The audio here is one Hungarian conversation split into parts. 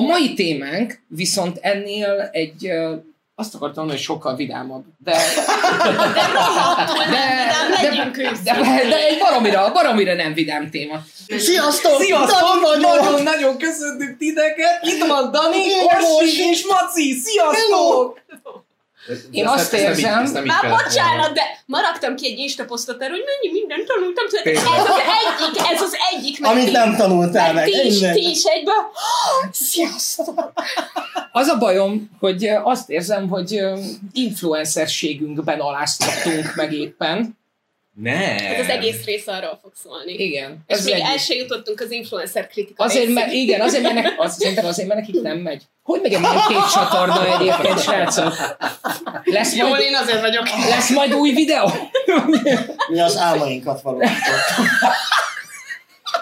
A mai témánk viszont ennél egy, azt akartam mondani, hogy sokkal vidámabb, de, De rohadtul de, nem vidám, de, legyünk de, őszinték. de egy baromira, baromira nem vidám téma. Sziasztok! Sziasztok! Dani vagyok! Nagyon-nagyon köszöntünk titeket! Itt van Dani, Orsi és Maci! Sziasztok! Én azt Ezt nem így- érzem- ezt nem így Már kellett bocsánat, de ma raktam ki egy Insta posztot erről, hogy mennyi mindent tanultam. Tudod, Ez Tényleg. az egyik, ez az egyik. mert Amit ti- nem tanultál meg. Ti is, ti is egyben. Sziasztok! Az a bajom, hogy azt érzem, hogy influencerségünkben aláztattunk meg éppen. Ne! Ez az egész rész arról fog szólni. Igen. És még egy- el se jutottunk az influencer kritika Azért, mert, igen, azért, mert, nek, az, szerintem azért, mert nekik nem megy. Hogy megy a ilyen két csatorna egyébként, srácok? Lesz Jól, majd, én azért vagyok. lesz majd új videó? Mi az álmainkat valósítottuk.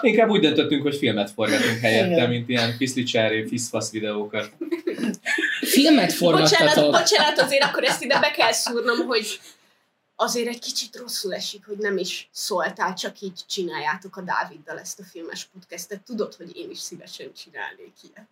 Inkább úgy döntöttünk, hogy filmet forgatunk helyette, Igen. mint ilyen piszlicsári, fiszfasz videókat. Filmet Bocsánat, forgattatok. bocsánat, azért akkor ezt ide be kell szúrnom, hogy azért egy kicsit rosszul esik, hogy nem is szóltál, csak így csináljátok a Dáviddal ezt a filmes podcastet. Tudod, hogy én is szívesen csinálnék ilyet.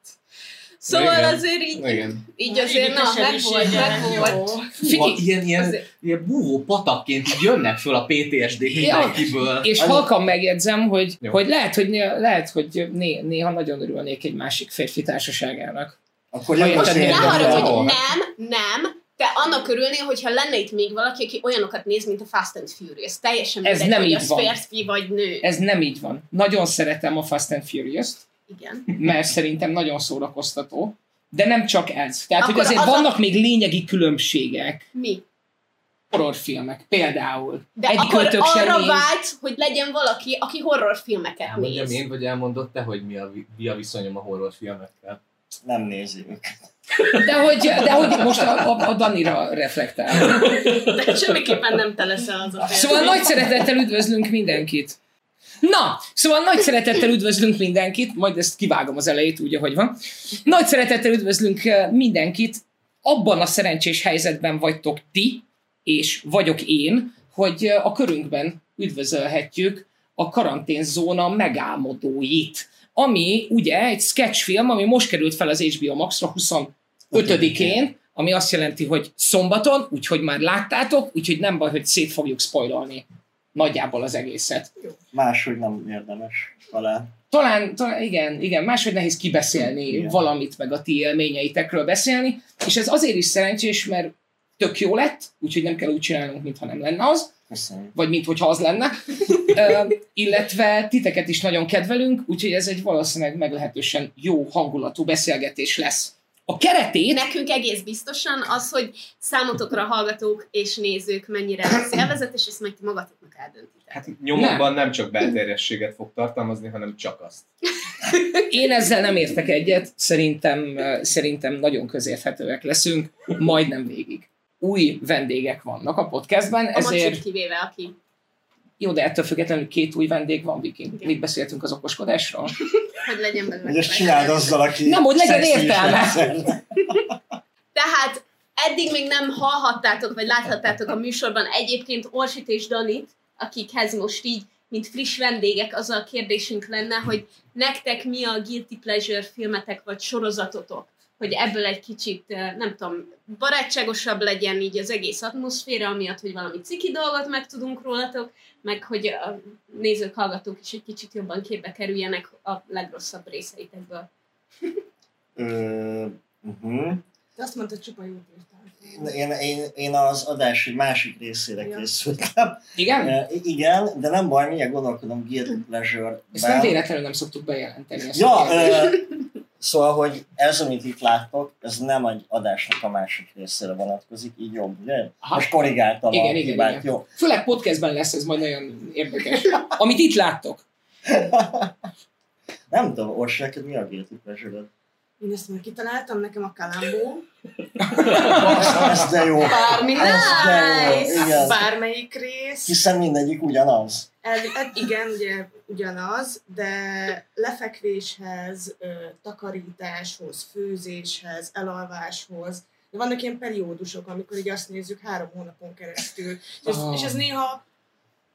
Szóval Igen. azért így, Igen. így azért, na, meg volt, meg volt. Figyelj, Ilyen, ilyen, Azért- ilyen búvó patakként jönnek föl a PTSD-k Ja. mindenkiből. és Annyi- halkan megjegyzem, hogy, Jó. hogy lehet, hogy, lehet, hogy né, néha nagyon örülnék egy másik férfi társaságának. Akkor Ha jön érted, az ne Ne Igen, érdemel. haragudj, ahol. nem, nem, te annak örülnél, hogyha lenne itt még valaki, aki olyanokat néz, mint a Fast and Furious. Teljesen Ez mindegy, nem hogy így az van. férfi vagy nő. Ez nem így van. Nagyon szeretem a Fast and Furious-t, Igen. mert szerintem nagyon szórakoztató, de nem csak ez. Tehát, hogy Akkor azért az a- vannak még lényegi különbségek. Mi? Horrorfilmek például. De Egyik akkor arra néz. vágysz, hogy legyen valaki, aki horrorfilmeket Elmondjam néz. én, vagy elmondod te, hogy mi a, mi a viszonyom a horrorfilmekkel? Nem nézi őket. De hogy, de hogy most a, a, a Danira reflektál. De semmiképpen nem te leszel az a férfi. Szóval nagy szeretettel üdvözlünk mindenkit. Na, szóval nagy szeretettel üdvözlünk mindenkit, majd ezt kivágom az elejét úgy, ahogy van. Nagy szeretettel üdvözlünk eh, mindenkit. Abban a szerencsés helyzetben vagytok ti, és vagyok én, hogy eh, a körünkben üdvözölhetjük a karanténzóna megálmodóit, ami ugye egy sketchfilm, ami most került fel az HBO Max-ra 25-én, ami azt jelenti, hogy szombaton, úgyhogy már láttátok, úgyhogy nem baj, hogy szét fogjuk spoilolni nagyjából az egészet. Máshogy nem érdemes talán. Talán, talán igen, igen, máshogy nehéz kibeszélni Igen. valamit, meg a ti élményeitekről beszélni, és ez azért is szerencsés, mert tök jó lett, úgyhogy nem kell úgy csinálnunk, mintha nem lenne az, Köszönjük. vagy mintha az lenne, Ö, illetve titeket is nagyon kedvelünk, úgyhogy ez egy valószínűleg meglehetősen jó hangulatú beszélgetés lesz. A keretét Nekünk egész biztosan az, hogy számotokra hallgatók és nézők mennyire lesz élvezetes, ezt majd ti magatoknak eldöntitek. Hát nyomokban nem csak belterjességet fog tartalmazni, hanem csak azt. Én ezzel nem értek egyet, szerintem, szerintem nagyon közérthetőek leszünk, majdnem végig. Új vendégek vannak a podcastben, A ezért kivéve, aki jó, de ettől függetlenül két új vendég van, Viking. Igen. Mit beszéltünk az okoskodásról? hogy legyen belőle. Hogy ezt csináld azzal, aki... Nem, hogy legyen értelme. Tehát eddig még nem hallhattátok, vagy láthattátok a műsorban egyébként Orsit és Danit, akikhez most így, mint friss vendégek, az a kérdésünk lenne, hogy nektek mi a guilty pleasure filmetek vagy sorozatotok, hogy ebből egy kicsit, nem tudom, barátságosabb legyen így az egész atmoszféra, amiatt, hogy valami ciki dolgot megtudunk rólatok, meg hogy a nézők, hallgatók is egy kicsit jobban képbe kerüljenek a legrosszabb részeitekből. Uh-huh. Te azt mondtad, csupa jót írtál. Én, én, én az adás egy másik részére Ja. készültem. Igen? Ö, igen, de nem baj, mindjárt gondolkodom Guilty Pleasure-ben. Ezt nem véletlenül nem szoktuk bejelenteni. Ezt Ja, szóval, hogy ez, amit itt láttok, ez nem egy adásnak a másik részére vonatkozik, így jobb, ugye? Aha. Most korrigáltam Igen, a igen, hibát, igen. jó. Főleg podcastben lesz ez majd nagyon érdekes. Amit itt láttok. Nem tudom, Orsi, neked mi a Guilty pleasure Én ezt már kitaláltam, nekem a Kalambó. Ez de jó. Bármi Ez de jó, nice! igen. Bármelyik rész. Hiszen mindegyik ugyanaz. El, hát igen, ugye ugyanaz, de lefekvéshez, ö, takarításhoz, főzéshez, elalváshoz, de vannak ilyen periódusok, amikor így azt nézzük három hónapon keresztül. És Ah. és ez néha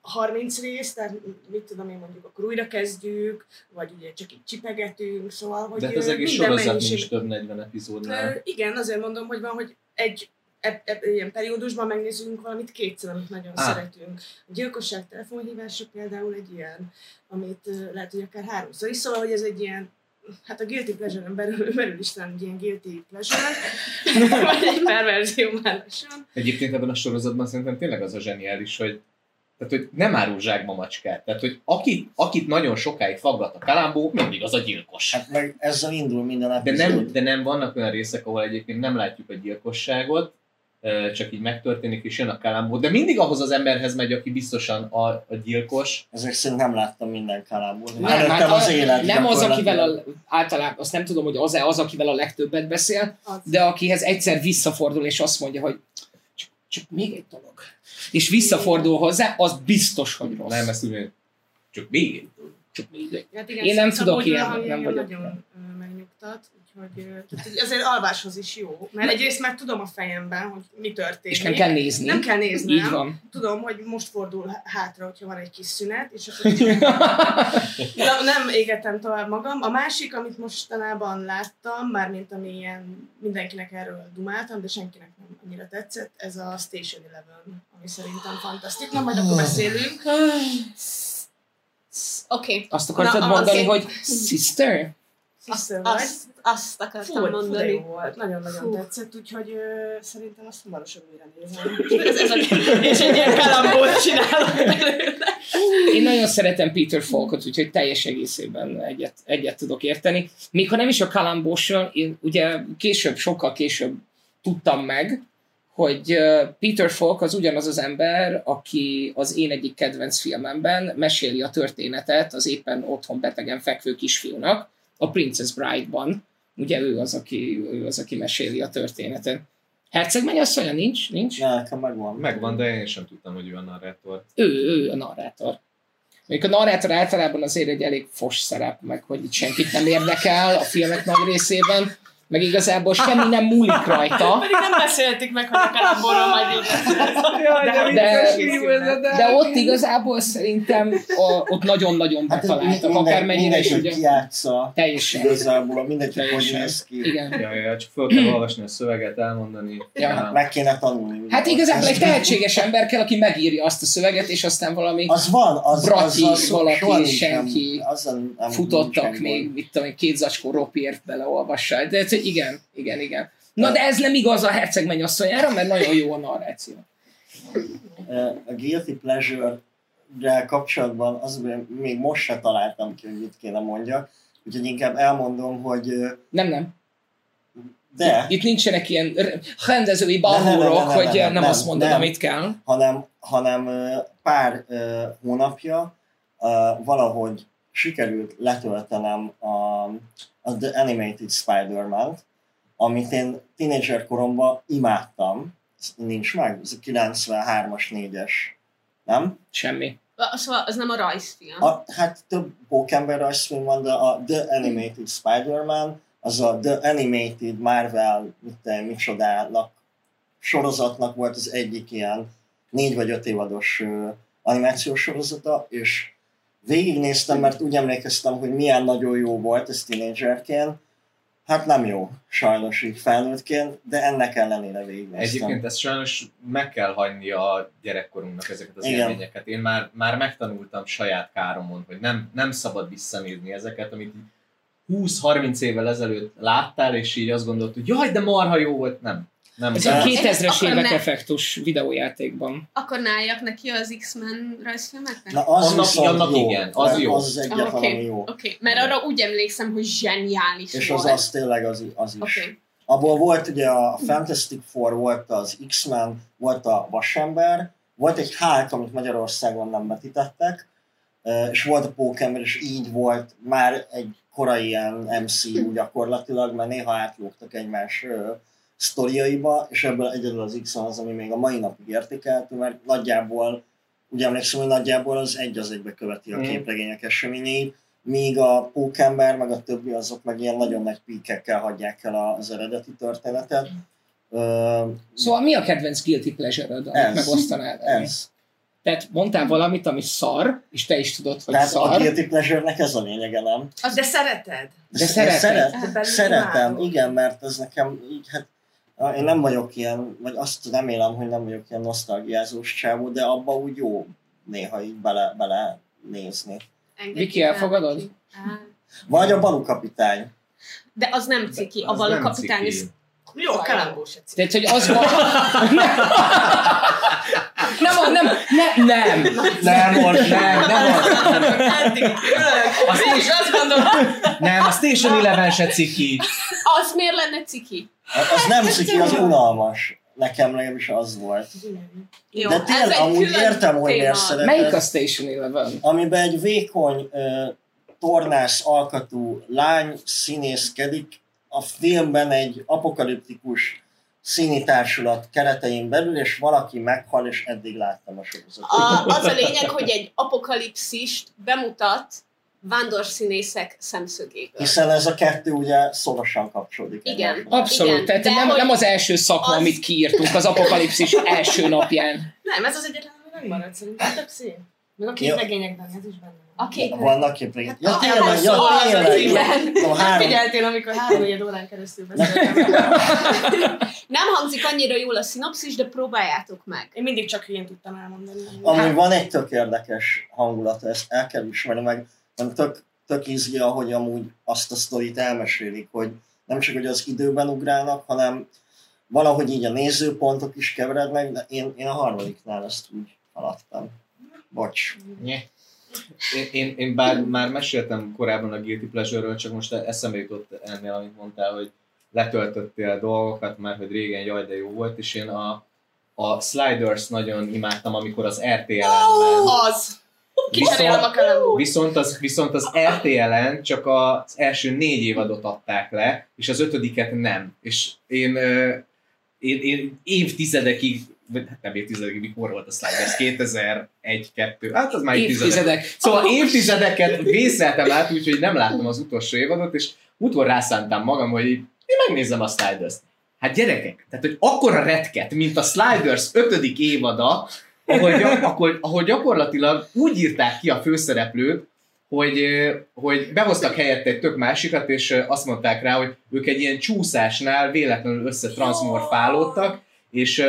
30 rész, tehát mit tudom én mondjuk, akkor újra kezdjük, vagy ugye csak így csipegetünk, szóval, hogy De hát az egész sorozat mennyiség- nincs több 40 epizódnál. Igen, azért mondom, hogy van, hogy egy eb, eb, ilyen periódusban megnézünk valamit kétszer, amit nagyon Á. szeretünk. A gyilkosság telefonhívása például egy ilyen, amit lehet, hogy akár háromszor is, szóval, hogy ez egy ilyen hát a guilty pleasure-en belül, belül is talán egy ilyen guilty pleasure, vagy egy perverzió már lassan. Egyébként ebben a sorozatban szerintem tényleg az a zseniális, hogy tehát, hogy nem árul zsákba macskát. Tehát, hogy akit, akit nagyon sokáig faggat a kalambó, mindig az a gyilkos. Hát meg ezzel indul minden De epizód. nem, de nem vannak olyan részek, ahol egyébként nem látjuk a gyilkosságot, csak így megtörténik, és jön a kalambó, de mindig ahhoz az emberhez megy, aki biztosan a, a gyilkos. Ezek szerint nem láttam minden kalából. Nem, hát az a- élet. nem az, akivel a, általában, azt nem tudom, hogy az-e az, akivel a legtöbbet beszél, Az. de akihez egyszer visszafordul, és azt mondja, hogy csak, még egy dolog. És visszafordul hozzá, az biztos, hogy rossz. Nem, ezt úgy csak még. Csak még egy. Hát igen, Én nem tudok ilyen, nem vagyok Nagyon megnyugtat, úgyhogy tehát, hogy azért alváshoz is jó. Mert egyrészt már tudom a fejemben, hogy mi történik. És nem kell nézni. Nem kell néznem. Így van. Tudom, hogy most fordul hátra, hogyha van egy kis szünet, és akkor nem, nem égetem tovább magam. A másik, amit mostanában láttam, mármint ami ilyen mindenkinek erről dumáltam, de senkinek nem annyira tetszett, ez a Station Eleven, ami szerintem fantasztikus. Na, majd akkor beszélünk. Oké. Azt akartad Na, mondani, azért- hogy sister? Azt, azt, azt akartam Fú, fú, mondani. jó volt. Nagyon-nagyon Fú. tetszett, úgyhogy ö, szerintem azt hamarosan újra nézem. ez, ez a, és egy ilyen kalambót csinálok. Én nagyon szeretem Peter Falkot, úgyhogy teljes egészében egyet, egyet tudok érteni. Még ha nem is a Kalambósról, én ugye később, sokkal később tudtam meg, hogy Peter Falk az ugyanaz az ember, aki az én egyik kedvenc filmemben meséli a történetet az éppen otthon betegen fekvő kisfiúnak, a Princess Bride-ban. Ugye ő az, aki, ő az, aki meséli a történetet. Herceg mennyasszonya nincs? Nincs? Ne, nekem megvan. Megvan, de én sem tudtam, hogy ő a narrátor. ő, ő a narrátor. Mondjuk a narrátor általában azért egy elég fos szerep, meg hogy itt senkit nem érdekel a filmek nagy részében, meg igazából semmi nem múlik rajta, Pedig nem beszéltük meg, hogy a kalambóról majd így de, de ott igazából szerintem a, ott nagyon-nagyon Hát betaláltak, minden, akármennyire is ugye. hogy kiátsza, Teljesen. igazából mindenki hogy Teljesen. néz ki. Igen. Ja, ja, csak fel kell olvasni a szöveget, elmondani. Ja. Meg kéne tanulni. Hát igazából egy tehetséges ember kell, aki megírja azt a szöveget, és aztán valami Az van, az, Brati, az, az valaki, senki Nem, futottak még, mit tudom, én, két zacskó ropért beleolvassál. De hát, igen, igen, igen. Na de ez nem igaz a herceg mennyasszonyára, mert nagyon jó a narráció. a Guilty Pleasure-rel kapcsolatban az még most se találtam ki, hogy mit kéne mondjak, úgyhogy inkább elmondom, hogy Nem, nem. de, Itt nincsenek ilyen rendezői balhúrok, hogy ne, nem, nem, azt mondod, nem. amit kell. hanem, hanem pár hónapja valahogy sikerült letöltenem a, a The Animated Spider-Man-t, amit én tínédzser koromban imádtam. Ez nincs meg, ez a 93-as, 4-es, nem? Semmi. Szóval az nem a rajzfilm. A, hát több Pókember rajzfilm van, de a The Animated Spider-Man, az a The Animated Marvel, mit te, micsodának sorozatnak volt az egyik ilyen négy vagy öt évados animációs sorozata, és végignéztem, mert úgy emlékeztem, hogy milyen nagyon jó volt ez tínédzserként. Hát nem jó, sajnos így felnőttként, de ennek ellenére végignéztem. Egyébként ezt sajnos meg kell hagyni a gyerekkorunknak ezeket az Igen. élményeket. Én már, már megtanultam saját káromon, hogy nem, nem szabad visszanézni ezeket, amit így 20-30 évvel ezelőtt láttál, és így azt gondolt, hogy jaj, de marha jó volt. Nem. Nem. Ez a 2000-es Akkor évek ne- effektus videójátékban. Akkor ne álljak neki az X-Men rajzfilmeknek? Na az Annak- viszont annak jó. igen, az jó. Az az egyetlen, Oké, ami jó. Oké, mert arra úgy emlékszem, hogy zseniális És az volt. az tényleg az, az is. Oké. Abból volt ugye a Fantastic Four, volt az X-Men, volt a Vasember, volt egy Hulk, amit Magyarországon nem vetítettek, és volt a Pókember, és így volt már egy korai ilyen MCU gyakorlatilag, mert néha átlógtak egymás sztoriaiba, és ebből egyedül az X-Men az, ami még a mai napig értékeltő, mert nagyjából, ugye emlékszem, hogy nagyjából az egy az egybe követi a Mm. képregények eseményeit, míg a Pókember, meg a többi azok meg ilyen nagyon nagy píkekkel hagyják el az eredeti történetet. Szóval mi a kedvenc guilty pleasure-öd, amit velünk? ez. Tehát mondtál valamit, ami szar, és te is tudod, hogy Tehát a szar. guilty pleasure-nek ez a lényege, nem? Az de szereted? De szereted. Szeret, De szeretem, igen, mert ez nekem így, hát én nem vagyok ilyen, vagy azt remélem, hogy nem vagyok ilyen nosztalgiázós csávó, de abba úgy jó néha így bele, bele nézni. Viki, el elfogadod? Vagy a Balu kapitány. De az nem ciki. A Az való nem kapitány ciki. is Jó, a kalambó se ciki. Tehát, hogy az van... nem, nem, nem, nem, nem. Nem nem, nem Azt Én is azt gondolom. Nem, a Station Eleven se ciki. Az miért lenne ciki? Az nem ciki, az unalmas. Nekem legalábbis az volt. Jó, De tényleg, amúgy értem, hogy miért szereted. Melyik a Station Eleven? amiben egy vékony tornász alkatú lány színészkedik, a filmben egy apokaliptikus színi társulat keretein belül, és valaki meghal, és eddig láttam a sorozatot. A, az a lényeg, hogy egy apokalipszist bemutat vándorszínészek szemszögéből. Hiszen ez a kettő ugye szorosan kapcsolódik. Igen. egymáshoz. Abszolút, Igen, tehát nem, nem az első szakma, az- amit kiírtunk az apokalipszis első napján. Nem, ez az egyetlen, ami megmaradt szerintem. Több szín. Meg a képregényekben, ez is benne. A két Vannak. Ja, tényleg, hát ja, szó az, tényleg. igen. No, három, figyeltél, amikor három négy órán keresztül beszéltem. Nem hangzik annyira jól a szinopszis, de próbáljátok meg. Én mindig csak hülyén tudtam elmondani. Amúgy van egy tök érdekes hangulata, ezt el kell ismerni, meg meg tök, tök izgi, ahogy amúgy azt a sztorit elmesélik, hogy nem csak, hogy az időben ugrálnak, hanem valahogy így a nézőpontok is keverednek, de én, én a harmadiknál ezt úgy haladtam. Bocs. Nye. Én, én, én bár már meséltem korábban a Guilty Pleasure-ről, csak most eszembe jutott ennél, amit mondtál, hogy letöltöttél dolgokat, már hogy régen jaj, de jó volt, és én a, a Sliders nagyon imádtam, amikor az RTL-en Az! Kicserélem a kalambó. Viszont az, viszont az RTL-en csak az első négy évadot adták le, és az ötödiket nem. És én, én, én évtizedekig, nem évtizedekig, mikor volt a Sliders? 2001-2, hát az már évtizedek. Évtizedek. Szóval évtizedeket vészeltem át, úgyhogy nem láttam az utolsó évadot, és útkor rászántam magam, hogy én megnézem a Sliders-t. Hát gyerekek, tehát hogy akkora retket, mint a Sliders ötödik évada, ahol, gyak, akkor, ahol gyakorlatilag úgy írták ki a főszereplőt, hogy, hogy behoztak helyette egy tök másikat, és azt mondták rá, hogy ők egy ilyen csúszásnál véletlenül összetranszmorfálódtak, és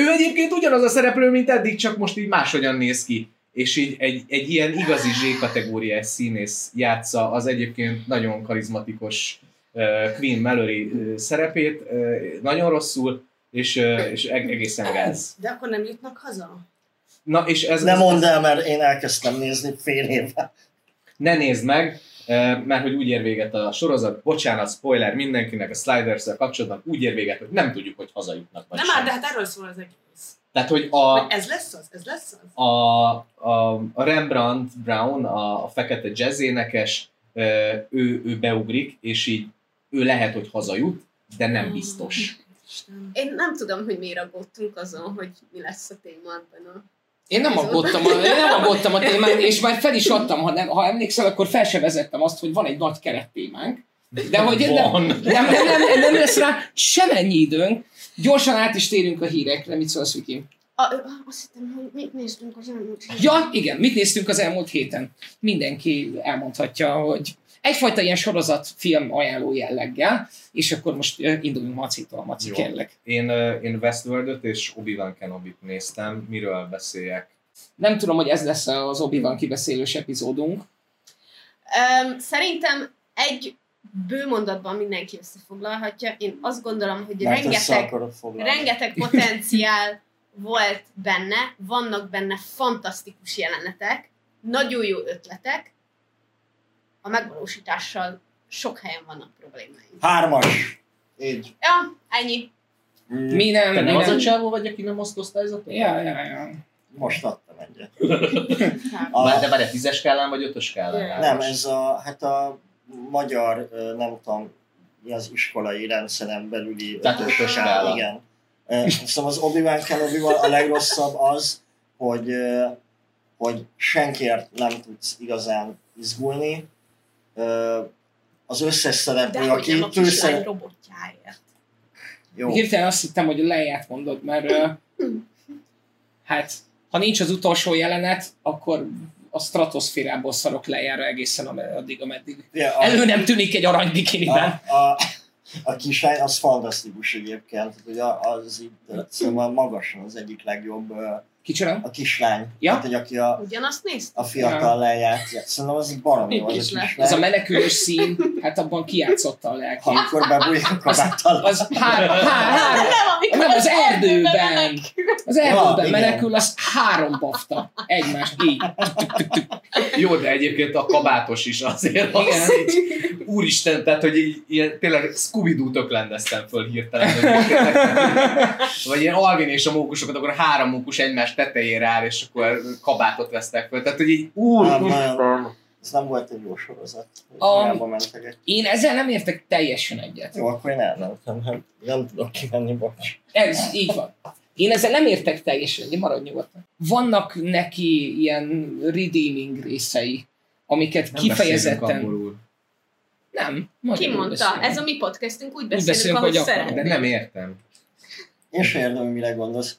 ő egyébként ugyanaz a szereplő, mint eddig, csak most így máshogyan néz ki. És így egy, egy ilyen igazi Z-kategóriás színész játsza az egyébként nagyon karizmatikus uh, Queen Mallory uh, szerepét, uh, nagyon rosszul, és, uh, és eg- egészen gáz. De akkor nem jutnak haza? Na, és ez, Nem ez, mondd el, mert én elkezdtem nézni fél éve. ne nézd meg, mert hogy úgy ér véget a sorozat, bocsánat, spoiler mindenkinek a sliders kapcsolatban, úgy ér véget, hogy nem tudjuk, hogy hazajutnak vagy Nem sem. már, de hát erről szól az egész. Tehát, hogy a, Hogy ez lesz az? Ez lesz az? a, a, a Rembrandt Brown, a, a fekete jazz énekes, ő, ő beugrik, és így ő lehet, hogy hazajut, de nem biztos. Isten. Én nem tudom, hogy miért aggódtunk azon, hogy mi lesz a téma ebben a... Én nem aggódtam, a, én nem aggódtam a témán, és már fel is adtam, ha, nem, ha emlékszel, akkor fel se vezettem azt, hogy van egy nagy kerettémánk, de hogy nem, Van. nem, nem, nem, nem lesz rá semennyi időnk. Gyorsan át is térünk a hírekre, mit szólsz, Viki? a azt hittem, hogy mit néztünk az elmúlt héten. Ja, igen, mit néztünk az elmúlt héten? Mindenki elmondhatja, hogy egyfajta ilyen sorozat film ajánló jelleggel, és akkor most induljunk Macitól, Maci, Jó. kérlek. Én, én Westworld-öt és Obi-Wan Kenobi-t néztem. Miről beszéljek? Nem tudom, hogy ez lesz az Obi-Wan kibeszélős epizódunk. Um, szerintem egy bő mondatban mindenki összefoglalhatja. Én azt gondolom, hogy Mert rengeteg, rengeteg potenciál volt benne, vannak benne fantasztikus jelenetek, nagyon jó ötletek, a megvalósítással sok helyen vannak problémáink. Hármas. Így. Ja, ennyi. Mm, Mi nem, Te mi nem az a csávó vagy, aki nem oszt osztályzatot? Ja, ja, ja. Most adtam egyet. A... Bár, A, de várj, tízes skálán vagy ötös skálán? Ja. nem, ez a, hát a magyar, nem tudom, mi az iskolai rendszeren belüli Tehát ötös ötös skál, skála. Igen. Szóval az Obi-Wan Kenobi-val a legrosszabb az, hogy, hogy senkiért nem tudsz igazán izgulni. Az összes szereplő, De aki a kislány főszerep... robotjáért. Jó. Hirtelen azt hittem, hogy a leját mondod, mert hát ha nincs az utolsó jelenet, akkor a stratoszférából szarok lejárra egészen addig, ameddig. Ja, a- Elő nem tűnik egy arany a, bikiniben. a, a kislány az fantasztikus egyébként, hogy a- az itt szóval magasan az egyik legjobb ö, Kicsoda? a kislány. Ja. Tehát, hogy aki a, Ugyanazt nézte? a fiatal lejárt, szerintem az egy baromi Egy az a kislány. Az a menekülős szín, hát abban kijátszotta a lelkét. amikor bebújik a kabáttal. Az három, há, három, Nem, nem, az erdőben. Az erdőben igen. menekül, az három bafta. Egymást így. Jó, de egyébként a kabátos is azért az Igen. így, úristen, tehát hogy így, ilyen, tényleg Scooby-Doo töklendeztem föl hirtelen. Vagy ilyen Alvin és a mókusokat, akkor három mókus egymás tetejére áll, és akkor kabátot vesztek föl. Tehát, hogy így úr, Nem, nagyon- Ez nem volt egy jó sorozat. Egy... Én ezzel nem értek teljesen egyet. Jó, akkor én elmentem, nem, nem tudok kimenni, bocs. Ez így van. Én ezzel nem értek teljesen, egyet, maradj nyugodtan. Vannak neki ilyen redeeming részei, amiket Nem kifejezetten... Nem. Ki mondta? beszélünk. Ez a mi podcastünk, úgy beszélünk, beszélünk, ahogy hogy akarunk. szeretnénk. De nem értem. Én sem értem, hogy mire gondolsz.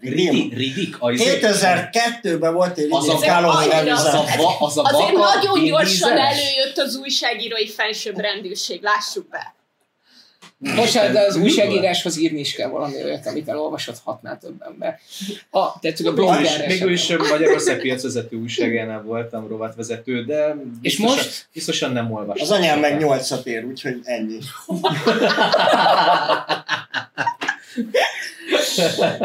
Ridik? A, izé- 2002-ben volt egy az a Azért nagyon gyorsan előjött az újságírói felsőbb rendőrség, lássuk be. Bocsánat, de az újságíráshoz írni is kell valami olyat, amit elolvasott hatnál több ember. A, tettük a blogger Végül is Magyarország piacvezető újságánál voltam, rovatvezető, de És biztosan, most? biztosan nem olvastam. Az anyám meg 8 ér, úgyhogy ennyi.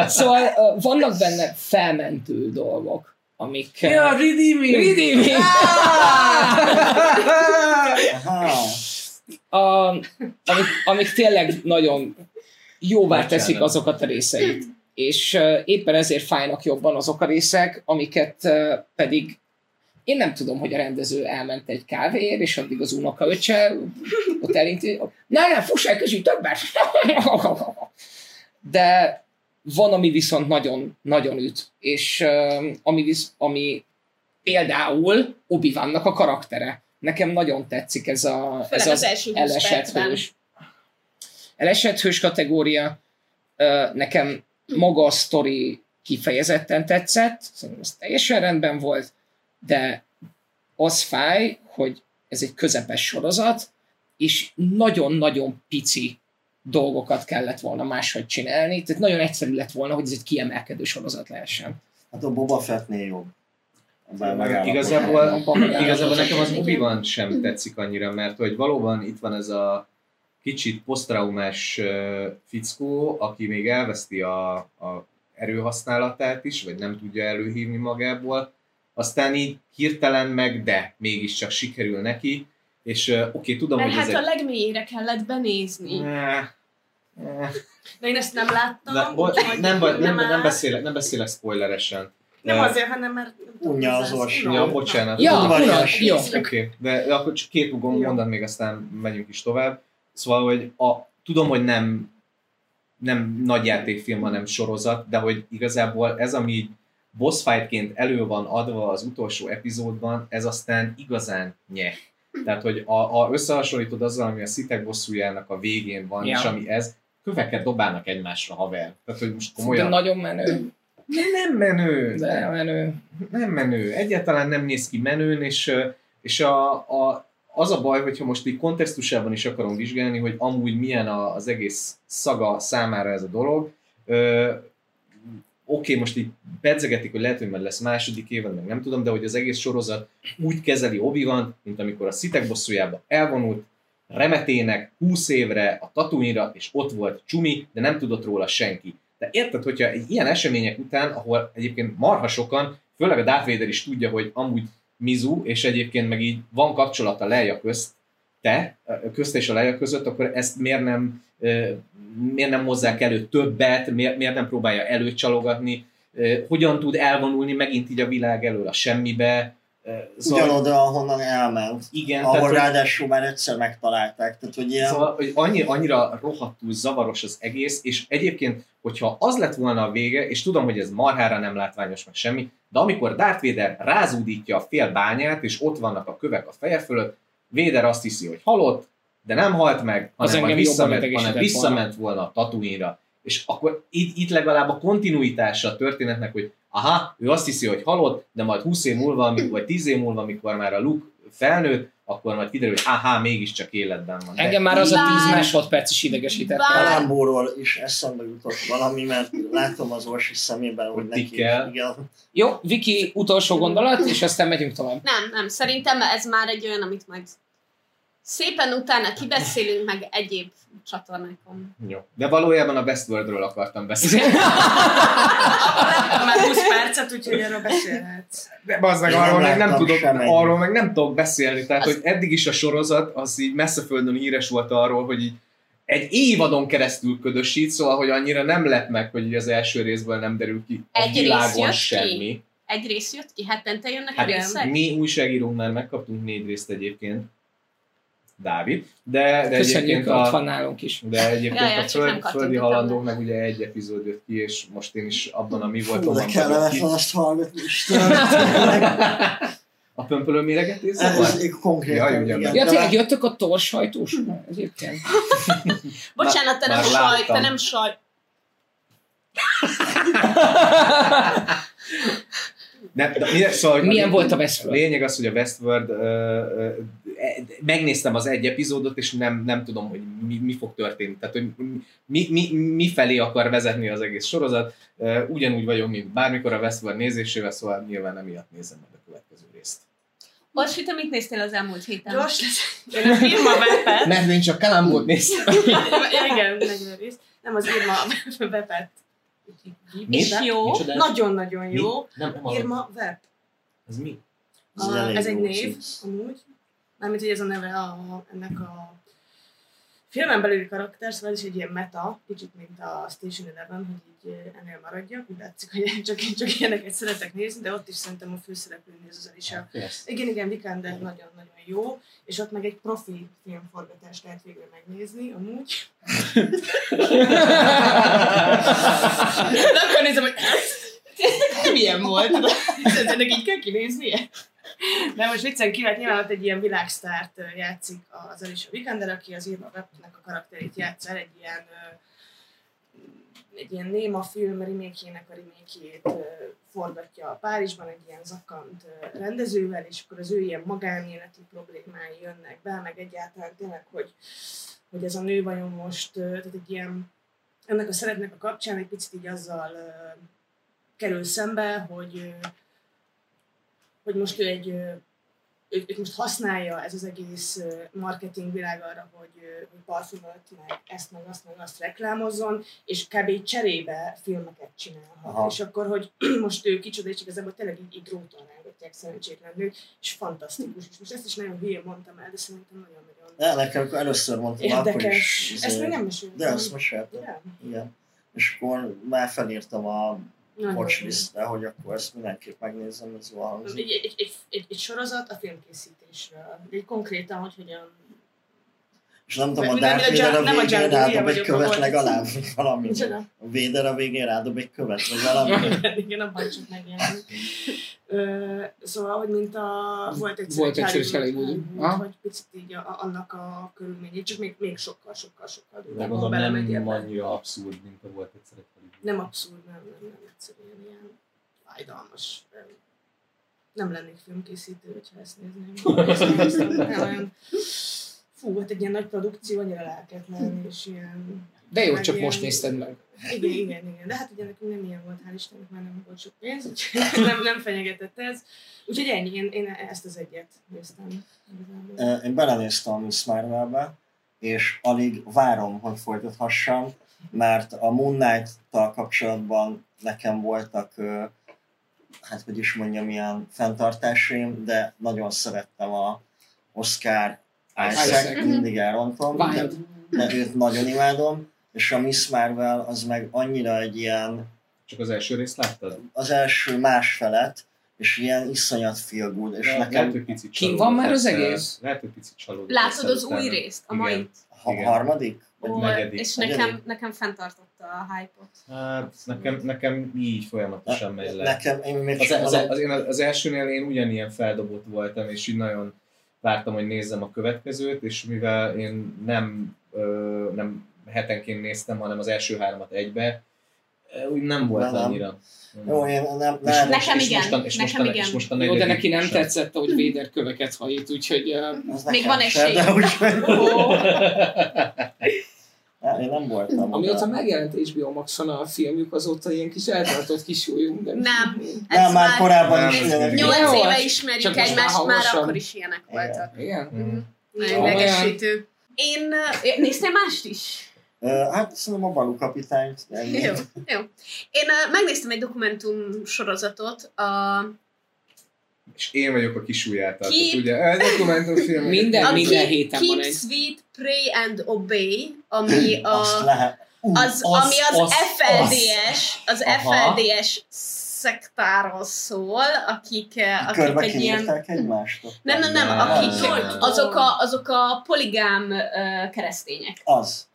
Szóval vannak benne felmentő dolgok, amik... Ja, redeeming! Redeeming! Aha. a, amik, amik tényleg nagyon jóvá teszik azokat a részeit. És éppen ezért fájnak jobban azok a részek, amiket pedig én nem tudom, hogy a rendező elment egy kávéért, és addig az unoka öccse ott elinti, ne, ne, fuss el közül többet! De van, ami viszont nagyon, nagyon üt, és ami, visz, ami például obi a karaktere. Nekem nagyon tetszik ez, a, ez Főleg az első 20 elesett hős. Elesett hős kategória. Nekem maga a sztori kifejezetten tetszett, szerintem ez teljesen rendben volt, de az fáj, hogy ez egy közepes sorozat, és nagyon-nagyon pici dolgokat kellett volna máshogy csinálni, tehát nagyon egyszerű lett volna, hogy ez egy kiemelkedő sorozat lehessen. Hát a Boba Fettnél jobb. Igazából, igazából nekem az obi sem tetszik annyira, mert hogy valóban itt van ez a kicsit posztraumás fickó, aki még elveszti a, a erőhasználatát is, vagy nem tudja előhívni magából, aztán így hirtelen meg, de mégiscsak sikerül neki, és oké, tudom, Mert hogy hát ez a egy... legmélyére kellett benézni. Eh, eh, De én ezt nem láttam. de, bo- nem, nem, áll. nem, beszélek, nem beszélek spoileresen. Nem azért, hanem mert... Unja az unom. Ja, bocsánat. Ja, uram, jó. Oké, okay. de akkor csak két Jó. mondat még, aztán megyünk is tovább. Szóval, hogy a, tudom, hogy nem, nem nagy játékfilm, hanem sorozat, de hogy igazából ez, ami boss fightként elő van adva az utolsó epizódban, ez aztán igazán nye. Tehát, hogy a, a összehasonlítod azzal, ami a szitek bosszújának a végén van, Ja. és ami ez, köveket dobálnak egymásra, haver. Tehát, hogy most De komolyan... nagyon menő. Nem menő! De menő. nem menő, egyáltalán nem néz ki menőn, és, és a, a, az a baj, hogyha most így kontextusában is akarom vizsgálni, hogy amúgy milyen a, az egész szaga számára ez a dolog. Ö, Oké, okay, most így pedzegetik, hogy lehet, hogy majd lesz második évad, meg nem tudom, de hogy az egész sorozat úgy kezeli obi mint amikor a szitek bosszújába elvonult, remetének 20 évre a tatooine és ott volt Csumi, de nem tudott róla senki. De érted, hogyha ilyen események után, ahol egyébként marha sokan, főleg a Darth Vader is tudja, hogy amúgy Mizu, és egyébként meg így van kapcsolata Leia közt, te, közt és a Leia között, akkor ezt miért nem, miért nem hozzák elő többet, miért, miért nem próbálja előcsalogatni, hogyan tud elvonulni megint így a világ elől a semmibe. Ö, Ugyanoda, ahonnan elment. igen, Ahol tehát, hogy- ráadásul már egyszer megtalálták. Tehát, hogy ilyen... Szóval, hogy annyi, annyira rohadtul zavaros az egész, és egyébként, hogyha az lett volna a vége, és tudom, hogy ez marhára nem látványos, meg semmi, de amikor Darth Vader rázúdítja a fél bányát, és ott vannak a kövek a feje fölött, Vader azt hiszi, hogy halott, de nem halt meg, Az hanem, majd engem visszament, hanem visszament volna a tatooine és akkor itt, itt legalább a kontinuitása a történetnek, hogy aha, ő azt hiszi, hogy halott, de majd 20 év múlva, amikor- vagy 10 év múlva, amikor már a Luke felnőtt, akkor majd kiderül, hogy aha, mégiscsak életben van. De Engem már az a 10 Bár- másodperc is idegesített. Kalambóról is eszembe jutott valami, mert látom az Orsi szemében, hogy Hogy neki tikkel. igen. Jó, Viki, utolsó gondolat, és aztán megyünk tovább. Nem, nem, szerintem ez már egy olyan, amit majd szépen utána kibeszélünk meg egyéb csatornákon. Jó. De valójában a Westworldről akartam beszélni. Már 20 percet, úgyhogy erről beszélhetsz. De bazd meg, Én arról nem meg nem, tudok, arról meg nem tudok beszélni. Tehát, Az- hogy eddig is a sorozat, az így messze földön híres volt arról, hogy így egy évadon keresztül ködösít, szóval, hogy annyira nem lett meg, hogy az első részből nem derül ki a Egy világon jött ki? semmi. Egy rész jött ki, hetente jönnek a Hát részek? mi újságírók már megkaptunk négy részt egyébként, Dávid, de, de Köszönjük, egyébként ott a, van nálunk is. de egyébként Ja, ja, a föld, földi halandók meg ugye egy epizód jött ki, és most én is abban a mi Fú, voltam. de kellemetlen azt hallgatni. A pömpölő méregetés Ez zavar? konkrétan, Ja, ugyan. igen. Ja, de tényleg jöttök a torsajtós? Egyébként. Bocsánat, te nem saj, te nem saj. Nem, de milyen, szóval, Milyen a- volt a A Westworld? lényeg az, hogy a Westworld, ö, ö, megnéztem az egy epizódot, és nem, nem tudom, hogy mi, mi fog történni. Tehát, hogy mi, mi, mi felé akar vezetni az egész sorozat. Ugyanúgy vagyok, mint bármikor a Westworld nézésével, szóval nyilván emiatt nézem meg a következő részt. Orsi, te mit néztél az elmúlt héten? Gyors lesz. Én az Irma Vepet. Mert én csak Kalambót néztem. Igen, 40 rész. Nem az Irma Vepet. És jó. Nagyon-nagyon jó. Nem, nem. Irma Vep. Ez mi? Ez A, ez egy név, amúgy. Mármint, hogy ez a neve a, ennek a filmen belüli karakter, szóval ez is egy ilyen meta, kicsit mint a Station Eleven, hogy így eh, ennél maradjak. Úgy látszik, hogy én csak, én csak ilyeneket szeretek nézni, de ott is szerintem a főszereplő néz az Alicia. Igen, igen, Vikander nagyon-nagyon jó, és ott meg egy profi filmforgatást lehet végre megnézni, amúgy. De akkor nézem, hogy ez milyen volt, ez ennek így kell kinéznie. De most viccen kívül, nyilván ott egy ilyen világsztárt játszik az Alicia Vikander, aki az Irma Webnek a karakterét játsz egy ilyen egy ilyen néma film remékjének a remékjét forgatja a Párizsban egy ilyen zakant rendezővel, és akkor az ő ilyen magánéleti problémái jönnek be, meg egyáltalán tényleg, hogy, hogy ez a nő vajon most, tehát egy ilyen, ennek a szeretnek a kapcsán egy picit így azzal kerül szembe, hogy, hogy most ő egy ö, ő, őt most használja ez az egész marketing világ arra, hogy, hogy parfümöt, meg ezt, meg azt, meg azt reklámozzon, és kb. cserébe filmeket csinálhat. Aha. És akkor, hogy most ő kicsoda, és igazából tényleg így, így dróton rángatják szerencsétlen nők, és fantasztikus. És most ezt is nagyon hülyén mondtam el, de szerintem nagyon-nagyon De nekem akkor először mondtam, akkor is. érdekes. izé- Ezt még nem meséltem. De ezt meséltem. Ja, Igen. És akkor már felírtam a nagyon jó. watchlistre, hogy akkor ezt mindenképp megnézem, ez jól hangzik. Egy, egy, egy, egy, egy sorozat a filmkészítésről. Egy konkrétan, hogy hogyan És nem tudom, a Darth Vader a végén rádob egy követ legalább, valami. A Vader a végén rádob egy követ, vagy valami. Igen, abban csak megjelenik. Ö, szóval, hogy mint a... Volt egy Volt egyszer egy Hollywood. Aha. vagy picit így a, a, annak a körülményét, csak még, még sokkal, sokkal, sokkal gondolom belemegy nem ebbe. annyira abszurd, mint a volt egyszer egy Hollywood. Nem abszurd, nem, nem, nem egyszerűen ilyen fájdalmas. Nem lennék filmkészítő, hogyha ezt nézném. Nem olyan- Fú, hát egy ilyen nagy produkció annyira lelketlen, és ilyen... De jó, meg csak ilyen- most nézted meg. Igen, igen, igen. De hát ugye nekünk nem ilyen volt, hál' Istennek, már nem volt sok pénz, úgyhogy nem, nem fenyegetett ez. Úgyhogy ennyi, én, én ezt az egyet néztem. Én belenéztem a Miss Marvelbe, és alig várom, hogy folytathassam, mert a Moon Knight-tal kapcsolatban nekem voltak, hát hogy is mondjam, ilyen fenntartásaim, de nagyon szerettem a Oscar Isaac, Isaac. mindig elrontom, de, de őt nagyon imádom, és a Miss Marvel az meg annyira egy ilyen, Csak az első részt láttad? az első más felet, és ilyen iszonyat feel good, és Le- nekem lehet, picit csalódott van már az egész? Lehet, hogy picit csalódott Látod az új részt, a mai? a harmadik? Vagy Ó, negyedik. És nekem, nekem fenntartotta a hype-ot. Hát nekem, nekem így folyamatosan megy le. Nekem, én még Az, az, az, én az elsőnél én ugyanilyen feldobott voltam, és így nagyon vártam, hogy nézzem a következőt, és mivel én nem, ö, nem hetenként néztem, hanem az első háromat egybe, úgy nem volt Nem, nem. annyira. Jó, én nem, És, nem, Nekem és igen, Mostan, és nekem mostan, igen. És mostan Jó, de neki nem sem. tetszett, hogy Véder köveket hajít, úgyhogy uh, Még nekem van esély. De úgy, Ó, nem, én nem voltam. amióta oda. megjelent HBO Maxon a filmjük, azóta ilyen kis eltartott kis jójunk. De Nem. Nem, ez már korábban Nem, is nyolc éve csak ismerjük egymást, már akkor is ilyenek voltak. Igen? Mm. Nagyon idegesítő. Én, néztél mást is? Hát szerintem a Balú kapitányt. ennyi. Jó, jó. Én uh, megnéztem egy dokumentum sorozatot, a, És én vagyok a kisúját, Ki- ugye? Ez dokumentumfilm. Minden- a minden Keep, héten Keep van egy. Sweet, Pray and Obey, ami a, Azt lehet. Ú, az, ami az, FLDS, az Aha. FLDS szektáról szól, akik, akik Körbe egy ilyen... egymást? Nem, nem, nem, akik, azok a, azok a poligám uh, keresztények. Az.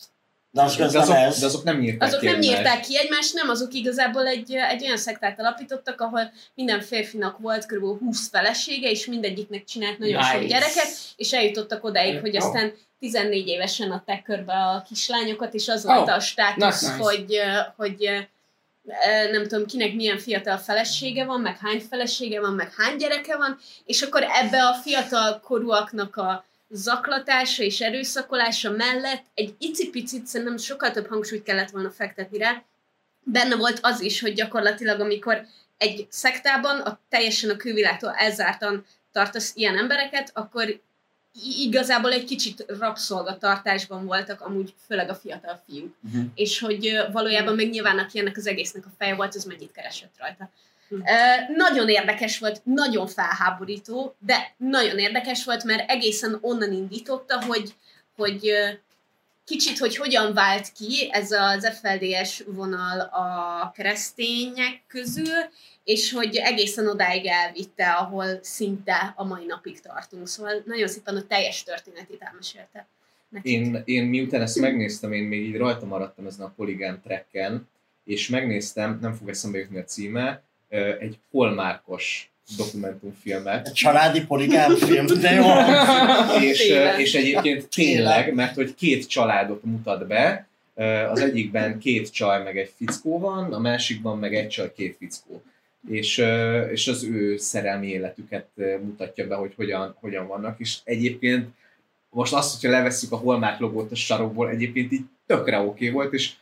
De az, De az nem azok, ez. de azok nem nyírták Azok ki nem egymást. nyírták ki egymást, nem, azok igazából egy, egy olyan szektát alapítottak, ahol minden férfinak volt kb. 20 felesége, és mindegyiknek csinált nagyon nice. sok gyereket, és eljutottak odáig, hogy aztán 14 évesen adták körbe a kislányokat, és az volt Oh, a státusz, nice. hogy, hogy nem tudom, kinek milyen fiatal felesége van, meg hány felesége van, meg hány gyereke van, és akkor ebbe a fiatal korúaknak a zaklatása és erőszakolása mellett egy icipicit szerintem sokkal több hangsúlyt kellett volna fektetni rá. Benne volt az is, hogy gyakorlatilag amikor egy szektában a teljesen a külvilágtól elzártan tartasz ilyen embereket, akkor igazából egy kicsit rabszolgatartásban voltak amúgy főleg a fiatal fiúk. Mhm. És hogy valójában meg nyilván aki ennek az egésznek a feje volt, az mennyit keresett rajta. Nagyon érdekes volt, nagyon felháborító, de nagyon érdekes volt, mert egészen onnan indította, hogy, hogy kicsit, hogy hogyan vált ki ez az FLDS vonal a keresztények közül, és hogy egészen odáig elvitte, ahol szinte a mai napig tartunk. Szóval nagyon szépen a teljes történetét elmesélte. Én, én miután ezt megnéztem, én még így rajta maradtam ezen a Polygon tracken, és megnéztem, nem fog eszembe jutni a címe, egy Hallmarkos dokumentumfilmet, Egy családi poligám film, de jó. és, Tényleg. és egyébként tényleg, mert hogy két családot mutat be, az egyikben két csaj meg egy fickó van, a másikban meg egy csaj, két fickó. És, és az ő szerelmi életüket mutatja be, hogy hogyan, hogyan vannak, és egyébként most azt, hogyha levesszük a Hallmark logót a sarokból, egyébként így tökre oké okay volt, és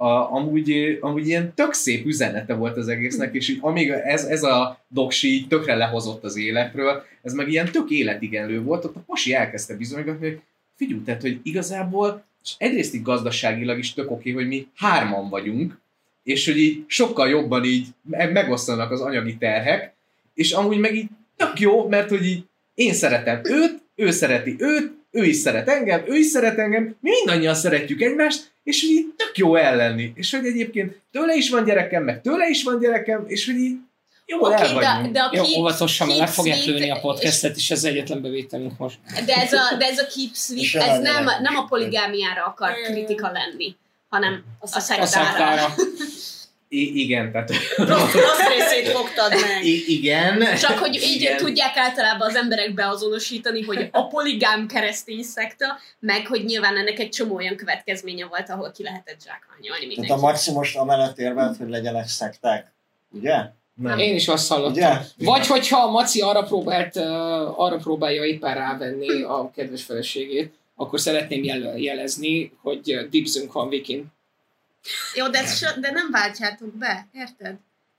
a, amúgy, amúgy ilyen tök szép üzenete volt az egésznek, és így, amíg ez, ez a doksi így tökre lehozott az életről, ez meg ilyen tök életigenlő volt, ott a pasi elkezdte bizonygatni, hogy figyelj, tehát, hogy igazából és egyrészt így gazdaságilag is tök oké, hogy mi hárman vagyunk, és hogy így sokkal jobban így me- megosztanak az anyagi terhek, és amúgy meg így tök jó, mert hogy így én szeretem őt, ő szereti őt, ő is szeret engem, ő is szeret engem, mi mindannyian szeretjük egymást, és hogy így tök jó ellenni. És hogy egyébként tőle is van gyerekem, meg tőle is van gyerekem, és hogy így jól Oké, el de, vagyunk. de a Jó, keep, óvatosan, mert le fogják lőni a podcastet, és ez egyetlen bevételünk most. De ez a, de ez a keep sweet, ez nem, nem a poligámiára akar kritika lenni, hanem a A szektára. I- igen, tehát Rossz, rossz részét fogtad meg. I- igen. Csak hogy így Igen. tudják általában az emberek beazonosítani, hogy a poligám keresztény szekta, meg hogy nyilván ennek egy csomó olyan következménye volt, ahol ki lehetett zsákmányolni Tehát mindenki. a Maxi most amellett érvelt, hogy legyenek szekták. Ugye? Nem. Én is azt hallottam. Ugye? Vagy hogyha a Maci arra, próbált, uh, arra próbálja éppen rávenni a kedves feleségét, akkor szeretném jel- jelezni, hogy dibzünk van Vikin. Jó, de, so, de nem váltjátok be, érted?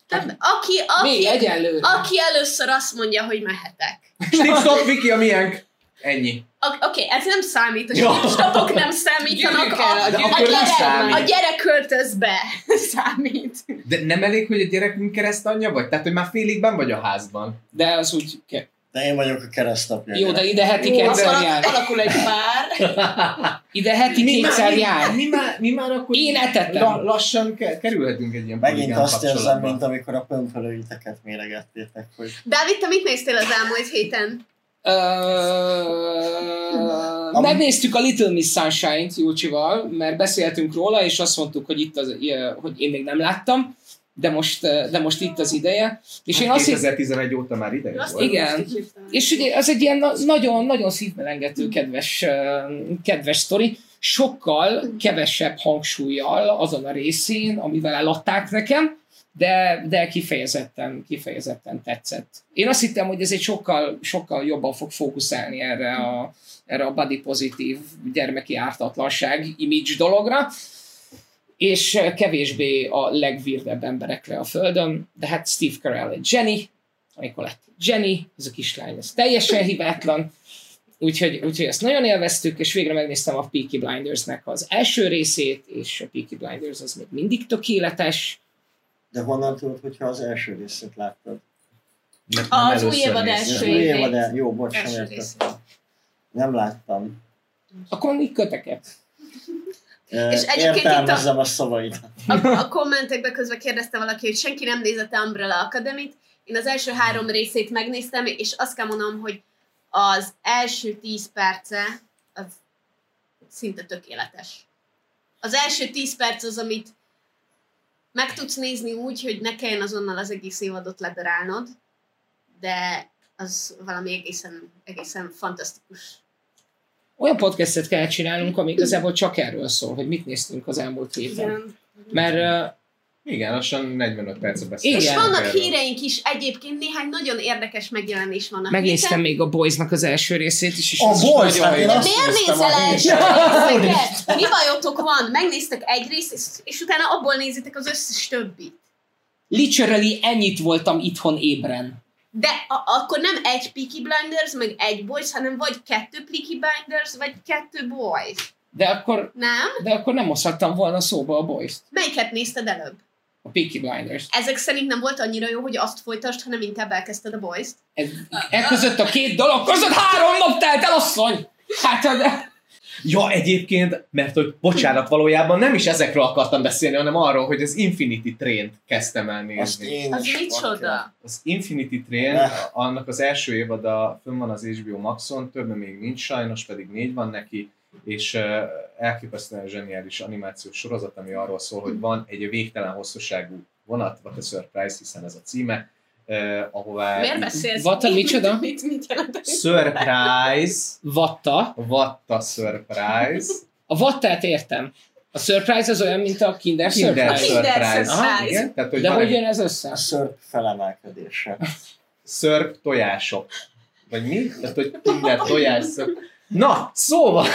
Nem, aki, aki, Még egyelőre. aki először azt mondja, hogy mehetek. Stop, stop, Viki a miénk. Ennyi. Oké, okay, ez nem számít, a stopok nem számítanak, a, a, nem gyerek, számít. a gyerek költöz be számít. De nem elég, hogy a gyerekünk keresztanyja vagy? Tehát, hogy már félig ben vagy a házban. De az úgy... De én vagyok a keresztapja. Jó, de ide heti kétszer jár. alakul egy pár. Ide heti kétszer mi, jár. mi, már, mi már akkor Én etettem. La, lassan ke, kerülhetünk egy ilyen Megint azt érzem, mint amikor a pömpölőiteket méregettétek, hogy Dávid, te mit néztél az elmúlt héten? Ö, megnéztük a Little Miss Sunshine-t Júcsival, mert beszéltünk róla, és azt mondtuk, hogy itt az, hogy én még nem láttam, de most, de most itt az ideje. És én Hát azt hitt- 2011 óta már ideje Azt volt. Igen. És ugye az egy ilyen na- nagyon-nagyon szívmelengető kedves, kedves sztori. sokkal kevesebb hangsúlyjal azon a részén, amivel eladták nekem, de, de kifejezetten, kifejezetten tetszett. Én azt hittem, hogy ez egy sokkal, sokkal jobban fog fókuszálni erre a, erre a body pozitív gyermeki ártatlanság image dologra, és kevésbé a legvirdebb emberekre a földön, de hát Steve Carell egy Jenny, amikor lett Jenny, ez a kislány, ez teljesen hibátlan, úgyhogy, úgyhogy ezt nagyon élveztük, és végre megnéztem a Peaky Blindersnek az első részét, és a Peaky Blinders az még mindig tökéletes, De honnan tudod, hogyha az első részét láttad? Mert nem Az új évad első új évad, jó, bocs, nem értettem. Nem láttam. akkor még köteket. És egyébként itt Értelmezzem a szavait. A, a kommentekbe közben kérdezte valaki, hogy senki nem nézette Umbrella Academy-t. Én az első három részét megnéztem, és azt kell mondanom, hogy az első tíz perce az szinte tökéletes. Az első tíz perc az, amit meg tudsz nézni úgy, hogy ne kelljen azonnal az egész évadot ledarálnod, de az valami egészen, egészen fantasztikus. Olyan podcastet kell csinálnunk, ami igazából csak erről szól, hogy mit néztünk az elmúlt évben. Igen. Mert uh, Igen, lassan 45 percet beszélünk. És vannak erről. híreink is, egyébként néhány nagyon érdekes megjelenés vannak. megnéztem még a Boysnak az első részét is, és A Boys, nagyon hát én azt miért nézel első részeket? Mi bajotok van? Megnéztek egy részt, és, és utána abból nézitek az összes többit. Literally ennyit voltam itthon ébren. De a- akkor nem egy Peaky Blinders, meg egy Boys, hanem vagy kettő Peaky Blinders, vagy kettő Boys. De akkor, Nem? de akkor nem hozhattam volna szóba a Boys-t. Melyiket nézted előbb? A Peaky Blinders. Ezek szerint nem volt annyira jó, hogy azt folytasd, hanem inkább elkezdted a Boys-t. Ez, e között a két dolog között három nap telt el, asszony! Hát, de... Ja, egyébként, mert hogy bocsánat, valójában nem is ezekről akartam beszélni, hanem arról, hogy az Infinity Train-t kezdtem el Azt nézni. én Az micsoda? Az Infinity Train, annak az első évada fönn van az HBO Maxon, többen még nincs sajnos, pedig négy van neki, és elképesztően zseniális animációs sorozat, ami arról szól, hogy van egy végtelen hosszúságú vonat, what a surprise, hiszen ez a címe, uh, ahová... Miért beszélsz? What a micsoda? Mit, mit jelent? Surprise, Vatta. what a surprise, A vattát értem. A surprise az olyan, mint a Kinder, Kinder Surprise. Kinder Surprise. Surprise. Igen, tehát, hogy De hogy jön ez össze? A szörp felemelkedése. szörp tojások. Vagy mi? Tehát, hogy kinder tojás szörp. Na, szóval!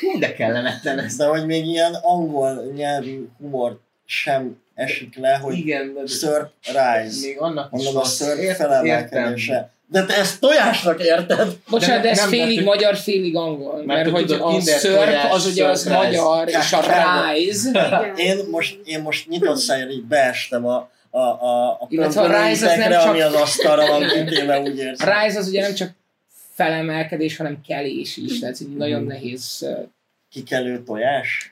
Hú, de kellemetlen ez. De hogy még ilyen angol nyelvű humor sem esik le, hogy Igen, de szörp rise. még annak is Mondom, a Ért- felemelkedése. De te ezt tojásnak érted? Bocsánat, de De ez nem, félig mert- magyar, félig angol. Mert, hogy hogy tudod, a szörp az ugye az surprise. magyar, és a rise. Én most, én most nyitott szájra így beestem a, a, a, a Illetve a rise az nem csak- ami az asztalra van kitéve, úgy érzem. A rise az ugye nem csak felemelkedés, hanem kelés is, tehát így nagyon nehéz. Kikelő tojás.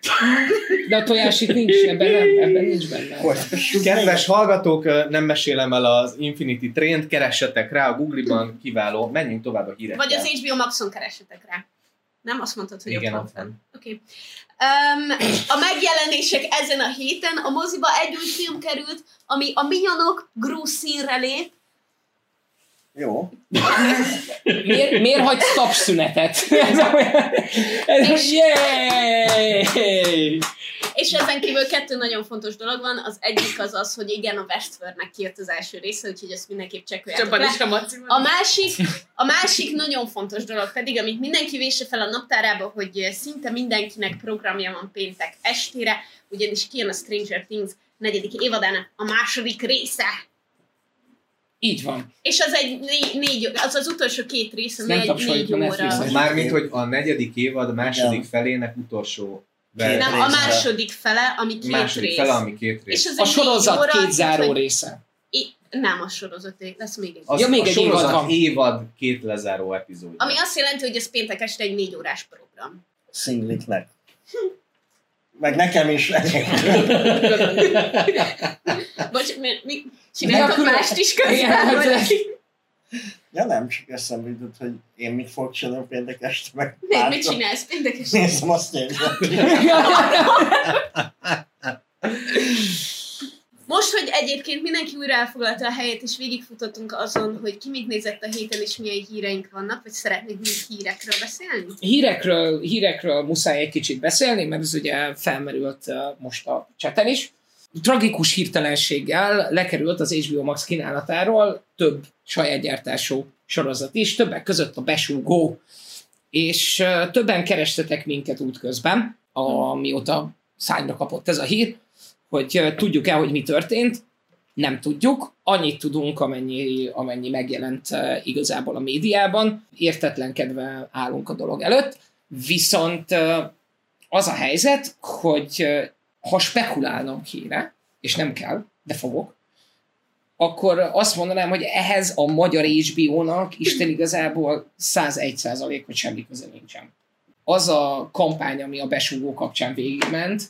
De a tojás itt nincs, ebben, nem, ebben nincs benne. Folytassuk Kedves hallgatók, nem mesélem el az Infinity Train-t, keressetek rá a Google-ban, kiváló. Menjünk tovább a hírekkel. Vagy az HBO Maxon keressetek rá. Nem azt mondtad, hogy Igen, ott van. Oké. Um, a megjelenések ezen a héten a moziba egy új film került, ami a Minyonok grúz színre lép. Jó. Miért, miért hagysz tapszünetet? Ez olyan- Ez És- Yay! És ezen kívül kettő nagyon fontos dolog van. Az egyik az az, hogy igen, a Westworldnek kijött az első része, úgyhogy ezt mindenképp csekkoljátok le. is a Maci A másik, a másik nagyon fontos dolog pedig, amit mindenki vése fel a naptárába, hogy szinte mindenkinek programja van péntek estére, ugyanis kijön a Stranger Things negyedik évadának a második része. Így van. És az egy négy, négy az az utolsó két rész, ami Nem egy négy a óra. Mármint, hogy a negyedik évad második Igen. felének utolsó Két Nem, a második fele, ami két második rész. fele, ami két rész. És az A sorozat óra, két záró úgyhogy- része. I- Nem a sorozat, lesz még egy. Az, Ja, még a egy sorozat évad van. évad két lezáró epizód. Ami azt jelenti, hogy ez péntek este egy négy órás program. Szingliknek. Meg nekem is. Bocs, mi, mi akkor- mást is közben? hát- ja nem, csak eszembe jutott, hogy én mit fogok csinálni péntek este, meg Mit, mit csinálsz péntek este? Nézem azt nézem. Most, hogy egyébként mindenki újra elfoglalta a helyét, és végigfutottunk azon, hogy ki mit nézett a héten, és milyen híreink vannak, vagy szeretnék még hírekről beszélni? Hírekről, hírekről muszáj egy kicsit beszélni, mert ez ugye felmerült most a cseten is. Tragikus hirtelenséggel lekerült az HBO Max kínálatáról több saját sorozat is, többek között a Besúgó, és többen kerestetek minket útközben, amióta szányra kapott ez a hír, hogy tudjuk-e, hogy mi történt, nem tudjuk, annyit tudunk, amennyi, amennyi megjelent igazából a médiában, értetlenkedve állunk a dolog előtt, viszont az a helyzet, hogy ha spekulálnom kéne, és nem kell, de fogok, akkor azt mondanám, hogy ehhez a magyar HBO-nak Isten igazából 101% hogy semmi köze nincsen. Az a kampány, ami a besúgó kapcsán végigment,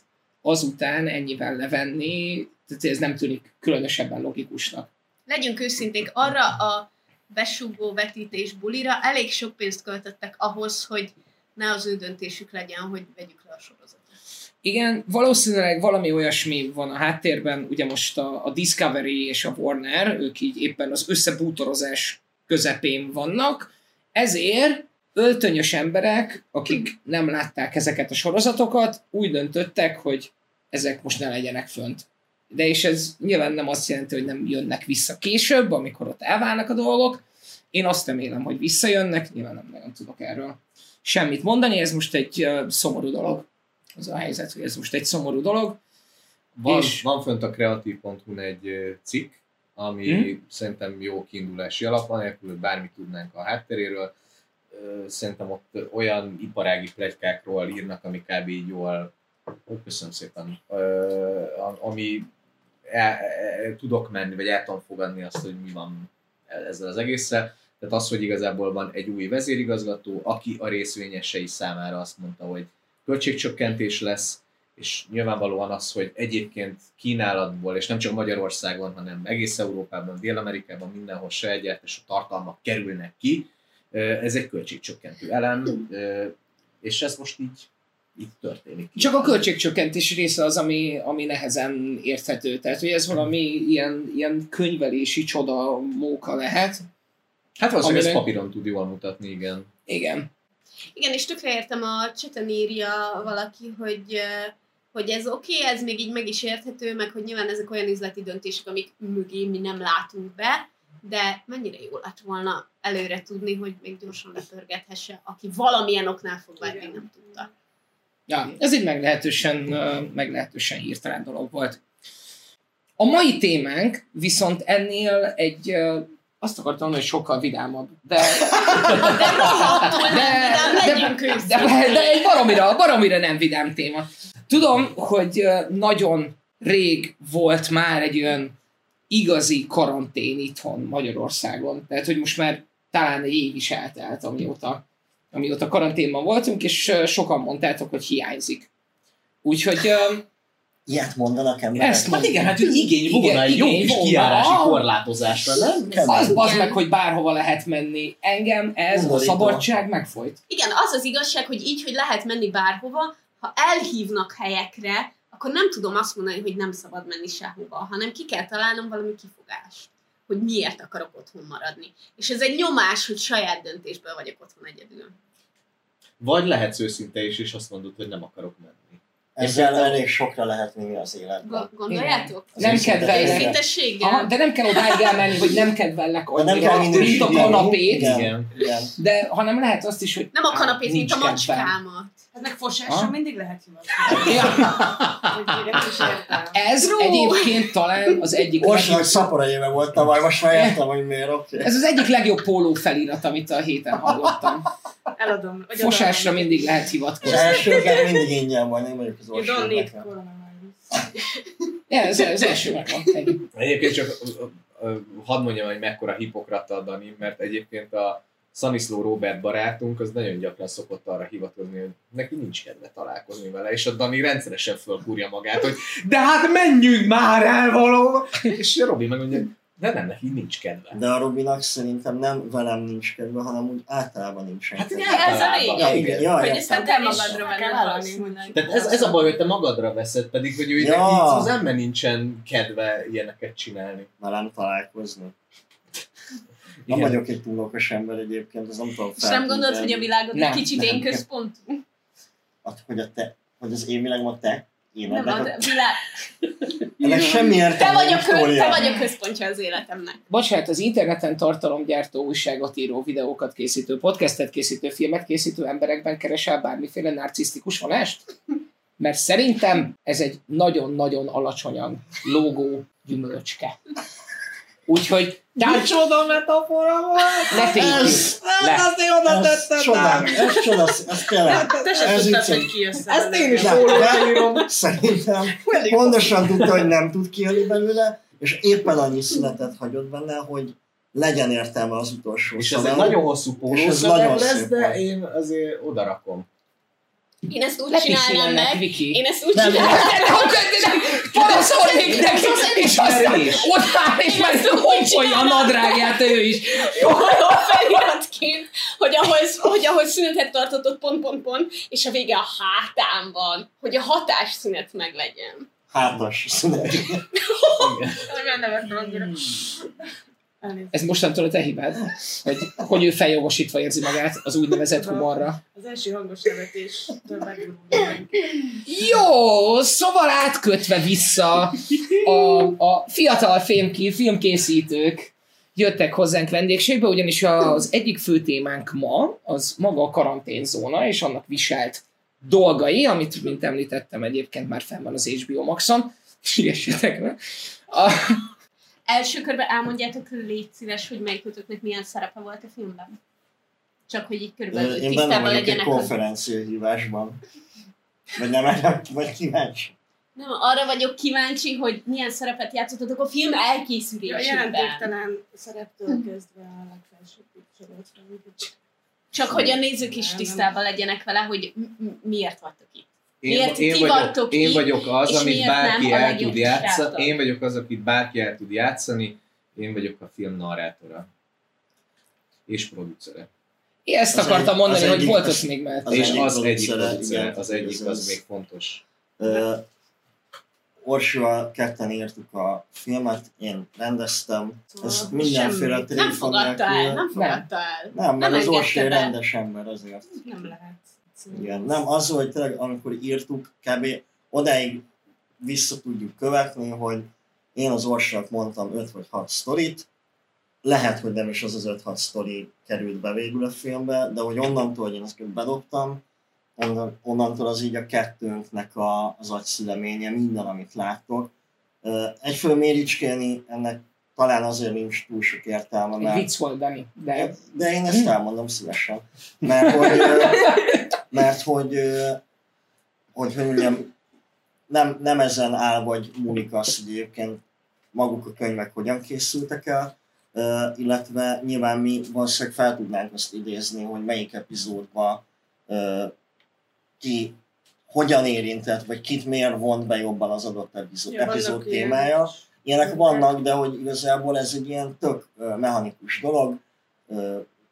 azután ennyivel levenni, tehát ez nem tűnik különösebben logikusnak. Legyünk őszinték, arra a besúgó vetítés bulira elég sok pénzt költöttek ahhoz, hogy ne az ő döntésük legyen, hogy vegyük le a sorozatot. Igen, valószínűleg valami olyasmi van a háttérben, ugye most a, a Discovery és a Warner, ők így éppen az összebútorozás közepén vannak, ezért öltönyös emberek, akik nem látták ezeket a sorozatokat, úgy döntöttek, hogy ezek most ne legyenek fönt. De és ez nyilván nem azt jelenti, hogy nem jönnek vissza később, amikor ott elválnak a dolgok. Én azt remélem, hogy visszajönnek, nyilván nem nagyon tudok erről semmit mondani, ez most egy uh, szomorú dolog. Az a helyzet, hogy ez most egy szomorú dolog. Van, És- van fönt a kreatív.hu egy cikk, ami Hmm. szerintem jó kiindulási alap, anélkül, hogy bármit tudnánk a hátteréről. Szerintem ott olyan iparági plegykákról írnak, ami kb. így jól, köszönöm szépen, a- ami tudok menni, vagy el tudom fogadni azt, hogy mi van ezzel az egésszel. Tehát az, hogy igazából van egy új vezérigazgató, aki a részvényesei számára azt mondta, hogy költségcsökkentés lesz, és nyilvánvalóan az, hogy egyébként kínálatból, és nem csak Magyarországon, hanem egész Európában, Dél-Amerikában, mindenhol saját gyártású tartalmak kerülnek ki, ez egy költségcsökkentő elem, és ez most így, így történik. Csak a költségcsökkentés része az, ami, ami nehezen érthető. Tehát, hogy ez valami ilyen, ilyen könyvelési csoda móka lehet. Hát valószínűleg ez Amire- papíron tud jól mutatni, igen. Igen. Igen, és tökre értem, a cseten írja valaki, hogy, hogy ez oké, okay, ez még így meg is érthető, meg hogy nyilván ezek olyan üzleti döntések, amik mögé mi nem látunk be, de mennyire jó lett volna előre tudni, hogy még gyorsan lepörgethesse, aki valamilyen oknál fogva még nem tudta. Ja, ez egy meglehetősen, meglehetősen hirtelen dolog volt. A mai témánk viszont ennél egy, azt akartam mondani, hogy sokkal vidámabb, de, De de, de, de, de, egy baromira, baromira nem vidám téma. Tudom, hogy nagyon rég volt már egy olyan igazi karantén itthon Magyarországon. Tehát, hogy most már talán egy év is eltelt, amióta, amióta karanténban voltunk, és sokan mondtátok, hogy hiányzik. Úgyhogy Ilyet mondanak emberek? Ezt Hát igen, hát hogy igény volna egy jó igény kis kiárási korlátozásra, nem? az bazd meg, hogy bárhova lehet menni. Engem ez a Undorító. szabadság megfolyt. Igen, az az igazság, hogy így, hogy lehet menni bárhova, ha elhívnak helyekre, akkor nem tudom azt mondani, hogy nem szabad menni sehova, hanem ki kell találnom valami kifogást, hogy miért akarok otthon maradni. És ez egy nyomás, hogy saját döntésből vagyok otthon egyedül. Vagy lehetsz őszinte is, és azt mondod, hogy nem akarok menni. Ezzel elég sokra lehet vinni az életben. Go- gondoljátok? Nem kedvelnek. tényleg. Őszintességgel? Aha, de nem kell odáig elmenni, hogy nem kedvellek De nem annyira, kell mint a kanapét, Igen. Igen. De hanem lehet azt is, hogy Nem a kanapét, mint a macskámat. Meg fosásra Ha? mindig lehet hivatkozni. Ja, Hogy ez True. egyébként talán az egyik Orsolak legjobb, szapora éve volt tavaly, most már értem, hogy miért, oké. ez az egyik legjobb póló felirat, amit a héten hallottam. Eladom. Vagy Fosásra adom. mindig lehet Az hivatkozni. elsőket mindig ingyen van, én vagyok az You don't need orsolak. coronavirus. Ja, ez, az első megvan. Egyébként csak hadd mondjam, hogy mekkora hipokrata a Dani, mert egyébként a Szaniszló Robert barátunk az nagyon gyakran szokott arra hivatkozni, hogy neki nincs kedve találkozni vele, és a Dani rendszeresen fölkúrja magát, hogy de hát menjünk már el valahova! És Robi meg mondja, De nem, neki nincs kedve. De a Robinak szerintem nem velem nincs kedve, hanem úgy általában nincsen Hát így ez a lényeg. Ja, igen, ja, Hogy aztán te magadra kell venned. Tehát ez, ez a baj, hogy te magadra veszed, pedig hogy ő Ja. neki az ember nincsen kedve ilyeneket csinálni. velem találkozni. Nem Igen. vagyok egy túl okos ember egyébként, az nem tudom És nem gondolod, hogy a világod Nem, egy kicsit nem. én központú? Hát, hogy, a te, hogy az én világom a te én Nem, a világ... Ennek semmi értelme Te vagy, a nincs, kö... Kória. te vagy a központja az életemnek. Bocsánat, az interneten tartalomgyártó, újságot író, videókat készítő, podcastet készítő, filmet készítő emberekben keresel bármiféle narcisztikus vonást? Mert szerintem ez egy nagyon-nagyon alacsonyan lógó gyümölcske. Úgyhogy tárgy... Csoda metafora volt! Ne tépjük Ez- le. én oda Ez csoda, ez csoda, ez tényleg. Te sem Ez tudtad, hogy ki jössz Ezt én is írom. Szerintem pontosan tudta, hogy nem tud kijönni belőle, és éppen annyi szünetet hagyott benne, hogy legyen értelme az utolsó És ez egy nagyon hosszú És ez pólószöveg nagyon lesz, szép de én azért odarakom. Én ezt úgy csinálnám meg, Viki. én ezt úgy Nem, csinálnám Panaszolnék neki, és aztán odáll, és már kompolja a nadrágját ő is. a feliratként, hogy ahhoz, hogy ahhoz szünetet tartott ott pont, pont, pont, és a vége a hátán van, hogy a hatásszünet meg legyen. Hátas szünet. Nem nevettem annyira. Ez mostantól a te hibád, hogy, hogy ő feljogosítva érzi magát az úgynevezett humorra. Az első hangos nevetéstől. Jó, szóval átkötve vissza a, a fiatal filmki, filmkészítők jöttek hozzánk vendégségbe, ugyanis az egyik fő témánk ma az maga a karanténzóna és annak viselt dolgai, amit, mint említettem, egyébként már fenn van az HBO Maxon. Siesetek le. A, Első körben elmondjátok, légy szíves, hogy melyikőtöknek milyen szerepe volt a filmben. Csak hogy így körülbelül Én benne tisztában egy legyenek. az- konferenciahívásban. Vagy nem erre vagy kíváncsi? Nem, arra vagyok kíváncsi, hogy milyen szerepet játszottatok a film Ja, elkészülésében. jelentéktelen szereptől kezdve a legfelsőbb Csak hogy a nézők is tisztában legyenek vele, hogy miért vagytok itt. Én, Miért én, ti vagyok, vagytok én vagyok az, amit bárki el tud játszani. Én vagyok az, akit bárki el tud játszani. Én vagyok a film narrátora. És producere. én ezt Az akartam egy- mondani, hogy egyik- volt az- ott még mellett. az és az egyik igen, az egyik az még fontos. Orsival ketten írtuk a filmet, én rendeztem. Ez Szóval mindenféle semmi. Nem fogadta el, nem fogadta el. Nem, mert Nem az Orsi egy engedte be. rendes ember azért. Nem lehet. Igen, nem, az, hogy tényleg amikor írtuk, kb. odáig vissza tudjuk követni, hogy én az Orsinak mondtam 5 vagy 6 sztorit, lehet, hogy nem is az az 5-6 sztori került be végül a filmbe, de hogy onnantól, hogy én ezt bedobtam, onnan, onnantól az így a kettőnknek a, az agyszüleménye, minden, amit láttok. Egyfőn méricskélni ennek talán azért nincs túl sok értelme, mert vicc volt, Dani, de de én ezt elmondom szívesen. Mert hogy, mert hogy, hogy, hogy mondjam, nem, nem ezen áll vagy múlik az, hogy egyébként maguk a könyvek hogyan készültek el, illetve nyilván mi valószínűleg fel tudnánk azt idézni, hogy melyik epizódban ki hogyan érintett, vagy kit miért vont be jobban az adott epizód, Ja, epizód ilyen. témája. Ilyenek vannak, de hogy igazából ez egy ilyen tök mechanikus dolog.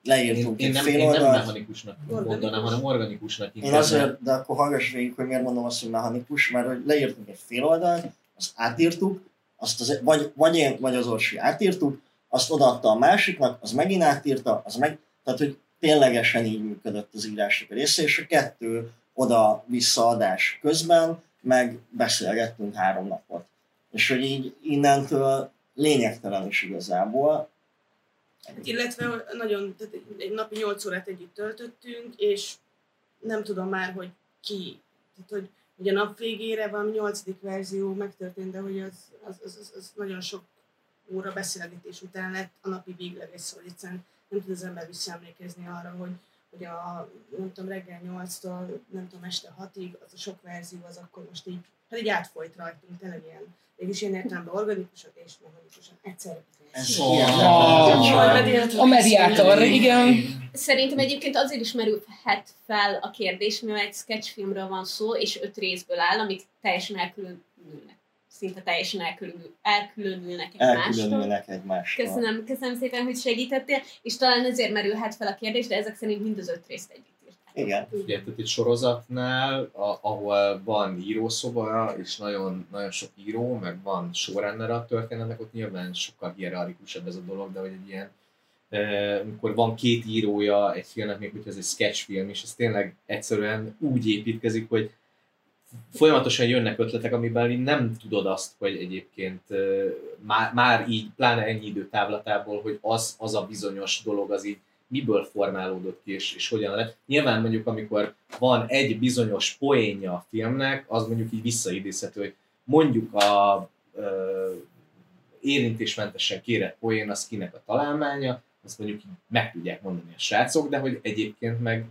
Én, Leírtunk én, egy nem, fél én nem oldalt. mechanikusnak mondanám, hanem organikusnak Én azért, de akkor hallgass végig, hogy miért mondom azt, hogy mechanikus, mert hogy leírtunk egy fél oldalt, azt átírtuk, azt az, vagy, vagy én, vagy az Orsi átírtuk, azt odaadta a másiknak, az megint átírta, az meg, tehát hogy ténylegesen így működött az írások része, és a kettő oda-visszaadás közben meg beszélgettünk három napot. És hogy így innentől lényegtelen is igazából. Illetve nagyon, tehát egy- napi 8 órát együtt töltöttünk, és nem tudom már, hogy ki, tehát hogy, a nap végére van nyolcadik verzió megtörtént, de hogy az, az, az, az, az nagyon sok óra beszélgetés után lett a napi végleges, szóval egyszerűen nem tud az ember visszaemlékezni arra, hogy, hogy a, nem tudom, reggel 8-tól, nem tudom, este 6-ig, az a sok verzió, az akkor most így, hát így átfolyt rajtunk, tényleg ilyen, mégis ilyen értelemben organikusak és mechanikusan egyszerre. Oh. a mediátor, igen. Szerintem egyébként azért is merülhet fel a kérdés, mivel egy sketchfilmről van szó, és öt részből áll, amik teljesen elkülönülnek. Szinte teljesen elkülönül, elkülönülnek egymástól. Elkülönülnek egymástól. Köszönöm, köszönöm szépen, hogy segítettél, és talán ezért merülhet fel a kérdés, de ezek szerint mind az öt részt együtt írták. Igen. Ugye, tehát egy sorozatnál, a, ahol van írószoba, és nagyon, nagyon sok író, meg van showrunner a történetnek, ott nyilván sokkal hierarchikusabb ez a dolog, de hogy egy ilyen eh, amikor van két írója egy filmnek, még hogyha ez egy sketchfilm, és ez tényleg egyszerűen úgy építkezik, hogy folyamatosan jönnek ötletek, amiben nem tudod azt, hogy egyébként már, már így, pláne ennyi idő távlatából, hogy az, az a bizonyos dolog az így miből formálódott ki, és, és hogyan lett. Nyilván mondjuk, amikor van egy bizonyos poénja a filmnek, az mondjuk így visszaidézhető, hogy mondjuk a ö, érintésmentesen kérett poén, az kinek a találmánya, azt mondjuk így meg tudják mondani a srácok, de hogy egyébként meg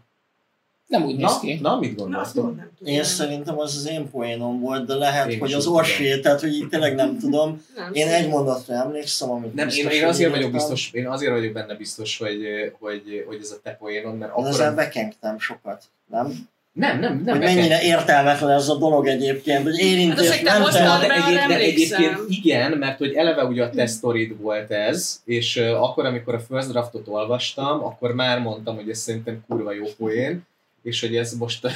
Nem úgy néz ki. na mit gondoltok? Én szerintem az az én poénom volt, de lehet, Én hogy az orsé, tehát hogy így tényleg nem tudom. Nem, Én egy mondatra emlékszem, amit Nem, én, biztos, én azért vagyok biztos, én azért vagyok benne biztos, hogy, hogy, hogy ez a te poénod, mert Én akkor... ezzel bekengtem sokat, nem? Nem, nem, nem. hogy mennyire értelmetlen ez a dolog egyébként, hogy Hát érintés te nem mondd de, egyéb, de egyébként igen, mert hogy eleve ugye a te sztorid volt ez, és uh, akkor, amikor a first draftot olvastam, akkor már mondtam, hogy ez szerintem kurva jó poén, és hogy ez most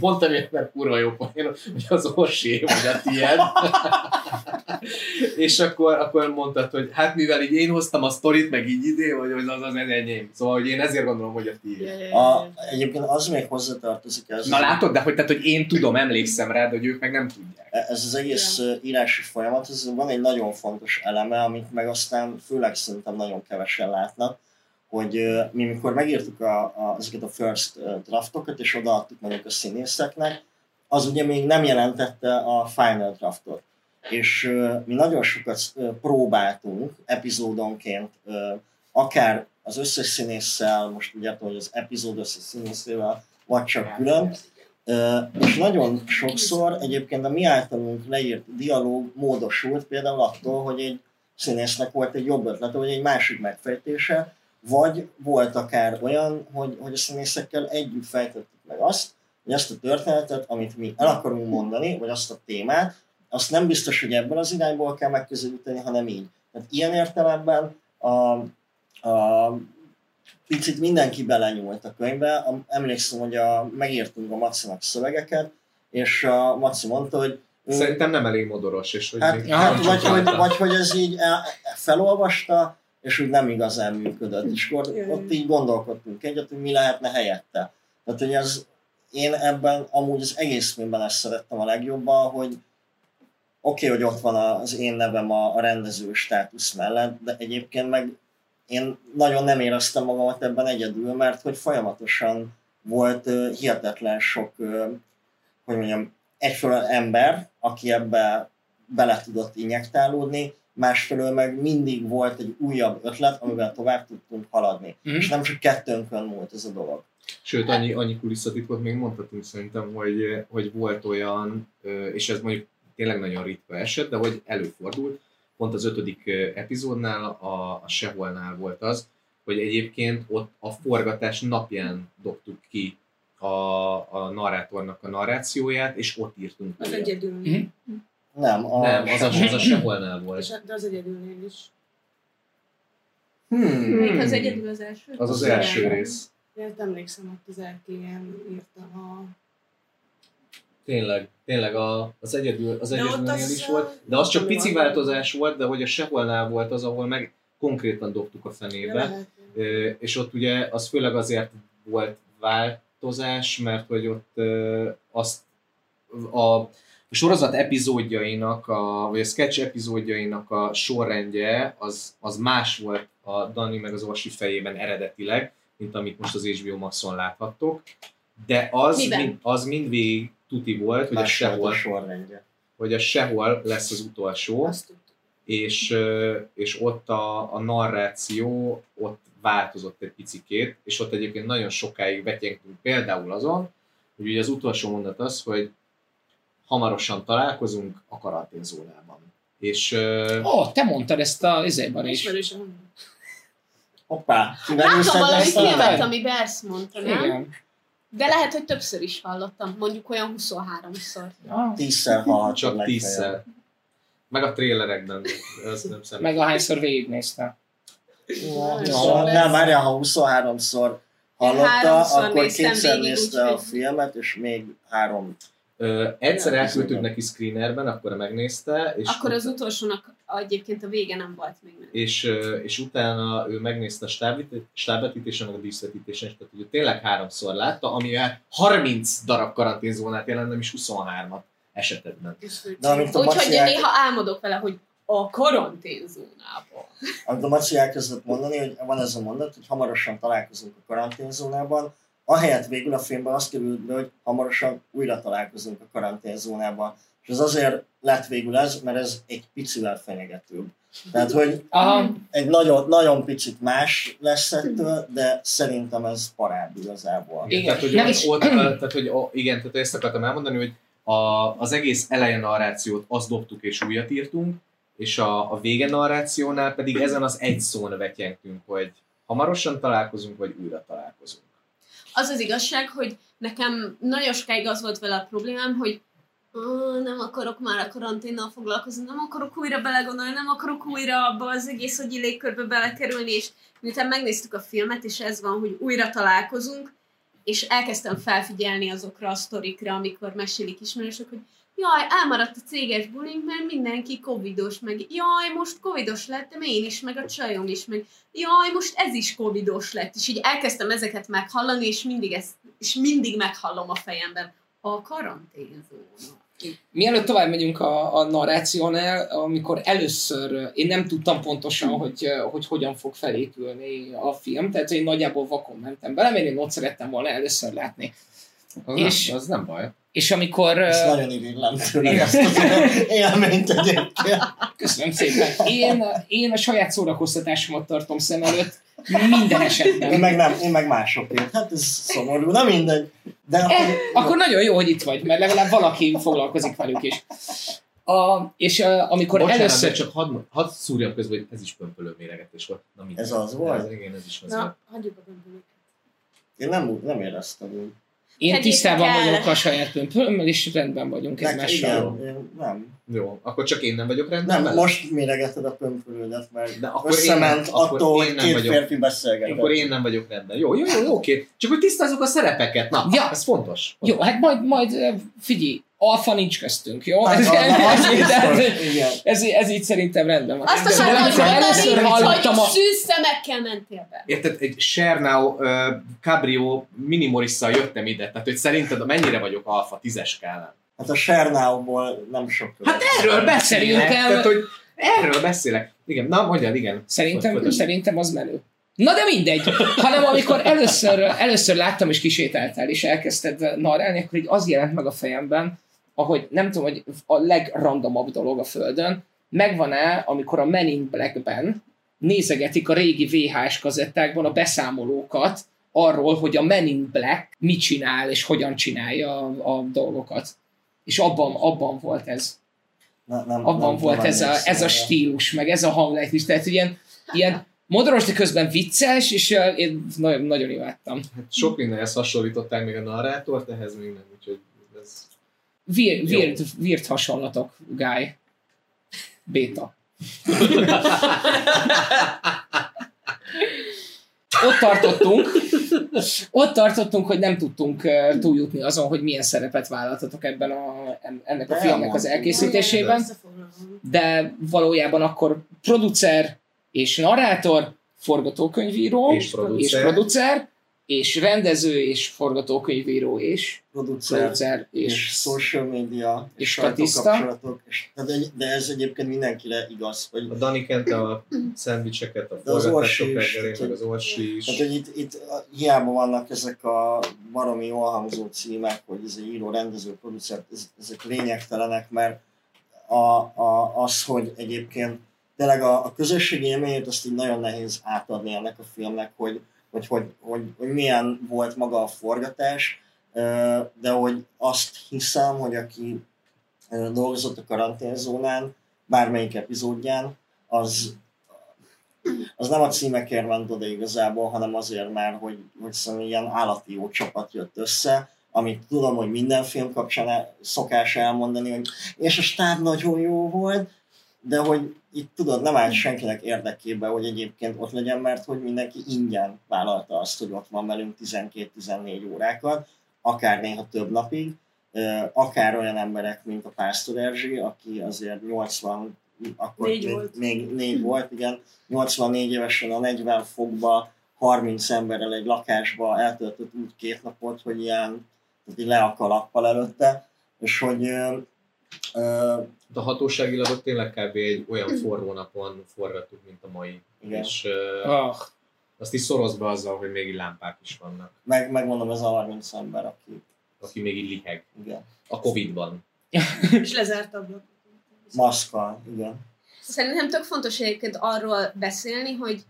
mondtam, hogy mert kurva jó poén, hogy az Orsé vagy a tiéd. és akkor, akkor mondtad, hogy hát mivel így én hoztam a sztorit, meg így ide, hogy az az, az enyém. Szóval, hogy én ezért gondolom, hogy a tiéd. A, egyébként az még hozzátartozik ez. Na látod, de hogy, tehát, hogy én tudom, emlékszem rá, de hogy ők meg nem tudják. ez az egész ja. írási folyamat, ez van egy nagyon fontos eleme, amit meg aztán főleg szerintem nagyon kevesen látnak, hogy mi mikor megírtuk a, a, ezeket a first draftokat, és odaadtuk mondjuk a színészeknek, az ugye még nem jelentette a final draftot. És mi nagyon sokat próbáltunk epizódonként, akár az összes színésszel, most ugye hogy az epizód összes színészével, vagy csak külön, Ö, és nagyon sokszor egyébként a mi általunk leírt dialóg módosult például attól, hogy egy színésznek volt egy jobb ötlete, vagy egy másik megfejtése, vagy volt akár olyan, hogy, hogy a színészekkel együtt fejtettük meg azt, hogy azt a történetet, amit mi el akarunk mondani, vagy azt a témát, azt nem biztos, hogy ebből az irányból kell megközelíteni, hanem így. Tehát ilyen értelemben a, a picit mindenki belenyúlt a könyvbe. Emlékszem, hogy a, megírtunk a Macinak szövegeket, és a Maci mondta, hogy ő, Szerintem nem elég modoros, és hogy hát, hát vagy, rajta. vagy hogy ez így el- felolvasta, és úgy nem igazán működött. És akkor ott így gondolkodtunk egyet, hogy mi lehetne helyette. Tehát, hogy ez, én ebben amúgy az egész filmben ezt szerettem a legjobban, hogy oké, okay, hogy ott van az én nevem a, a rendező státusz mellett, de egyébként meg én nagyon nem éreztem magamat ebben egyedül, mert hogy folyamatosan volt uh, hihetetlen sok, uh, hogy mondjam, egyfelől ember, aki ebbe bele tudott injektálódni, másfelől meg mindig volt egy újabb ötlet, amivel tovább tudtunk haladni. Mhm. És nem csak kettőnkön múlt ez a dolog. Sőt, annyi, annyi kulisszatitkot még mondhatunk szerintem, hogy, hogy volt olyan, és ez mondjuk tényleg nagyon ritka eset, de hogy előfordult, pont az ötödik epizódnál, a, a Seholnál volt az, hogy egyébként ott a forgatás napján dobtuk ki a, a narrátornak a narrációját, és ott írtunk Az újra. egyedülnél. Nem, a Nem, az a, az a Seholnál volt. És- De az egyedülnél is. Hmm. Még az egyedül az első? Az az első rész. Én emlékszem, ott az elkéjen írtam a... Tényleg, tényleg a, az egyedül, az De egyedülnél az, is volt, de az csak pici változás volt, de hogy a seholnál volt az, ahol meg konkrétan dobtuk a fenébe, és ott ugye az főleg azért volt változás, mert hogy ott azt a, a sorozat epizódjainak, a, vagy a sketch epizódjainak a sorrendje az, az más volt a Dani meg az Orsi fejében eredetileg, mint amit most az HBO Maxon láthattok, de az, Miben? mind, az mindvégig tuti volt, hogy a sehol, a sorrendje. hogy a sehol lesz az utolsó, Azt és, és ott a, a narráció ott változott egy picikét, és ott egyébként nagyon sokáig vetyengtünk például azon, hogy ugye az utolsó mondat az, hogy hamarosan találkozunk a karanténzónában. És ö, Ó, oh, te mondtad ezt a izében is. Ismerősen. Hoppá, Látom valami a filmet, amiben ezt mondta, nem? Igen. De lehet, hogy többször is hallottam, mondjuk olyan 23-szor. Ja. Tízszer hallhatod csak tízszer. Meg a trailerekben, ez nem. Meg ahányszor végignéztem. Szóval nem, várjál, ha 23-szor hallotta, akkor kétszer nézte a filmet, és még három. Ö, egyszer elküldtük neki screenerben, akkor megnézte, és, Akkor az utolsónak egyébként a vége nem volt még meg. és, és utána ő megnézte a stábvetítésen, meg a díszvetítésen, és tehát ugye tényleg háromszor látta, ami hát 30 darab karanténzónát jelent, nem is 23-at esetedben. Úgyhogy én néha álmodok vele, hogy a karanténzónában. amit a Maci elkezdett mondani, hogy van ez a mondat, hogy hamarosan találkozunk a karanténzónában, ahelyett végül a filmben azt került be, hogy hamarosan újra találkozunk a karanténzónában. És ez azért lett végül ez, mert ez egy picivel fenyegetőbb. Tehát, hogy Aha, egy nagyon, nagyon picit más lesz ettől, de szerintem ez parád igazából. Igen. Tehát, hogy is- ott, tehát, hogy ó, igen, tehát ezt akartam elmondani, hogy a, az egész eleje narrációt azt dobtuk és újat írtunk, és a, a vége narrációnál pedig ezen az egy szón vetyengtünk, hogy hamarosan találkozunk, vagy újra találkozunk. Az az igazság, hogy nekem nagyon sokáig az volt vele a problémám, hogy "Ó, nem akarok már a karanténnal foglalkozni, nem akarok újra belegondolni, nem akarok újra abba az egész agyi légkörbe belekerülni, és miután megnéztük a filmet, és ez van, hogy újra találkozunk, és elkezdtem felfigyelni azokra a sztorikra, amikor mesélik ismerősök, hogy jaj, elmaradt a céges bulink, mert mindenki covidos, meg jaj, most covidos lettem én is, meg a csajom is, meg jaj, most ez is covidos lett, és így elkezdtem ezeket meghallani, és mindig, ezt, és mindig meghallom a fejemben. A karanténzóna. Mielőtt tovább megyünk a, a narrációnál, amikor először én nem tudtam pontosan, hogy, hogy hogyan fog felépülni a film, tehát én nagyjából vakon mentem bele, mert én ott szerettem volna először látni. Az, És- nem, az nem baj. És amikor... Ez nagyon irigylem tőle ezt az élményt egyébként. Köszönöm szépen. Én, én a saját szórakoztatásomat tartom szem előtt minden Én esetben. meg nem, én meg másokért. Hát ez szomorú, nem mindegy. De E, akkor, akkor nagyon jó, hogy itt vagy, mert legalább valaki foglalkozik velük is. A, és uh, amikor Bocsánat, először... de csak hadd, hadd szúrjam közben, hogy ez is pömpölő méregetés volt. Na, mindegy. Ez az volt? Ez, igen, ez is az Na, volt. hagyjuk a bömbölyöket. én nem, nem éreztem úgy. Én Tegyétek tisztában el. vagyok a saját pömpölömmel, és rendben vagyunk egymással. nem. Jó, akkor csak én nem vagyok rendben Nem, vele? most méregeted a pömpölődet, mert De akkor összement én nem- akkor attól, én hogy nem két vagyok. férfi beszélgetett. Akkor én nem vagyok rendben. Jó, jó, jó, jó, oké. Csak hogy tisztázzuk a szerepeket. Na, Ja. ez fontos. Jó, hát majd, majd figyelj, alfa nincs köztünk, jó? Hát, Ez, az ez, ez, igen. ez, ez így szerintem rendben van. Azt akartam mondani, először hogy hallottam a... szűz szemekkel mentél be. Érted, egy Sernau uh, Cabrio minimorisszal jöttem ide, tehát hogy szerinted mennyire vagyok alfa tízes skálán? Hát a Sernauból nem sok Hát erről beszélek, Szerintem- tehát hogy erről beszélek. Igen, na mondjad, igen. Szerintem, szerintem az menő. Na de mindegy, hanem amikor először, először láttam és kisétáltál és elkezdted narrálni, akkor így az jelent meg a fejemben, ahogy nem tudom, hogy a legrandomabb dolog a Földön, megvan-e, amikor a Men in Black-ben nézegetik a régi VHS kazettákban a beszámolókat arról, hogy a Men in Black mit csinál és hogyan csinálja a, a dolgokat. És abban, abban volt ez. Ne, nem, Abban nem volt ez a, ez a stílus, meg ez a hanglát is. Tehát ilyen, ilyen modoros, de közben vicces, és uh, én nagyon, nagyon imádtam. Hát sok mindenhez hasonlították még a narrátort, ehhez még nem, úgyhogy. Weird, weird, weird hasonlatok, guy. Béta. Ott tartottunk, ott tartottunk, hogy nem tudtunk túljutni azon, hogy milyen szerepet vállaltatok ebben a, en- ennek a De filmnek az elkészítésében, de valójában akkor producer és narrátor, forgatókönyvíró És és producer. És rendező és forgatókönyvíró és Producer, producer és, és social media, és és statiszta. és, tehát egy- de ez egyébként mindenkire igaz, hogy A Dani kente a szendvicseket, a De az forgatások reggelén, meg az Orsi is. Tehát, hogy itt, itt hiába vannak ezek a baromi jól hangzó címek, hogy ez egy író, rendező, producer, ez, ezek lényegtelenek, mert a, a, az, hogy egyébként tényleg a, a közösségi élményét azt így nagyon nehéz átadni ennek a filmnek, hogy, hogy, hogy, hogy, hogy milyen volt maga a forgatás, de hogy azt hiszem, hogy aki dolgozott a karanténzónán, bármelyik epizódján, az, az nem a címekért ment oda igazából, hanem azért már, hogy, hogy szóval ilyen állati jó csapat jött össze, amit tudom, hogy minden film kapcsán szokás elmondani, hogy és a stáb nagyon jó volt, de hogy itt tudod, nem áll senkinek érdekébe, hogy egyébként ott legyen, mert hogy mindenki ingyen vállalta azt, hogy ott van velünk 12-14 órákat, akár néha több napig, akár olyan emberek, mint a Pásztor Erzsi, aki azért 80, akkor Négy még, volt. még négy volt, igen, 84 évesen a 40 fokba 30 emberrel egy lakásba eltöltött úgy két napot, hogy ilyen, tehát így le a kalappal előtte, és hogy ö, A hatóságilag ott tényleg kb. egy olyan forró napon forgattuk, mint a mai. Igen. És uh, Ah, azt is szoroz be azzal, hogy még így lámpák is vannak, meg, megmondom, ez a 30 ember, aki, aki még így liheg. igen, A Covid-ban. És lezárt ablak. maszkkal, igen. Szerintem tök fontos egyébként arról beszélni, hogy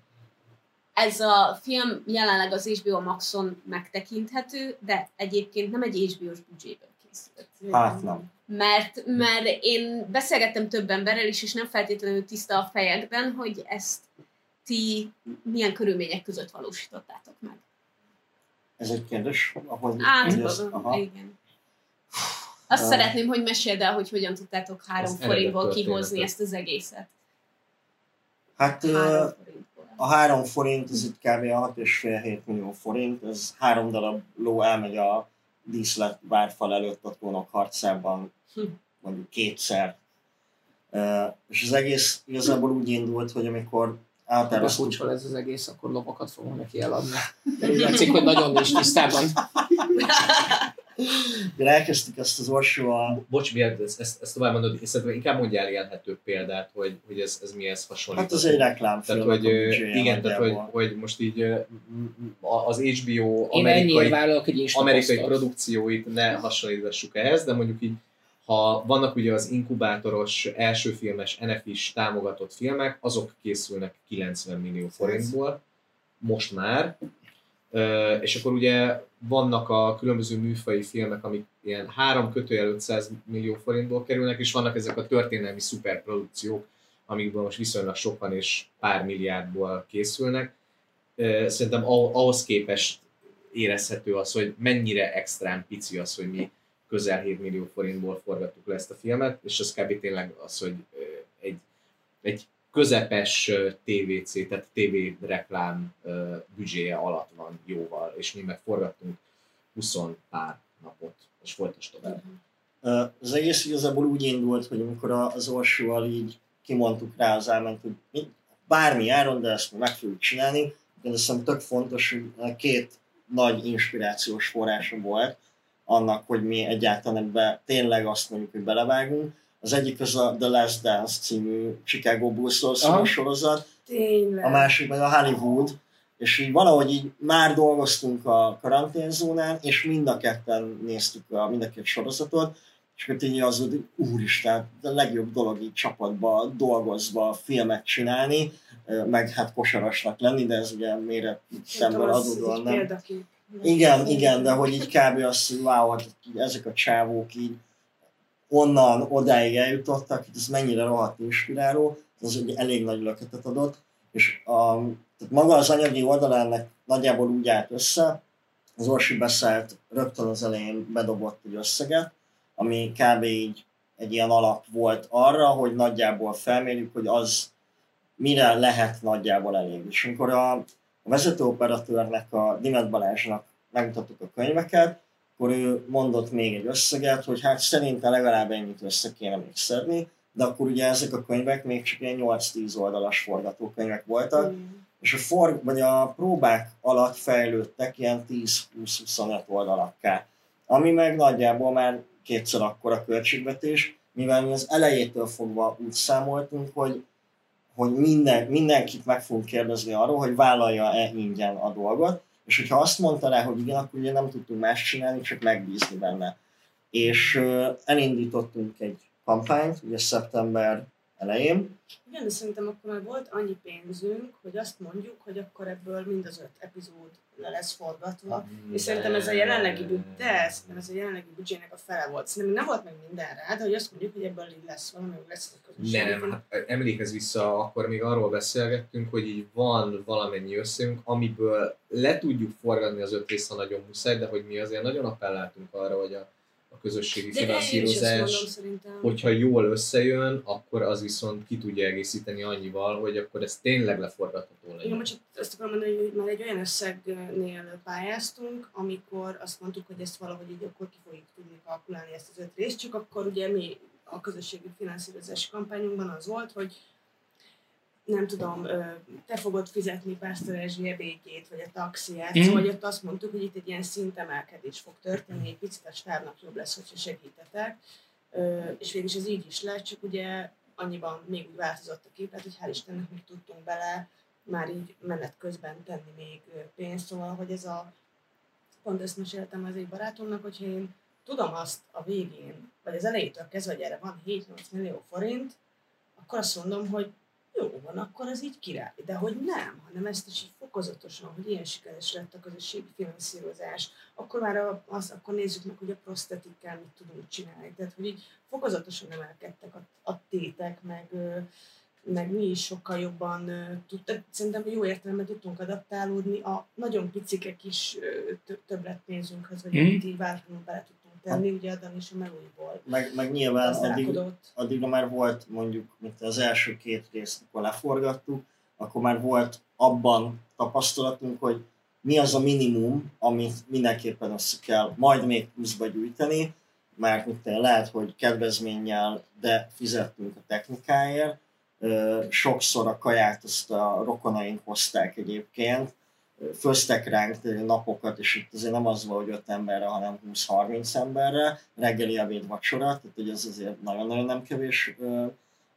ez a film jelenleg az HBO Maxon megtekinthető, de egyébként nem egy HBO-s büdzséből. Hát nem. Mert, mert én beszélgettem több emberrel is, és nem feltétlenül tiszta a fejekben, hogy ezt ti milyen körülmények között valósítottátok meg. Ez egy kérdés, ahogy Át, hogy ez- aha. igen. Azt Ah. szeretném, hogy meséld el, hogy hogyan tudtátok három forintból kihozni ezt az egészet. Hát Három forintból. a három forint, ez itt kb. a 6,5-7 millió forint, ez három darab ló elmegy a díszlet várfal előtt trónok harcában Hm. mondjuk kétszer. És az egész igazából úgy indult, hogy amikor ha elterveztük befucsol ez az egész, akkor lovakat fogom neki eladni. Úgy látszik, hogy nagyon nincs tisztában. Mire elkezdtük ezt az Orsival, Bocs, miért ezt, ezt, ezt tovább mondod, és szerintem inkább mondjál élhető példát, hogy, hogy ez, ez mihez hasonlít. hát ez egy reklámfilm. Tehát, hogy, igen, tehát, hogy, hogy most így az HBO amerikai, vállalok Insta amerikai posztot. produkcióit ne hasonlítassuk ehhez, de mondjuk így, ha vannak ugye az inkubátoros elsőfilmes NFIS támogatott filmek, azok készülnek 90 millió forintból, most már, és akkor ugye vannak a különböző műfai filmek, amik ilyen 3 kötőjel 500 millió forintból kerülnek, és vannak ezek a történelmi szuperprodukciók, amikből most viszonylag sokan és pár milliárdból készülnek. Szerintem ah- ahhoz képest érezhető az, hogy mennyire extrán pici az, hogy mi közel 7 millió forintból forgattuk le ezt a filmet, és az kb. tényleg az, hogy egy, egy közepes TVC, tehát TV reklám büdzséje alatt van jóval, és mi meg forgattunk 20 pár napot, és folytas tovább. Az egész igazából úgy indult, hogy amikor az Orsival így kimondtuk rá az elment, hogy mi- bármi áron, de ezt meg fogjuk csinálni. Én azt hiszem tök fontos, hogy két nagy inspirációs forrása volt annak, hogy mi egyáltalán ebbe tényleg azt mondjuk, hogy belevágunk. Az egyik az a The Last Dance című Chicago Bulls-ról szóló sorozat, Tényleg. a másik meg a Hollywood, és így valahogy így már dolgoztunk a karanténzónán, és mind a ketten néztük a, mind a két sorozatot, és akkor így az hogy úristen, a legjobb dolog így csapatba dolgozva filmet csinálni, meg hát kosarasnak lenni, de ez ugye méretemből adódóan nem. Példakép. Igen, igen, de hogy így kb. azt, hogy wow, hát ezek a csávók így onnan odáig eljutottak, hogy ez mennyire rohadt inspiráló, az egy elég nagy löketet adott, és a, tehát maga az anyagi oldalának nagyjából úgy állt össze, az Orsi beszélt rögtön az elején bedobott egy összeget, ami kb. így egy ilyen alap volt arra, hogy nagyjából felmérjük, hogy az mire lehet nagyjából elég. És amikor a, a vezetőoperatőrnek, a Dimet Balázsnak megmutattuk a könyveket, akkor ő mondott még egy összeget, hogy hát szerintem legalább ennyit össze kéne még szedni, de akkor ugye ezek a könyvek még csak ilyen 8-10 oldalas forgatókönyvek voltak, és a, for, vagy a próbák alatt fejlődtek ilyen 10-20-25 oldalakká, ami meg nagyjából már kétszer akkora költségvetés, mivel mi az elejétől fogva úgy számoltunk, hogy, hogy minden, mindenkit meg fogunk kérdezni arról, hogy vállalja-e ingyen a dolgot, és hogyha azt mondta rá, hogy igen, akkor ugye nem tudtunk más csinálni, csak megbízni benne. És elindítottunk egy kampányt, ugye szeptember elején, Igen, de szerintem akkor már volt annyi pénzünk, hogy azt mondjuk, hogy akkor ebből mind az öt epizód le lesz forgatva. És szerintem ez a jelenlegi de szerintem ez a jelenlegi büdzsének a fele volt. Szerintem nem volt meg minden rá, de hogy azt mondjuk, hogy ebből így lesz valami, hogy lesz a közösség. Nem, hát emlékezz vissza, akkor még arról beszélgettünk, hogy így van valamennyi összegünk, amiből le tudjuk forgatni az öt részt, ha nagyon muszáj, de hogy mi azért nagyon appelláltunk arra, hogy a, a közösségi finanszírozás, mondom hogyha jól összejön, akkor az viszont ki tudja egészíteni annyival, hogy akkor ez tényleg leforgatható Igen, legyen. most csak azt akarom mondani, hogy már egy olyan összegnél pályáztunk, amikor azt mondtuk, hogy ezt valahogy így akkor ki fogjuk tudni kalkulálni ezt az öt részt, csak akkor ugye mi a közösségi finanszírozási kampányunkban az volt, hogy nem tudom, te fogod fizetni Pásztor Erzsé békét, vagy a taxiát, mm. szóval hogy ott azt mondtuk, hogy itt egy ilyen szintemelkedés fog történni, egy picit a stábnak jobb lesz, hogyha segítetek, és végülis ez így is lett, csak ugye annyiban még úgy változott a képlet, hogy hál' Istennek még tudtunk bele már így menet közben tenni még pénzt, szóval, hogy ez a, pont ezt meséltem az egy barátomnak, hogyha én tudom azt a végén, vagy az elejétől kezdve, hogy erre van 7-8 millió forint, akkor azt mondom, hogy jó van, akkor az így király. De hogy nem, hanem ezt is így fokozatosan, hogy ilyen sikeres lett a közösségi finanszírozás, akkor már a, az, akkor nézzük meg, hogy a prostetikkel mit tudunk csinálni. Tehát, hogy így fokozatosan emelkedtek a, a tétek, meg, meg mi is sokkal jobban tudtak, szerintem jó értelemben tudtunk adaptálódni a nagyon picike kis ö, tö- többletpénzünkhöz, vagy amit így váratlanul bele tudtunk tenni, ugye a Dani és a Melújból Meg, meg nyilván addig, addigra már volt mondjuk, mint az első két részt, amikor leforgattuk, akkor már volt abban tapasztalatunk, hogy mi az a minimum, amit mindenképpen össze kell majd még pluszba gyűjteni, mert lehet, hogy kedvezménnyel, de fizettünk a technikáért. Sokszor a kaját azt a rokonaink hozták egyébként, Főztek ránk napokat, és itt azért nem az volt, hogy 5 emberre, hanem 20-30 emberre, reggeli, ebéd, vacsora, tehát hogy ez azért nagyon-nagyon nem kevés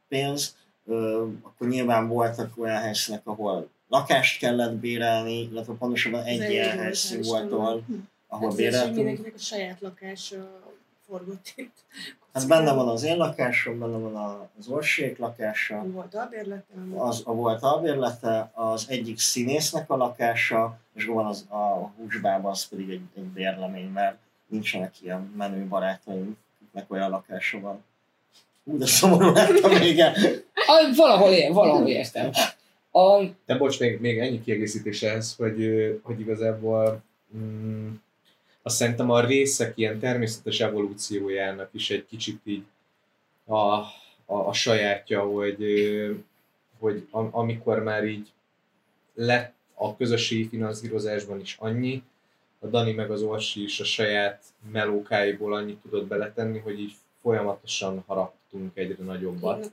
pénz. Akkor nyilván voltak olyan helyszínek, ahol lakást kellett bérelni, illetve pontosabban egy ilyen helyszín volt, ahol, ahol Hát béreltünk. mindenkinek a saját lakása forgott itt. Hát benne van az én lakásom, benne van a- az Orsék lakása, Volt a bérletem. az a volt albérlete, az egyik színésznek a lakása, és van az, a húsbában az pedig egy, egy bérlemény, mert nincsenek ilyen menő barátaim, akiknek olyan lakása van. Hú, de szomorú lett a vége. Ah, valahol, ér, valahol értem. A, De bocs, még, még ennyi kiegészítés ehhez, hogy, hogy igazából mm, azt szerintem a részek ilyen természetes evolúciójának is egy kicsit így a, a, a sajátja, hogy, hogy am, amikor már így lett a közösségi finanszírozásban is annyi, a Dani meg az Orsi is a saját melókáiból annyit tudott beletenni, hogy így folyamatosan haraptunk egyre nagyobbat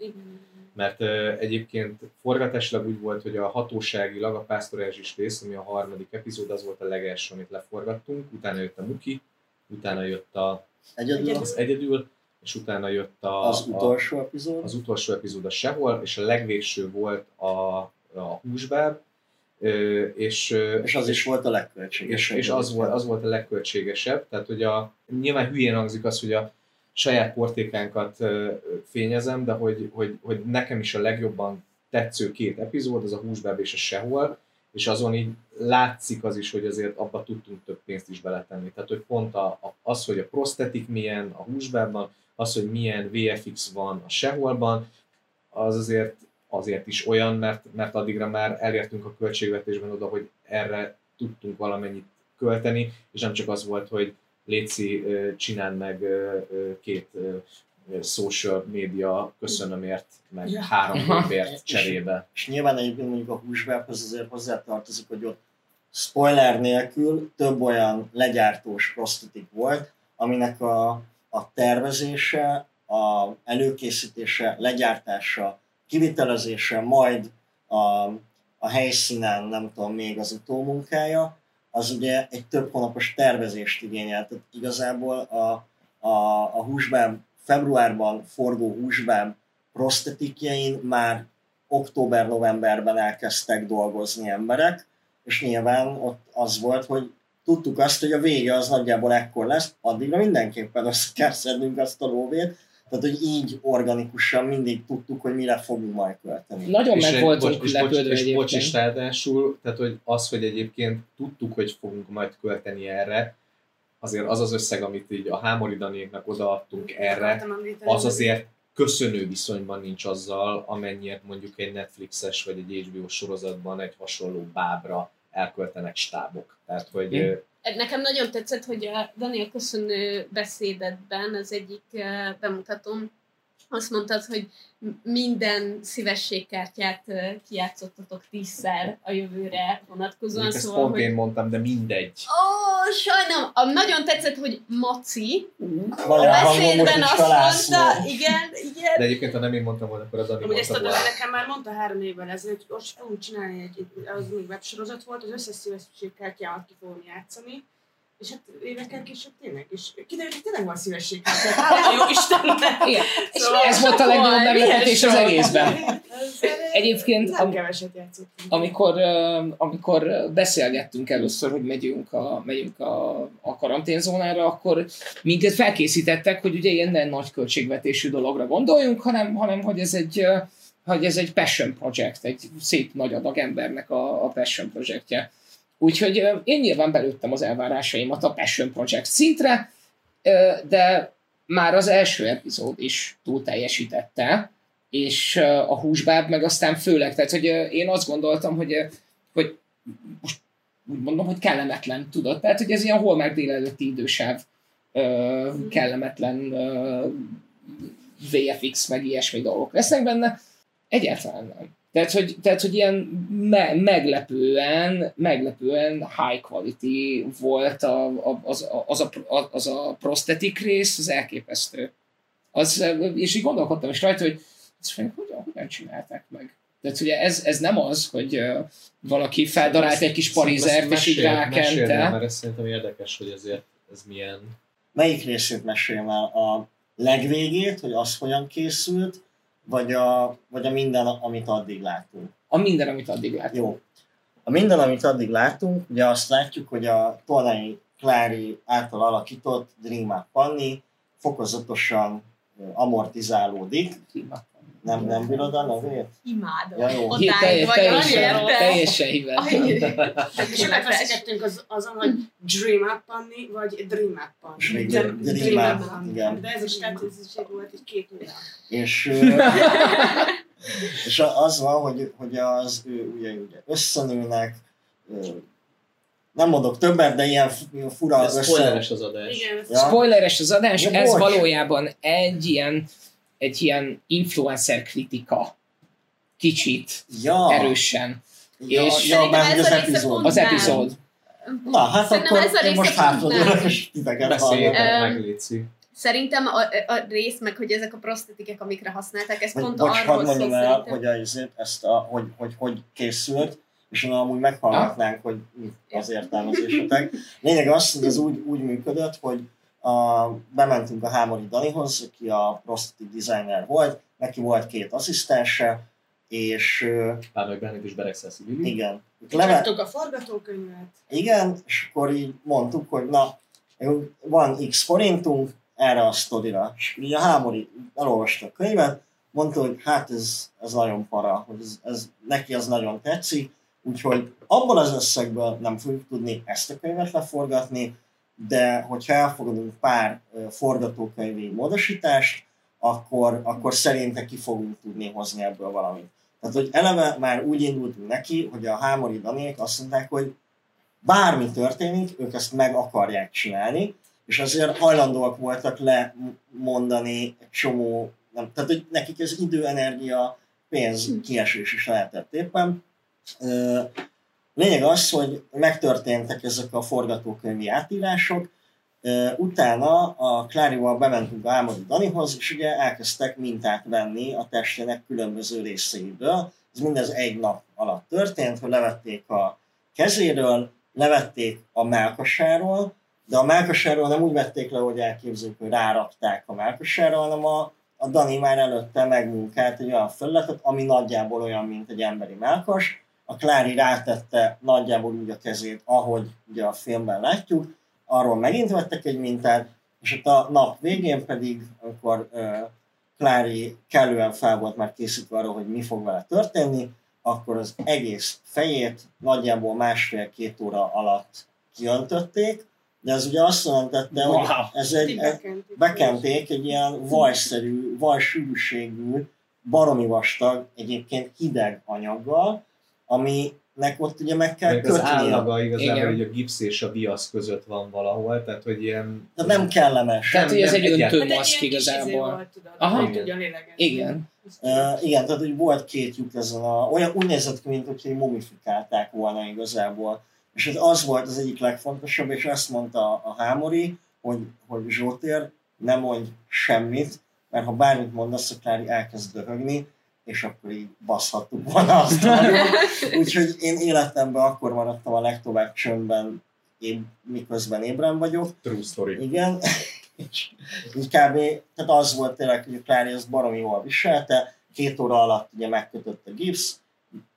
mert egyébként forgatásilag úgy volt, hogy a hatóságilag a Pásztor Erzsis rész, ami a harmadik epizód, az volt a legelső, amit leforgattunk, utána jött a Muki, utána jött a, Egyedül az Egyedül, és utána jött a, az utolsó epizód. a, az utolsó epizód a Sehol, és a legvégső volt a, a Húsbáb, és, És az is volt a és, legköltségesebb. és az, volt, az volt a legköltségesebb, tehát hogy a, nyilván hülyén hangzik az, hogy a saját portékánkat fényezem, de hogy, hogy, hogy nekem is a legjobban tetsző két epizód, az a Húsbáb és a Sehol, és azon így látszik az is, hogy azért abba tudtunk több pénzt is beletenni. Tehát, hogy pont a, az, hogy a prostetik milyen a húsbában, az, hogy milyen VFX van a seholban, az azért, azért is olyan, mert, mert addigra már elértünk a költségvetésben oda, hogy erre tudtunk valamennyit költeni, és nem csak az volt, hogy Léci, csináld meg két social média köszönömért, meg Ja. három Aha. gépért cserébe. És nyilván egyébként mondjuk a húsbábhoz azért hozzátartozik, hogy ott spoiler nélkül több olyan legyártós prosztetik volt, aminek a, a tervezése, a előkészítése, legyártása, kivitelezése, majd a, a helyszínen, nem tudom, még az utómunkája, az ugye egy több hónapos tervezést igényelt. Tehát igazából a, a, a húsbáb, februárban forgó húsbáb prosztetikjein már október-novemberben elkezdtek dolgozni emberek, és nyilván ott az volt, hogy tudtuk azt, hogy a vége az nagyjából ekkor lesz, addigra mindenképpen össze kell szednünk azt a lóvét, tehát hogy így organikusan mindig tudtuk, hogy mire fogunk majd költeni. nagyon És meg egy- voltunk bocs- és bocs- lepődve és bocs, és egyébként. ráadásul, tehát hogy az, hogy egyébként tudtuk, hogy fogunk majd költeni erre, azért az az összeg, amit így a Hámoridanéknak odaadtunk erre, az azért köszönő viszonyban nincs azzal, amennyit mondjuk egy Netflixes vagy egy HBO sorozatban egy hasonló bábra elköltenek stábok. Tehát, hogy, Mm. Nekem nagyon tetszett, hogy a Daniel köszönő beszédetben az egyik eh, bemutatóm azt mondtad, hogy minden szívességkártyát kijátszottatok tízszer a jövőre vonatkozóan. Ezt Szóval, pont hogy... én mondtam, de mindegy. Ó, sajnálom. A, nagyon tetszett, hogy Maci a hangon most beszédben azt találsz mondta, igen, igen. De egyébként, ha nem én mondtam volna, akkor a Dani Amúgy ezt a nekem már mondta három évvel ezelőtt, hogy most fogunk csinálni egy, egy az még websorozat volt, az összes szívességkártyámat ki fogom játszani. És hát évekkel később tényleg, és kiderült, hogy tényleg van szívességkártya. Hála jó Istennek! Igen. És Szóval- ez volt a Milyen meglepetés az egészben. Egyébként am- amikor, amikor beszélgettünk először, hogy megyünk a, megyünk a, a karanténzónára, akkor minket felkészítettek, hogy ugye ilyen nem nagy költségvetésű dologra gondoljunk, hanem, hanem hogy ez egy hogy ez egy passion project, egy szép nagy adag embernek a, a passion projektje. Úgyhogy én nyilván belőttem az elvárásaimat a passion project szintre, de már az első epizód is túl teljesítette, és a húsbáb meg aztán főleg, tehát hogy én azt gondoltam, hogy, hogy most úgy mondom, hogy kellemetlen, tudod, tehát hogy ez ilyen holmár délelőtti idősáv ö, kellemetlen VFX meg ilyesmi dolgok lesznek benne, egyáltalán nem. Tehát, hogy, tehát, hogy ilyen me- meglepően, meglepően high quality volt a, a, az, a, az, a, az a prosthetic rész, az elképesztő. Az, és így gondolkodtam is rajta, hogy ezt hogyan, hogyan csinálták meg. Tehát ugye ez, ez nem az, hogy ö, valaki feldarált egy kis parizert, és így rákente. mert ez szerintem érdekes, hogy ezért ez milyen... Melyik részét meséljem el? A legvégét, hogy az hogyan készült, vagy a, vagy a minden, amit addig látunk? A minden, amit addig láttunk. Jó. A minden, amit addig látunk, ugye azt látjuk, hogy a Tolnai Klári által alakított Dream Up Panni fokozatosan amortizálódik. Nem, nem bírod a nevét? Imádom. Ja, jó. Hí- teljes- vagy, teljesen, teljesen hibás. És sokat veszekedtünk az, azon, hogy Dream Up Panni, vagy Dream Up Panni. Dream, Dream Dream Up, igen. De ez is tetszéség volt, egy két óra. És, és a- az van, hogy, hogy az ő ugye, ugye összenőnek, nem mondok többet, de ilyen fu- ilyen fura Ez spoileres az adás. Igen, Ja. Spoileres az adás, Ja, ez bocs. valójában egy ilyen, egy ilyen influencer kritika. Kicsit, Ja, erősen. ja, és- ja, Szerintem már az epizód. Az epizód. Na, hát Szerintem akkor ez a én most hátradőlök, és titeket hallgatok. Szerintem a, a rész, meg hogy ezek a prosztetikek, amikre használták, ez Vagy, pont bocs, arról szól mondjam el, hogy, a, ezért ezt a, hogy, hogy, hogy készült, és onnan amúgy meghallgatnánk, hogy mi az értelmezésetek. Lényeg az, hogy ez úgy, úgy működött, hogy a, bementünk a Hámori Danihoz, aki a prosthetic designer volt, neki volt két asszisztense, és Pár meg bennük is beregszel igen, leve, Levettük a forgatókönyvet. igen, és akkor így mondtuk, hogy na, van x forintunk erre a sztorira. És így a Hámori elolvasta a könyvet, mondta, hogy hát ez, ez nagyon para, hogy ez, ez, neki az nagyon tetszik, úgyhogy abban az összegből nem fogjuk tudni ezt a könyvet leforgatni, de hogyha elfogadunk pár forgatókönyvi módosítást, akkor, akkor szerinte ki fogunk tudni hozni ebből valamit. Tehát, hogy eleve már úgy indultunk neki, hogy a Hámori Danék azt mondták, hogy bármi történik, ők ezt meg akarják csinálni, és azért hajlandóak voltak lemondani egy csomó, nem, tehát hogy nekik ez idő, energia, pénz kiesés is lehetett éppen. Lényeg az, hogy megtörténtek ezek a forgatókönyvi átírások, utána a Klárival bementünk a Ámori Danihoz, és ugye elkezdtek mintát venni a testének különböző részeiből. Ez mindez egy nap alatt történt, hogy levették a kezéről, levették a melkasáról, de a melkasáról nem úgy vették le, hogy elképzeljük, hogy rárakták a melkasára, hanem a, a Dani már előtte megmunkált egy olyan felületet, ami nagyjából olyan, mint egy emberi melkas. A Klári rátette nagyjából úgy a kezét, ahogy ugye a filmben látjuk, arról megint vettek egy mintát, és ott a nap végén pedig, amikor uh, Klári kellően fel volt már készítve arra, hogy mi fog vele történni, akkor az egész fejét nagyjából másfél-két óra alatt kiöntötték, de ez ugye azt jelentette, hogy Wow. ez egy, Bekentik. bekenték egy ilyen vajszerű, vajsűrűségű, baromi vastag, egyébként hideg anyaggal, ami ott ugye meg kell Meg az kötni. állaga igazából, Igen. hogy a gipsz és a viasz között van valahol, tehát hogy ilyen... Tehát nem kellemes. Tehát, hogy ez egy egyáltalán. öntő Hát izé igazából. Aha. hogy tudja. Igen. Uh, igen, tehát hogy volt két lyuk ezen a... Olyan úgy nézett ki, mint hogyha mumifikálták volna igazából. És ez az volt az egyik legfontosabb, és azt mondta a Hámori, hogy, hogy Zsótér, ne mondj semmit, mert ha bármit mondasz, a Klári elkezd döhögni, és akkor így baszhattuk volna azt. Úgyhogy én életemben akkor maradtam a legtovább csöndben, én miközben ébren vagyok. True story. Igen. És így kb. Tehát az volt tényleg, hogy a Klári ezt baromi jól viselte, két óra alatt ugye megkötött a gipsz,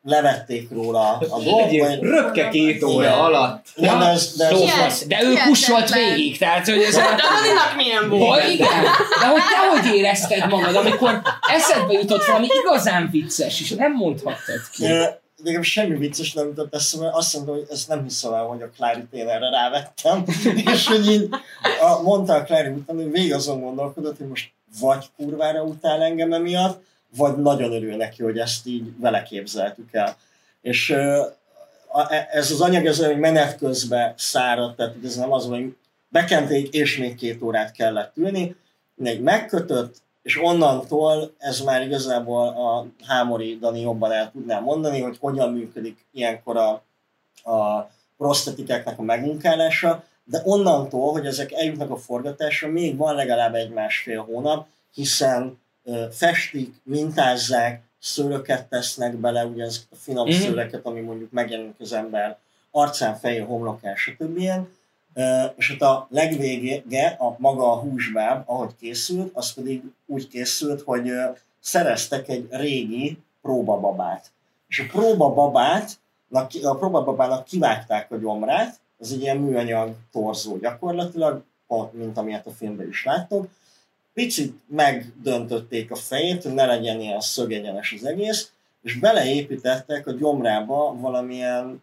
levették róla a dolgot, röpke két óra Igen. alatt. Igen, de ez, de ez, Szóval, de ő kussolt végig, tehát hogy ez a... De Daninak milyen volt? Igen, de hogy te hogy érezted magad, amikor eszedbe jutott valami igazán vicces, és nem mondhattad ki. de nekem semmi vicces nem jutott eszembe, azt mondta, hogy ezt nem hiszem el, hogy a én erre rávettem, és hogy így a, mondta a Klári után, hogy végig azon gondolkodott, hogy most vagy kurvára utál engem emiatt, vagy nagyon örül neki, hogy ezt így vele képzeltük el. És e- ez az anyag ez hogy menet közben száradt, tehát ez nem az, hogy bekenték, és még két órát kellett ülni, még megkötött, és onnantól ez már igazából a Hámori Dani jobban el tudná mondani, hogy hogyan működik ilyenkor a, a prostetikáknak a megmunkálása, de onnantól, hogy ezek eljutnak a forgatásra, még van legalább egy másfél hónap, hiszen ö, festik, mintázzák, szőröket tesznek bele, ugye ezeket a finom Mhm. szőröket, ami mondjuk megjelenik az ember arcán, fején, homlokán, stb. Ilyen. És ott a legvége, a maga a húsbáb, ahogy készült, az pedig úgy készült, hogy szereztek egy régi próbababát. És a próbababát, a próbababának kivágták a gyomrát, ez egy ilyen műanyag torzó gyakorlatilag, mint amilyet a filmben is láttok. Picit megdöntötték a fejét, hogy ne legyen ilyen szögegyenes az egész, és beleépítettek a gyomrába valamilyen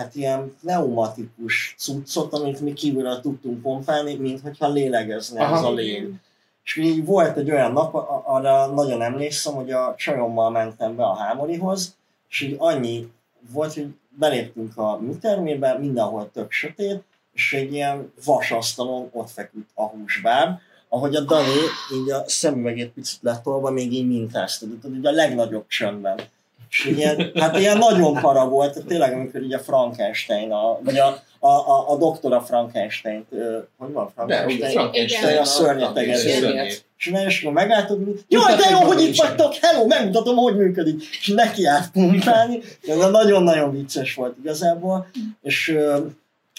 hát ilyen pneumatikus cuccot, amit mi kívülről tudtunk pompálni, mint hogyha lélegezne Aha. ez a lég. És így volt egy olyan nap, arra nagyon emlékszem, hogy a csajommal mentem be a Hámorihoz, és így annyi volt, hogy beléptünk a műtermébe, mindenhol tök sötét, és egy ilyen vasasztalon ott feküdt a húsbáb, ahogy a Dani így a szemüvegét picit letolva még így mintázta, de tudod, így a legnagyobb csöndben. És ilyen, hát ilyen nagyon para volt, tényleg amikor így a Frankenstein, a, vagy a, a, a, a doktora Frankenstein, hogy van De, Frankenstein? Frankenstein a szörnyeteget. szörnyet. És és akkor megálltad, hogy jaj, de jó, hogy itt vagytok, hello, megmutatom, hogy működik. És neki állt pumpálni. Ez nagyon-nagyon vicces volt igazából. És,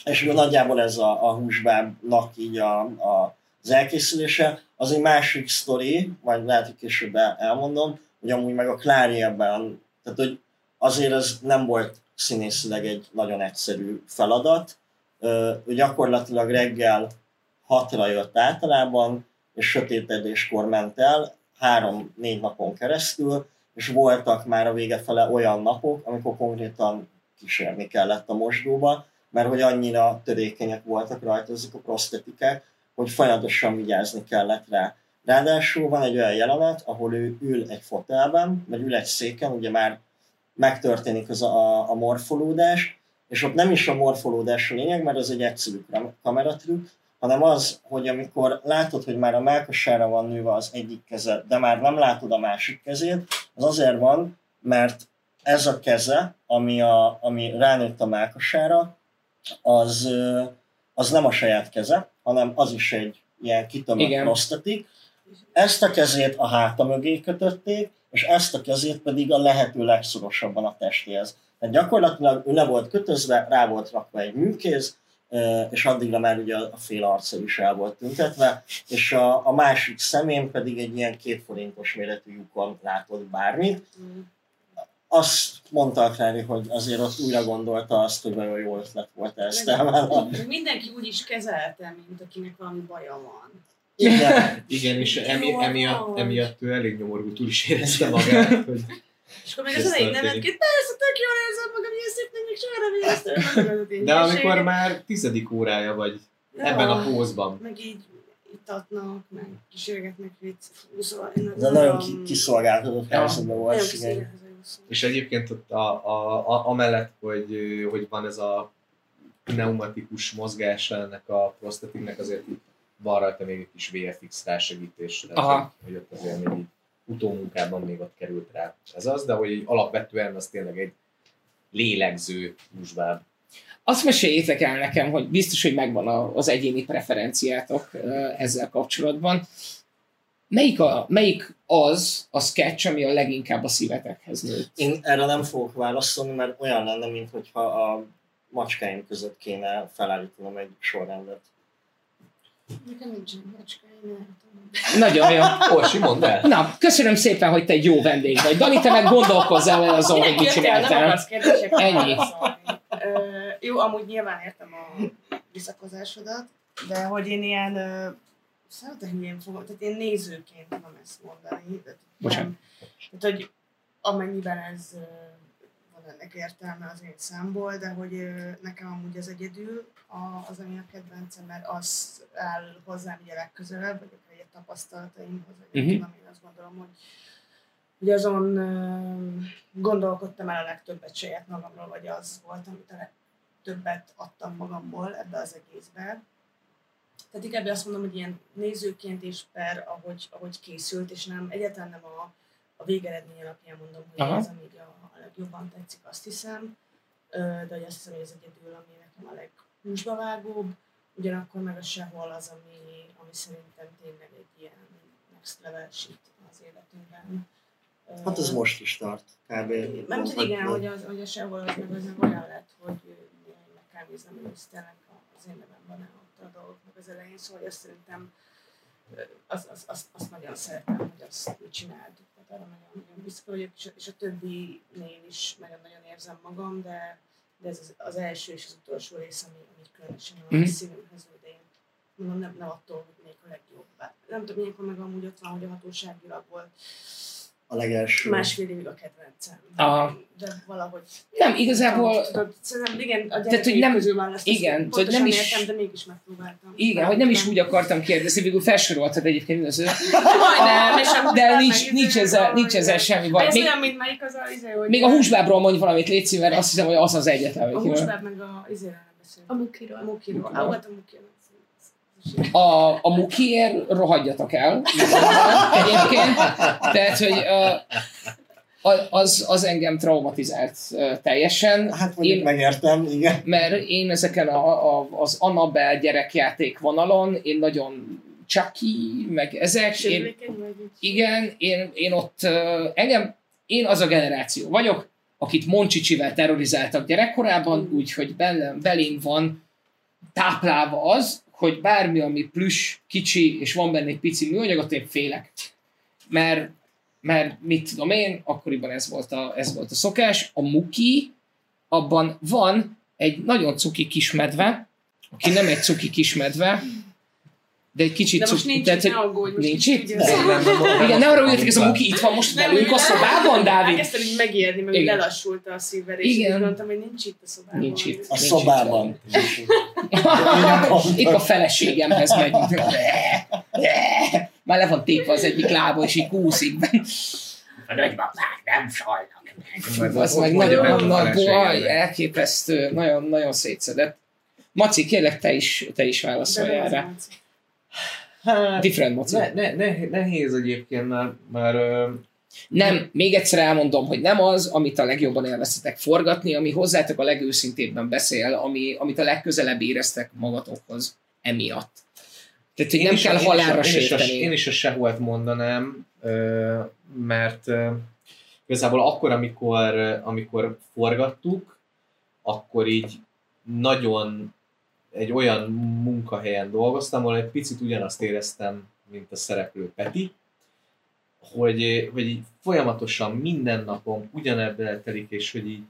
és akkor nagyjából ez a, a húsbábnak így a, a, az elkészülése. Az egy másik sztori, majd lehet, hogy később el- elmondom, hogy amúgy meg a Klári ebben, tehát hogy azért ez nem volt színészileg egy nagyon egyszerű feladat. Ö, gyakorlatilag reggel hatra jött általában, és sötétedéskor ment el, három-négy napon keresztül, és voltak már a vége fele olyan napok, amikor konkrétan kísérni kellett a mosdóba, mert hogy annyira törékenyek voltak rajta ezek a prostetikák, hogy folyamatosan vigyázni kellett rá. Ráadásul van egy olyan jelenet, ahol ő ül egy fotelben, vagy ül egy széken, ugye már megtörténik az a, a morfolódás, és ott nem is a morfolódás a lényeg, mert az egy egyszerű kam- kameratrükk, hanem az, hogy amikor látod, hogy már a melkasára van nőve az egyik keze, de már nem látod a másik kezét, az azért van, mert ez a keze, ami, a, ami ránőtt a melkasára, az, az nem a saját keze, hanem az is egy ilyen kitömött Igen. Ezt a kezét a háta mögé kötötték, és ezt a kezét pedig a lehető legszorosabban a testéhez. Tehát gyakorlatilag ő le volt kötözve, rá volt rakva egy műkéz, és addigra már ugye a fél arca is el volt tüntetve, és a, a másik szemén pedig egy ilyen két forintos méretű lyukon látott bármit. Azt mondta a Klári, hogy azért ott újra gondolta azt, hogy nagyon jó ötlet volt elvállalni. Mindenki úgy is kezelte, mint akinek valami baja van. Igen, Igen, és emi, Jó, emiatt, emiatt ő elég nyomorgútul is érezte magát, hogy És akkor még az elején történik. nevetként, persze, tök jól érzem magam, ilyen szépnek, még soha nem éreztem. de amikor már tizedik órája vagy ebben a pózban, Meg így itatnak, meg kísérgetnek vicc. Szóval én de nagyon ki- kiszolgáltatott helyzetben volt. Igen. És egyébként ott a, a, a, amellett, hogy, hogy van ez a pneumatikus mozgása ennek a prostatiknek, azért itt van rajta még egy kis VFX rásegítés, tehát Aha. hogy, ott azért még így utómunkában még ott került rá ez az, de hogy alapvetően az tényleg egy lélegző húsbáb. Azt meséljétek el nekem, hogy biztos, hogy megvan az egyéni preferenciátok ezzel kapcsolatban. Melyik, a, melyik az a sketch, ami a leginkább a szívetekhez nőtt? Én erre nem fogok válaszolni, mert olyan lenne, mintha a macskáim között kéne felállítanom egy sorrendet. Nekem nincsen nem. Nagyon jó. Orsi, mondd el! Na, köszönöm szépen, hogy te egy jó vendég vagy. Dani, te meg gondolkozzál el azon, hogy mit nem csináltál. Ennyi. válaszolni. Ö, jó, amúgy nyilván értem a visszakozásodat, de hogy én ilyen, szeretem hülyén fogom, tehát én nézőként tudom ezt mondani. Tehát Bocsánat. nem, tehát, hogy amennyiben ez van ennek értelme az én számból, de hogy nekem amúgy az egyedül az, ami a kedvencem, mert az áll hozzám ugye legközelebb, vagy akár egy tapasztalataimhoz, vagy uh-huh. tudom, én azt gondolom, hogy hogy azon gondolkodtam el a legtöbbet saját magamról, vagy az volt, amit a legtöbbet adtam magamból ebbe az egészbe. Tehát inkább azt mondom, hogy ilyen nézőként és per, ahogy, ahogy készült, és nem egyáltalán nem a, a végeredmény alapján mondom, hogy Aha. ez, ami így a, a legjobban tetszik, azt hiszem, de hogy azt hiszem, hogy ez egyedül, ami nekem a leghúsba vágóbb, ugyanakkor meg a sehol az, ami, ami szerintem tényleg egy ilyen next level shit az életünkben. Hát ez most is tart, kb. nem tudom, igen, hogy, az, hogy a sehol az meg, az meg olyan lett, hogy meg kell néznem, hogy ez tényleg az én nevem van ott a dolgoknak az elején, szóval azt szerintem az, az, az, azt nagyon szeretem, hogy azt úgy csináltuk. Tehát arra nagyon, nagyon büszke vagyok, és a, és a többinél is nagyon-nagyon érzem magam, de, de ez az, az első és az utolsó rész, ami, ami különösen a mm. szívemhez ült, de én mondom, nem, nem attól, hogy még a legjobb. Nem tudom, ilyenkor meg amúgy ott van, hogy a hatóságilag volt A legelső. másfél évig a kedvencem. Aha. De valahogy... Nem, igazából Tudod, szerintem igen, a Tehát, hogy nem- közül választottam. igen, tehát nem is- értem, de mégis megpróbáltam. Igen, hogy nem is úgy akartam kérdezni, végül felsoroltad egyébként mindaző. Majdnem, és De nincs, nincs, ezzel, nincs ezzel semmi baj. Ez Még, olyan, mint melyik az a izé, hogy... még a húsbábról mondj valamit, Léci, mert azt hiszem, hogy az az egyetlen. A húsbáb meg a izéről beszélünk. A mukiról. A mukiról. Volt a mukiról. A, a mukiért rohadjatok el. Egyébként. Tehát, hogy uh, az, az engem traumatizált uh, teljesen. Hát mondjuk Én- megértem, igen. mert én ezeken a, a, az Annabelle gyerekjáték vonalon, én nagyon Chucky, meg ezek, én, igen, én, én ott uh, engem, én az a generáció vagyok, akit Moncsicsivel terrorizáltak gyerekkorában, úgyhogy belém, belém van táplálva az, hogy bármi, ami plüss, kicsi, és van benne egy pici műanyagot, én félek. Mert, mert mit tudom én, akkoriban ez volt a, ez volt a szokás. A muki, abban van egy nagyon cuki kismedve, aki nem egy cuki kismedve, de egy kicsit De most nincs tehát, itt, hogy- ne aggódj, most nincs itt? igen, ne arra üljetek, ez a muki itt van most Nem, velünk a nem. szobában, Dávid. Elkezdtem így megijedni, mert lelassult a szívverés, Igen. mondtam, hogy nincs itt a szobában. Nincs itt. A szobában. Épp a feleségemhez megyünk. Már le van tépve az egyik lába, és így kúszik. A nagybabák nem sajnak. Az meg nagyon nagy baj, elképesztő, nagyon, nagyon szétszedett. Maci, kérlek, te is, te is válaszolj erre. Hát, Different Maci. ne, ne, ne, nehéz egyébként, mert, mert Nem, még egyszer elmondom, hogy nem az, amit a legjobban élveztetek forgatni, ami hozzátok a legőszintébben beszél, ami, amit a legközelebb éreztek magatokhoz emiatt. Tehát, hogy nem is kell én is halálra én is a-. Én is a seholt mondanám, mert igazából akkor, amikor, amikor forgattuk, akkor így nagyon egy olyan munkahelyen dolgoztam, ahol egy picit ugyanazt éreztem, mint a szereplő Peti, hogy, hogy így folyamatosan minden napom ugyanebben telik, és hogy így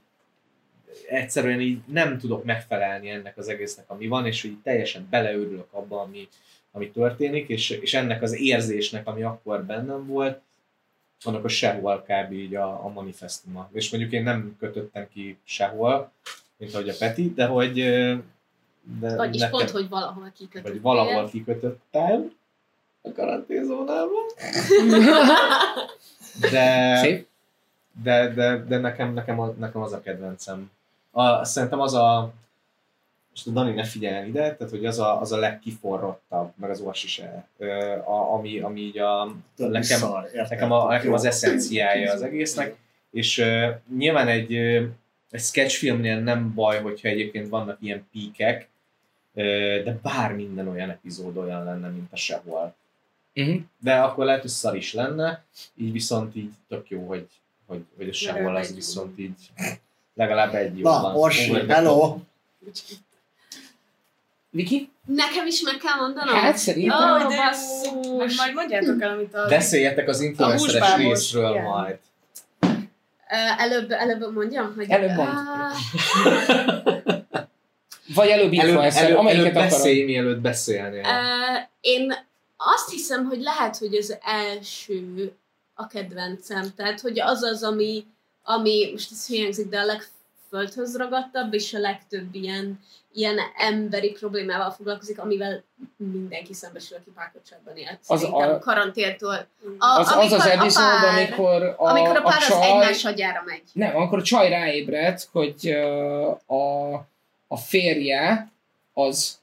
egyszerűen így nem tudok megfelelni ennek az egésznek, ami van, és hogy teljesen beleőrülök abba, ami, ami történik, és, és ennek az érzésnek, ami akkor bennem volt, annak a sehol kb. így a, a manifestuma. És mondjuk én nem kötöttem ki sehol, mint ahogy a Peti, de hogy de Vagyis nekem- pont, hogy valahol kikötöttél. vagy valahol kikötöttem a karanténzónában. De, Szép. de, de, de nekem, nekem, a- nekem az a kedvencem. A, szerintem az a, most a Dani ne figyeljen ide, tehát hogy az a, az a legkiforrottabb, meg az Orsi se, ö, a, ami, ami így a, Többi nekem, szar, nekem, a, nekem az eszenciája az egésznek, és uh, nyilván egy, uh, egy sketchfilmnél nem baj, hogyha egyébként vannak ilyen píkek, de bár minden olyan epizód olyan lenne, mint a sehol. Uh-huh. De akkor lehet, hogy szar is lenne, így viszont így tök jó, hogy, hogy, hogy a sehol az viszont így legalább egy jó Na, van. Orsi, hello! Viki? Nekem is meg kell mondanom? Hát szerintem. Ó, de basszus. Meg majd mondjátok el, amit a... Beszéljetek az influenceres részről igen. majd. Ö, előbb, előbb mondjam, hogy... Előbb mondd. Ah, Vagy előbb Előbb, influencer, előbb, amelyiket előbb akarod. beszélj, mielőtt beszélnél. Ö, én azt hiszem, hogy lehet, hogy az első a kedvencem. Tehát, hogy az az, ami, ami most ez hiányzik, de a legföldhöz ragadtabb, és a legtöbb ilyen, ilyen emberi problémával foglalkozik, amivel mindenki szembesül, aki párkapcsolatban élt. Az a- karanténtól. A, Az az, az amikor a epizód, pár- amikor a, amikor a a pár az csaj... egymás agyára megy. Nem, amikor a csaj ráébred, hogy ö, a, a férje az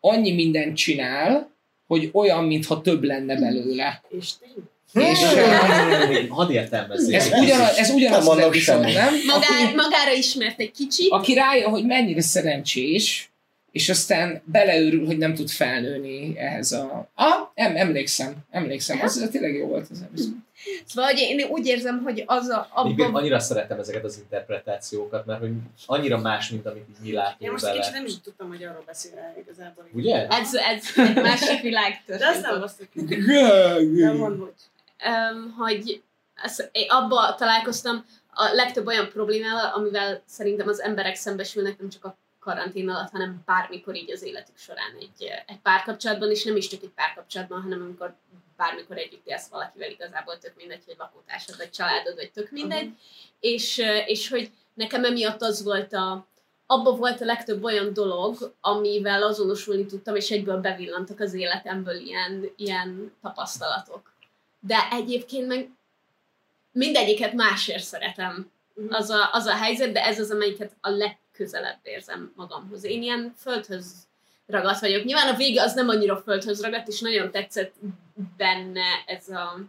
annyi mindent csinál, hogy olyan, mintha több lenne belőle. És. És Hadd értelmezzék. ez, ugyanaz, ez ugyanaz Nem mondok epizód, semmit. nem? Magár, Aki, magára ismert egy kicsit, aki rájön, hogy mennyire szerencsés, és aztán beleőrül, hogy nem tud felnőni ehhez a... Ah, em, emlékszem, emlékszem, az tényleg jó volt az epizód. Szóval hogy én úgy érzem, hogy az a, abban... annyira szeretem ezeket az interpretációkat, mert hogy annyira más, mint amit így mi Én látunk most egy kicsit nem is tudtam, hogy arról beszél igazából. Ugye? Ez, ez egy másik világ De azt nem basztuk. Nem mond, hogy. um, hogy ez, én abba találkoztam a legtöbb olyan problémával, amivel szerintem az emberek szembesülnek nem csak a karantén alatt, hanem bármikor így az életük során egy, egy párkapcsolatban, és nem is csak egy párkapcsolatban, hanem amikor bármikor együtt élsz valakivel, igazából tök mindegy, hogy lakótársad, vagy családod, vagy tök mindegy, uh-huh. és, és hogy nekem emiatt az volt a, abban volt a legtöbb olyan dolog, amivel azonosulni tudtam, és egyből bevillantak az életemből ilyen, ilyen tapasztalatok. De egyébként meg mindegyiket másért szeretem. Az a, az a helyzet, de ez az, amelyiket a legközelebb érzem magamhoz. Én ilyen földhöz ragadt vagyok. Nyilván a vége az nem annyira földhöz ragadt, és nagyon tetszett benne ez a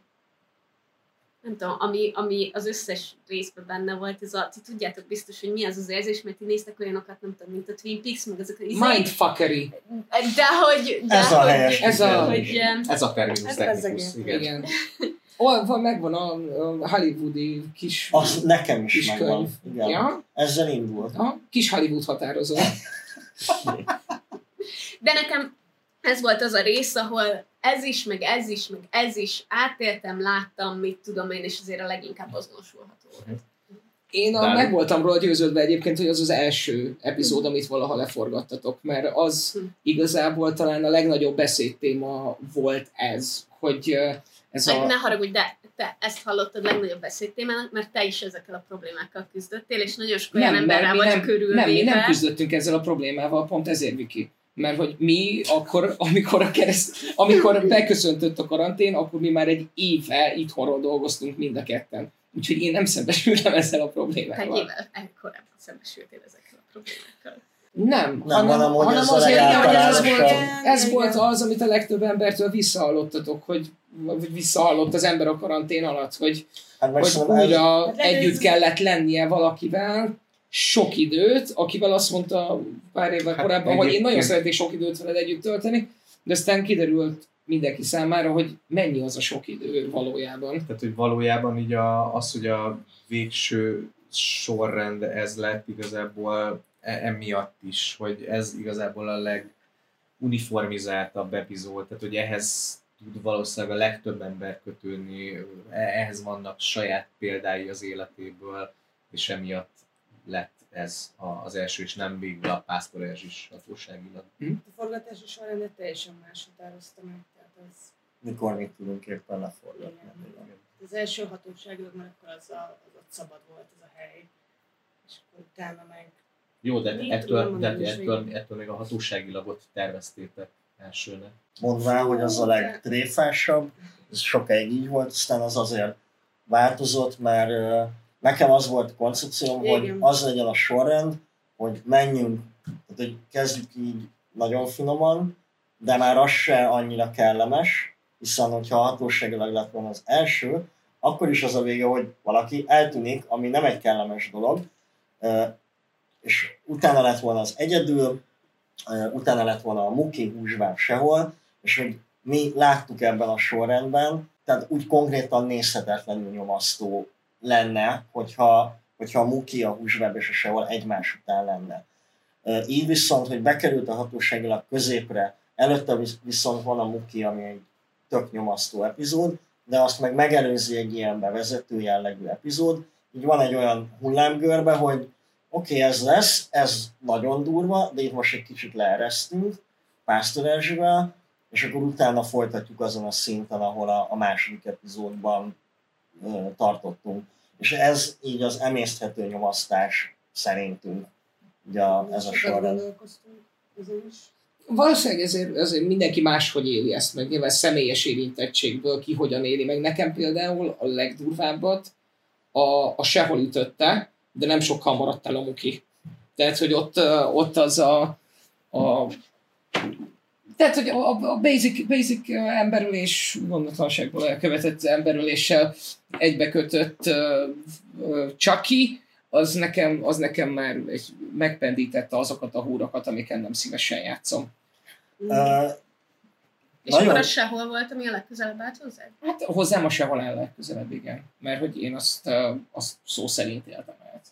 nem tudom, ami, ami az összes részben benne volt, ez a, ti tudjátok biztos, hogy mi az az érzés, mert ti néztek olyanokat, nem tudom, mint a Twin Peaks, meg ezek a izék, Mindfuckery. de hogy, de Ez a hogy, helyes Ez a- hogy, Ez a terminus Ez technikus, igen. Igen. Ó, van, megvan a, a hollywoodi kis, Az nekem is kis megvan. könyv. Igen. Ja? Ezzel indult. A kis Hollywood határozó. De nekem ez volt az a rész, ahol ez is, meg ez is, meg ez is, átéltem, láttam, mit tudom én, és azért a leginkább azonosulható volt. Én a, meg voltam róla győződve egyébként, hogy az az első epizód, amit valaha leforgattatok, mert az Hm. igazából talán a legnagyobb beszédtéma volt ez, hogy ez Meg a... ne haragudj, de te ezt hallottad legnagyobb beszédtémának, mert te is ezekkel a problémákkal küzdöttél, és nagyon sok olyan emberrel vagy nem, körülvéve. nem, mi nem küzdöttünk ezzel a problémával, pont ezért Viki. Mert hogy mi akkor, amikor, a kereszt, amikor beköszöntött a karantén, akkor mi már egy éve itthonról dolgoztunk mind a ketten. Úgyhogy én nem szembesültem ezzel a Te egy problémával. évvel korábban szembesültél ezekkel a problémákkal. Nem, Nem, hanem, hanem ez a azért, hogy ez volt, ez volt az, amit a legtöbb embertől visszahallottatok, hogy vagy visszahallott az ember a karantén alatt, hogy, Hát hogy ez- újra Hát együtt kellett lennie valakivel, sok időt, akivel azt mondta pár évvel Hát korábban, hogy én nagyon szeretnék sok időt veled együtt tölteni, de aztán kiderült mindenki számára, hogy mennyi az a sok idő valójában. Tehát, hogy valójában így a, az, hogy a végső sorrend ez lett igazából e- emiatt is, hogy ez igazából a leguniformizáltabb epizód, tehát hogy ehhez tud valószínűleg a legtöbb ember kötődni, e- ehhez vannak saját példái az életéből, és emiatt lett ez a, az első, és nem végül a Pásztor Erzsis hatóságilag. A forgatási sorrendet teljesen más határozta meg. Tehát az, mikor még tudunk éppen leforgatni. Az első hatóságilag, mert akkor az, a, az ott szabad volt az a hely. És akkor utána meg Jó, de ettől, tudom de ettől, még- ettől még a hatóságilag ott terveztétek elsőnek. Mondván, hogy az a legtréfásabb, ez sokáig így volt, aztán az azért változott, mert Nekem az volt a koncepcióm, hogy az legyen a sorrend, hogy menjünk, tehát hogy kezdjük így nagyon finoman, de már az se annyira kellemes, hiszen hogyha hatóságilag lett volna az első, akkor is az a vége, hogy valaki eltűnik, ami nem egy kellemes dolog, és utána lett volna az egyedül, utána lett volna a Muki húsvár sehol, és hogy mi láttuk ebben a sorrendben, tehát úgy konkrétan nézhetetlenül nyomasztó lenne, hogyha, hogyha a Muki, a húsvár és a sehol egymás után lenne. Így viszont, hogy bekerült a hatóságilag középre, előtte visz- viszont van a Muki, ami egy tök nyomasztó epizód, de azt meg megelőzi egy ilyen bevezető jellegű epizód, így van egy olyan hullámgörbe, hogy oké, okay, ez lesz, ez nagyon durva, de itt most egy kicsit leeresztünk Pásztor Erzsivel, és akkor utána folytatjuk azon a szinten, ahol a, a második epizódban ö, tartottunk. És ez így az emészthető nyomasztás szerintünk, ugye a, ez a sorrend. is. Valószínűleg ezért, ezért mindenki máshogy éli ezt meg, nyilván személyes érintettségből ki hogyan éli meg. Nekem például a legdurvábbat a, a sehol ütötte, de nem sokkal maradt el a muki. Tehát, hogy ott, ott az a, a tehát, hogy a, basic, basic emberülés, gondotlanságból elkövetett emberüléssel egybekötött uh, Chucky, az nekem, az nekem már egy, megpendítette azokat a húrokat, amiken nem szívesen játszom. És Nagyon. akkor az sehol volt, ami a legközelebb állt hozzád? Hát hozzám a sehol el legközelebb, igen. Mert hogy én azt, azt szó szerint éltem át.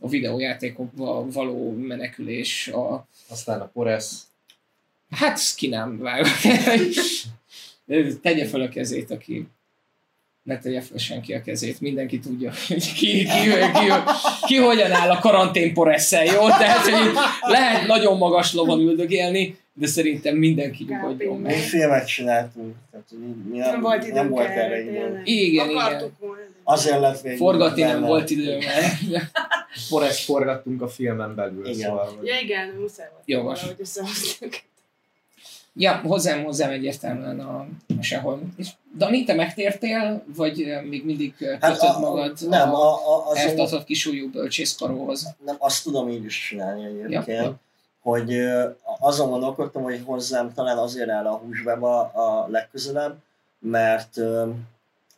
A videójátékokba való menekülés, a, Aztán a Poresz. hát ki nem vágok. Tegye fel a kezét, aki ne tegye fel senki a kezét, mindenki tudja, hogy ki, ki, ki, ki, ki hogyan áll a karantén poresszel, jó? Tehát, hogy lehet nagyon magas lovon üldögélni, de szerintem mindenki nyugodjon Mi meg. filmet csináltunk, tehát mi nem, Nem volt nem időnk volt erre, idő. Igen, igen. Akartuk volna. de- Azért lett végül Forgatni nem benne. volt idő, mert Poresz forgattunk a filmen belül. Igen. Szóval, hogy- Ja igen, muszáj volt. Jogos. Valahogy összehoztuk. Ja, hozzám, hozzám egyértelműen a, a sehol. És Dani, te megtértél, vagy eh, még mindig eh, Hát a, magad nem, a, a, a, az eltartott kisúlyú bölcsészkaróhoz? nem, azt tudom így is csinálni egyébként, Ja, ja. Hogy azon gondolkodtam, hogy hozzám talán azért áll a húsbeba a legközelebb, mert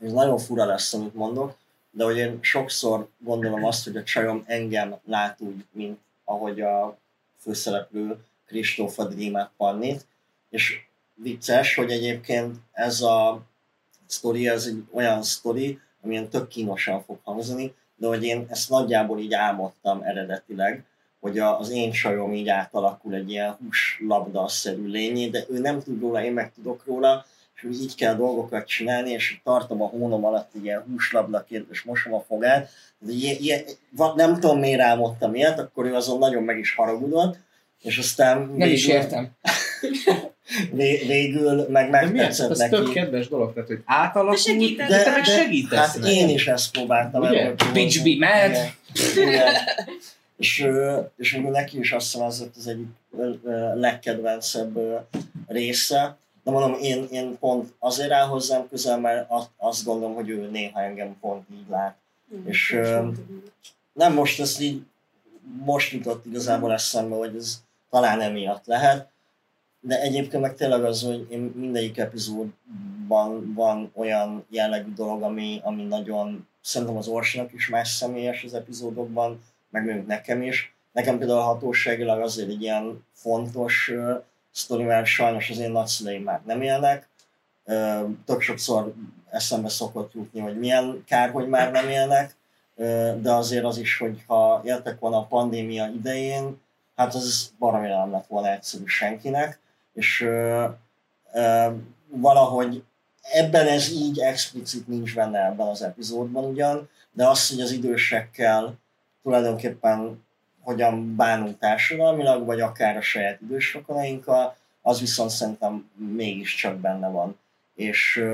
ez nagyon fura lesz, amit mondok, de hogy én sokszor gondolom azt, hogy a csajom engem lát úgy, mint ahogy a főszereplő Kristófa Drímát Pannit, és vicces, hogy egyébként ez a sztori, ez egy olyan sztori, amilyen tök kínosan fog hangzani, de hogy én ezt nagyjából így álmodtam eredetileg, hogy a, az én csajom így átalakul egy ilyen húslabda-szerű lényé, de ő nem tud róla, én meg tudok róla, és hogy így kell dolgokat csinálni, és tartom a hónom alatt egy ilyen húslabdaként, és mosom a fogát. De ilyen, ilyen, nem tudom miért álmodtam ilyet, akkor ő azon nagyon meg is haragudott, és aztán Nem is értem. Vé, végül meg De miért? megtetszett Ez neki. tök kedves dolog, tehát hogy átalakult, De segítesz. de, De- meg de- segítesz Hát neki. én is ezt próbáltam Ugye? Bitch be mad. Igen. Igen. És, és akkor neki is azt hiszem ez volt az egyik legkedvencebb része. De mondom, én, én pont azért áll hozzám közel, mert azt, gondolom, hogy ő néha engem pont így lát. És, ö, Nem most ez így, most jutott igazából eszembe, hogy ez talán emiatt lehet, de egyébként meg tényleg az, hogy én mindegyik epizódban van olyan jellegű dolog, ami, ami nagyon, szerintem az Orsinak is más személyes az epizódokban, meg mondjuk nekem is. Nekem például hatóságilag azért egy ilyen fontos uh, sztori, mert sajnos az én nagyszüleim már nem élnek. Uh, tök sokszor eszembe szokott jutni, hogy milyen kár, hogy már nem élnek, uh, de azért az is, hogy ha éltek volna a pandémia idején, hát az baromi nem lett volna egyszerű senkinek, és uh, uh, valahogy ebben ez így explicit nincs benne ebben az epizódban ugyan, de az, hogy az idősekkel tulajdonképpen hogyan bánunk társadalmilag, vagy akár a saját idősrokonainkkal, az viszont szerintem mégiscsak benne van. És,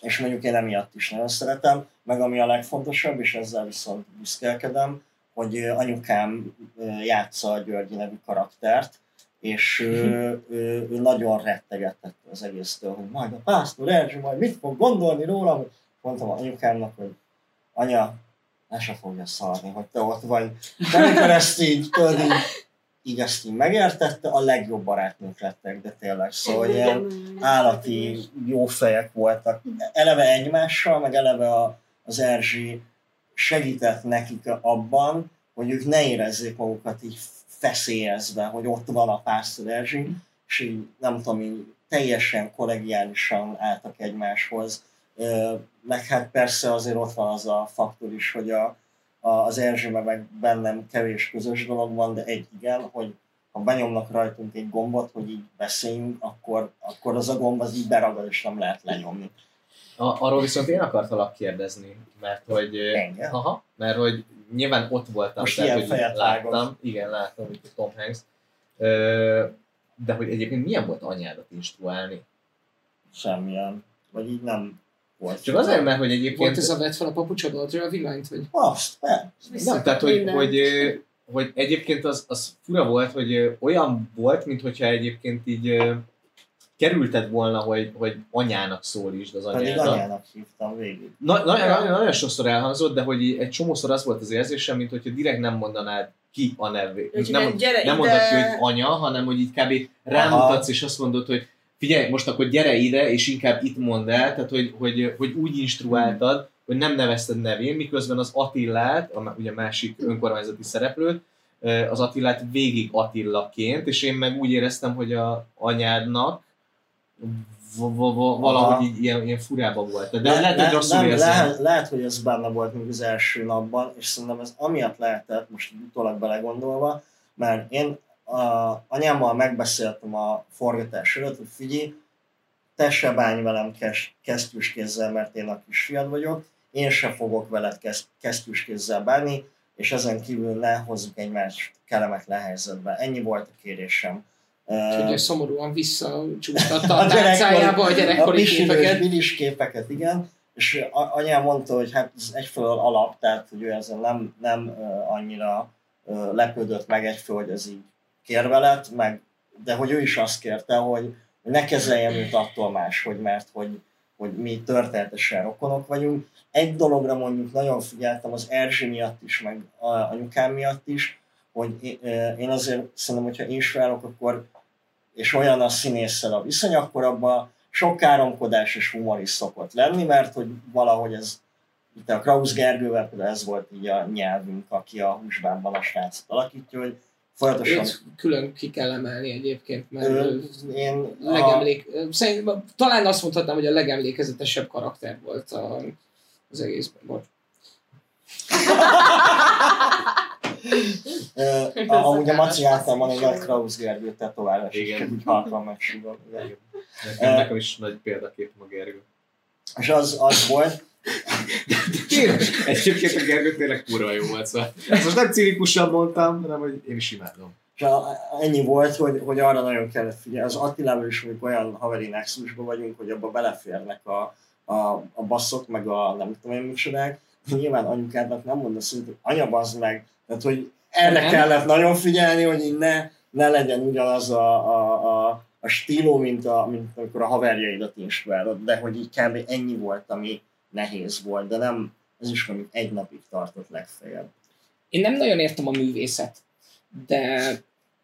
és mondjuk én emiatt is nagyon szeretem, meg ami a legfontosabb, és ezzel viszont büszkélkedem, hogy anyukám játsza a Györgyi nevű karaktert, és ő, ő, ő nagyon rettegetett az egésztől, hogy majd a pásztor Erzsi majd mit fog gondolni rólam. Mondtam anyukámnak, hogy anya, le se fogja szarni, hogy te ott vagy. De amikor ezt így, tudod, így, így ezt így megértette, a legjobb barátnők lettek, de tényleg, szóval ilyen állati jó fejek voltak. Eleve egymással, meg eleve a, az Erzsi segített nekik abban, hogy ők ne érezzék magukat így feszélyezve, hogy ott van a pásztor Erzsi, és így nem tudom, így teljesen kollegiálisan álltak egymáshoz. Meg hát persze azért ott van az a faktor is, hogy a, a, az Erzsime meg bennem kevés közös dolog van, de egy igen, hogy ha benyomnak rajtunk egy gombot, hogy így beszéljünk, akkor, akkor az a gomb az így beragad, és nem lehet lenyomni. A, arról viszont én akartalak kérdezni, mert hogy... Engem? Aha, mert hogy nyilván ott voltam, Most tehát hogy láttam, vágod. igen, láttam, hogy Tom Hanks. Ö, de hogy egyébként milyen volt anyádat instruálni? Semmilyen. Vagy így nem volt. Csak azért, mert hogy egyébként... Volt ez a vett fel a papucsodot, a villanyt, vagy? Azt, be. Nem, tehát hogy, hogy, hogy egyébként az, az fura volt, hogy olyan volt, mintha egyébként így kerülted volna, hogy, hogy anyának szólítsd az Pedig anyádat. anyának hívtam végig. Na, nagyon, nagyon, nagyon sokszor elhangzott, de hogy egy csomószor az volt az érzésem, mint hogyha direkt nem mondanád ki a nevét. Nem, nem mondod ki, hogy anya, hanem hogy így kb. rámutatsz, és azt mondod, hogy figyelj, most akkor gyere ide, és inkább itt mondd el, tehát hogy, hogy, hogy úgy instruáltad, hogy nem nevezted nevén, miközben az Attillát, a ugye másik önkormányzati szereplőt, az Attillát végig Attillaként, és én meg úgy éreztem, hogy a anyádnak valahogy így ilyen, ilyen furában volt. De Le- lehet, le- hogy rosszul nem, lehet, lehet, hogy ez benne volt még az első napban, és szerintem ez amiatt lehetett, most utólag belegondolva, mert én a, anyámmal megbeszéltem a forgatás előtt, hogy figyelj, te se bánj velem kes, kesztyűs kézzel, mert én a kisfiad vagyok, én se fogok veled kesz, kesztyűs kézzel bánni, és ezen kívül ne hozzuk egymást kellemetlen helyzetbe. Ennyi volt a kérésem. Úgyhogy Ö, szomorúan visszacsúsztatta A a tárcájába a a gyerekkori pisilős képeket. bilis képeket, igen. És a- anyám mondta, hogy hát ez egyfelől alap, tehát hogy ő ezen nem, nem annyira lepődött meg egyfelől, hogy ez így kérve lett, meg, de hogy ő is azt kérte, hogy ne kezeljem őt attól máshogy, mert hogy, hogy mi történetesen rokonok vagyunk. Egy dologra mondjuk nagyon figyeltem az Erzsi miatt is, meg a anyukám miatt is, hogy én- én azért szerintem, hogyha inspirálok, akkor és olyan a színésszel a viszony, akkor abban sok káromkodás és humor is szokott lenni, mert hogy valahogy ez, itt a Krausz Gergővel például ez volt így a nyelvünk, aki a húsbánban a srácot alakítja, hogy folyamatosan Őt külön ki kell emelni egyébként, mert ő én a, legemlék... Szerintem, talán azt mondhatnám, hogy a legemlékezetesebb karakter volt a, az egészben. Bocs. a, amúgy a Maci által van egy nagy Krausz Gergő tetoválás, és úgy halkan megsúgom. Nekem, nekem is nagy példaképem a Gergő. És az, az volt, Tényleg, egyébként a Gergő tényleg kurva jó volt, szóval ezt most nem cinikusan mondtam, hanem hogy én is imádom. És a, ennyi volt, hogy, hogy arra nagyon kellett figyelni. Az Attilával is mondjuk olyan haveri nexusban vagyunk, hogy abba beleférnek a, a, a basszok, meg a nem tudom én micsodák. Nyilván anyukádnak nem mondasz, hogy anya bazd meg. Tehát, hogy erre Nem. kellett nagyon figyelni, hogy ne, ne legyen ugyanaz a, a, a, a stíló, mint, a, mint amikor a haverjaidat inspirálod, de hogy így kb. ennyi volt, ami nehéz volt, de nem, ez is mondjuk egy napig tartott legfeljebb. Én nem nagyon értem a művészet, de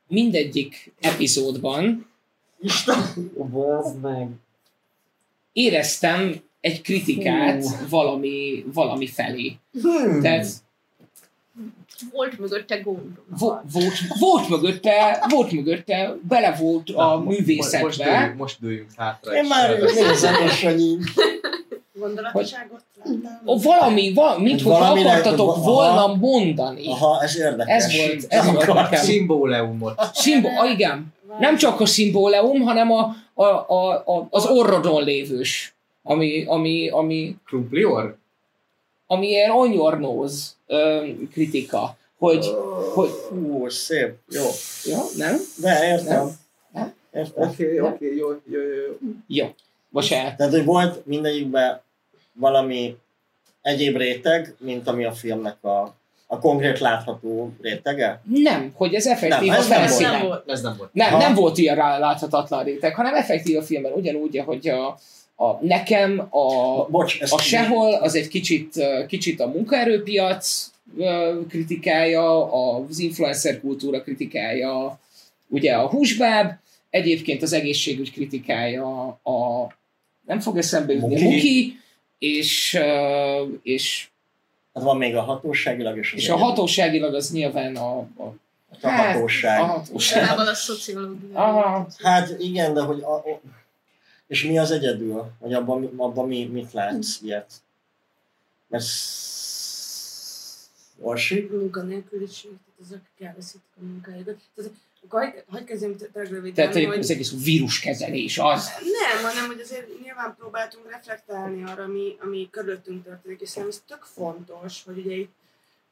mindegyik epizódban éreztem egy kritikát valami, valami felé. Hmm. Tehát Volt mögötte gondom. vo- volt, volt, mögötte, volt mögötte, bele volt a Na, mo- Most, művészetbe. dőljünk, most dőljünk hátra. Én már nézem, hogy így Gondolatiságot. Ó, valami, valami mint hogy Valami lehet, akartatok hogy- volna aha. mondani. Aha, ez érdekes. Ez volt, ez volt nekem. Szimbóleumot. Szimbo, ah, igen. Nem csak a szimbóleum, hanem a, a, a, a, az orrodon lévős, ami, ami, ami, Krumplior? ami ilyen on your nose ö, kritika, hogy, hogy, Ú, szép, jó. ja, nem? De értem. Oké, oké, jó, jó, jó, jó. Jó, most el. Tehát, hogy volt mindegyikben valami egyéb réteg, mint ami a filmnek a, a konkrét látható rétege? Nem, hogy ez effektív Nem, a ez nem volt. Nem volt. Ez nem volt. Nem, Ha- nem volt ilyen rá láthatatlan réteg, hanem effektív a filmben, ugyanúgy, hogy a, a, nekem a, Bocs, a sehol az egy kicsit, kicsit a munkaerőpiac kritikája, az influencer kultúra kritikája, ugye a húsbáb, egyébként az egészségügy kritikája a nem fog eszembe jutni, Muki. Muki, és, és, Hát van még a hatóságilag és az és a hatóságilag az nyilván a, a, a hatóság. a hatóság. Általában a szociológia. Aha, Hát igen, de hogy... A, a, és mi az egyedül? Hogy abban, abban mi, mit látsz ilyet? Mert... Orsi? munkanélküliség, tehát azok elveszítik a munkájukat. Tehát, hagyj, hagyj kezdjem tényleg röviden, tehát hogy hogy... az egész víruskezelés az. Nem, hanem hogy azért nyilván próbáltunk reflektálni arra, ami, ami körülöttünk történik, és szerintem ez tök fontos, hogy ugye itt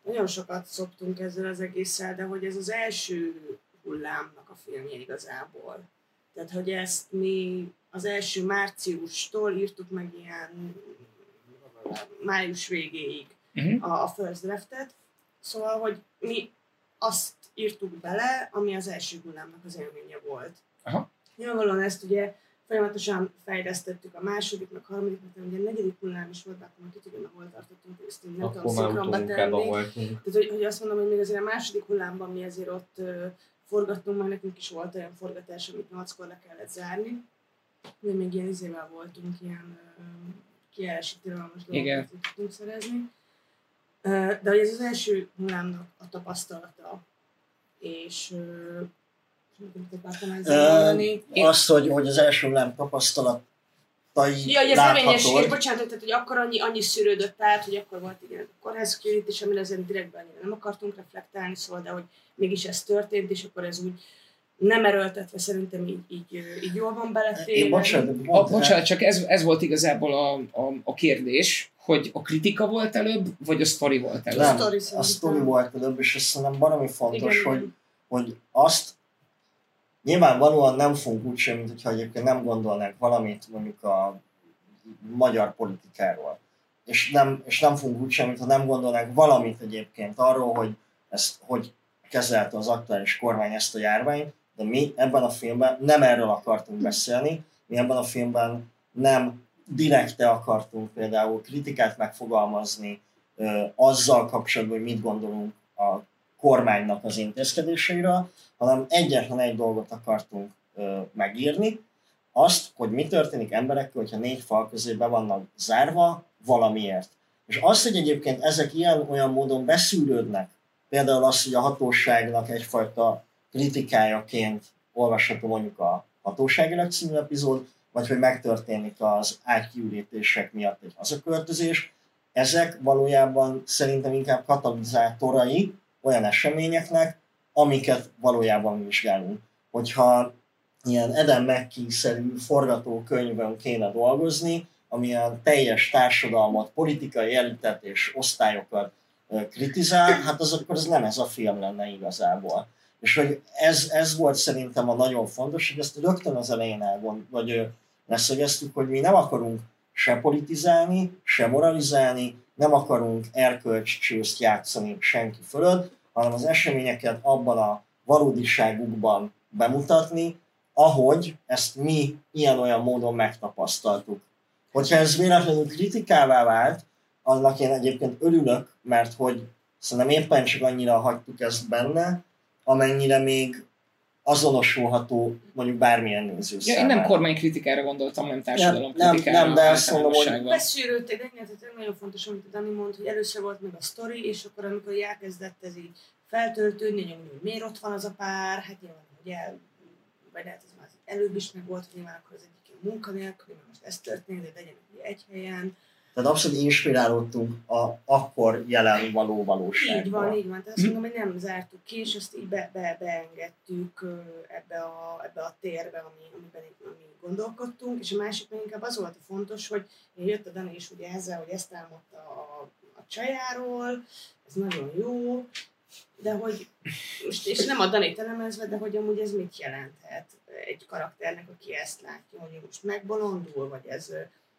nagyon sokat szoptunk ezzel az egésszel, de hogy ez az első hullámnak a filmje igazából. Tehát, hogy ezt mi az első márciustól írtuk meg ilyen május végéig Uh-huh. a, a first draftet. Szóval, hogy mi azt írtuk bele, ami az első hullámnak az élménye volt. Aha. Nyilvánvalóan ezt ugye folyamatosan fejlesztettük a második, meg harmadik, meg ugye a negyedik hullám is volt, akkor már ki tudja, hol tartottunk, ezt így nem tudom szinkronba tenni. voltunk. Tehát, hogy, hogy azt mondom, hogy még azért a második hullámban mi azért ott ö, forgattunk, mert nekünk is volt olyan forgatás, amit nyolckor le kellett zárni. Mi még ilyen izével voltunk, ilyen ö, kiállási tilalmas dolgokat tudtunk szerezni. De hogy ez az első hullámnak a tapasztalata, és? Ö, azt, hogy, hogy az első hullám tapasztalatai Ja, hogy az reményesség, látható. bocsánat, tehát hogy akkor annyi, annyi szűrődött át, hogy akkor volt igen a kórházkirítés, amire azért direktben nem akartunk reflektálni, szóval, de hogy mégis ez történt, és akkor ez úgy nem erőltetve szerintem így, így, így jól van Én beletéve. bocsánat, A, bocsánat, csak ez, ez volt igazából a, a, a kérdés, hogy a kritika volt előbb, vagy a sztori volt előbb. Nem, sztori a sztori volt előbb, és ez szerintem baromi fontos, Igen, hogy, hogy azt nyilvánvalóan nem fogunk úgy sem, mint hogyha egyébként nem gondolnánk valamit mondjuk a magyar politikáról. És nem, és nem fogunk úgy sem, mintha nem gondolnánk valamit egyébként arról, hogy ezt hogy kezelte az aktuális kormány ezt a járványt, de mi ebben a filmben nem erről akartunk beszélni, mi ebben a filmben nem direkte akartunk például kritikát megfogalmazni ö, azzal kapcsolatban, hogy mit gondolunk a kormánynak az intézkedéseiről, hanem egyetlen egy dolgot akartunk ö, megírni, azt, hogy mi történik emberekkel, hogyha négy fal közé be vannak zárva valamiért. És azt, hogy egyébként ezek ilyen-olyan módon beszűrődnek, például az, hogy a hatóságnak egyfajta kritikájaként olvasható mondjuk a hatóságilag című epizód, vagy hogy megtörténik az ágykiürítések miatt egy hazaköltözés, ezek valójában szerintem inkább katalizátorai olyan eseményeknek, amiket valójában vizsgálunk. Hogyha ilyen Eden McKee-szerű forgatókönyvön kéne dolgozni, ami a teljes társadalmat, politikai elitet és osztályokat kritizál, hát az akkor az nem ez a film lenne igazából. És hogy ez, ez volt szerintem a nagyon fontos, hogy ezt rögtön az elején elgond, vagy leszögeztük, hogy mi nem akarunk se politizálni, se moralizálni, nem akarunk erkölcscsőzt játszani senki fölött, hanem az eseményeket abban a valódiságukban bemutatni, ahogy ezt mi ilyen-olyan módon megtapasztaltuk. Hogyha ez véletlenül kritikává vált, annak én egyébként örülök, mert hogy szerintem éppen csak annyira hagytuk ezt benne, amennyire még azonosulható mondjuk bármilyen néző Ja, én nem kormánykritikára gondoltam, nem társadalomkritikára. Nem, nem, de azt mondom, hogy-. Beszűrődtek, de tehát nagyon fontos, amit a Dani mond, hogy először volt meg a sztori, és akkor amikor elkezdett ez így feltöltődni, nyomni, hogy miért ott van az a pár, hát nyilván, ugye, vagy lehet ez már előbb is meg volt, hogy nyilván akkor az egyik munkanélkül, most ez történik, de legyen ugye egy helyen. Tehát abszolút inspirálódtunk a akkor jelen való valóságban. Így van, így van. Tehát azt mondom, hogy nem zártuk ki, és ezt így be, be, beengedtük ebbe a, ebbe a térbe, ami, amiben ami gondolkodtunk, és a másik meg inkább az volt a fontos, hogy jött a Dani is ugye ezzel, hogy ezt álmodta a, a csajáról, ez nagyon jó, de hogy, most, és nem a Danit elemezve, de hogy amúgy ez mit jelenthet egy karakternek, aki ezt látja, hogy most megbolondul, vagy ez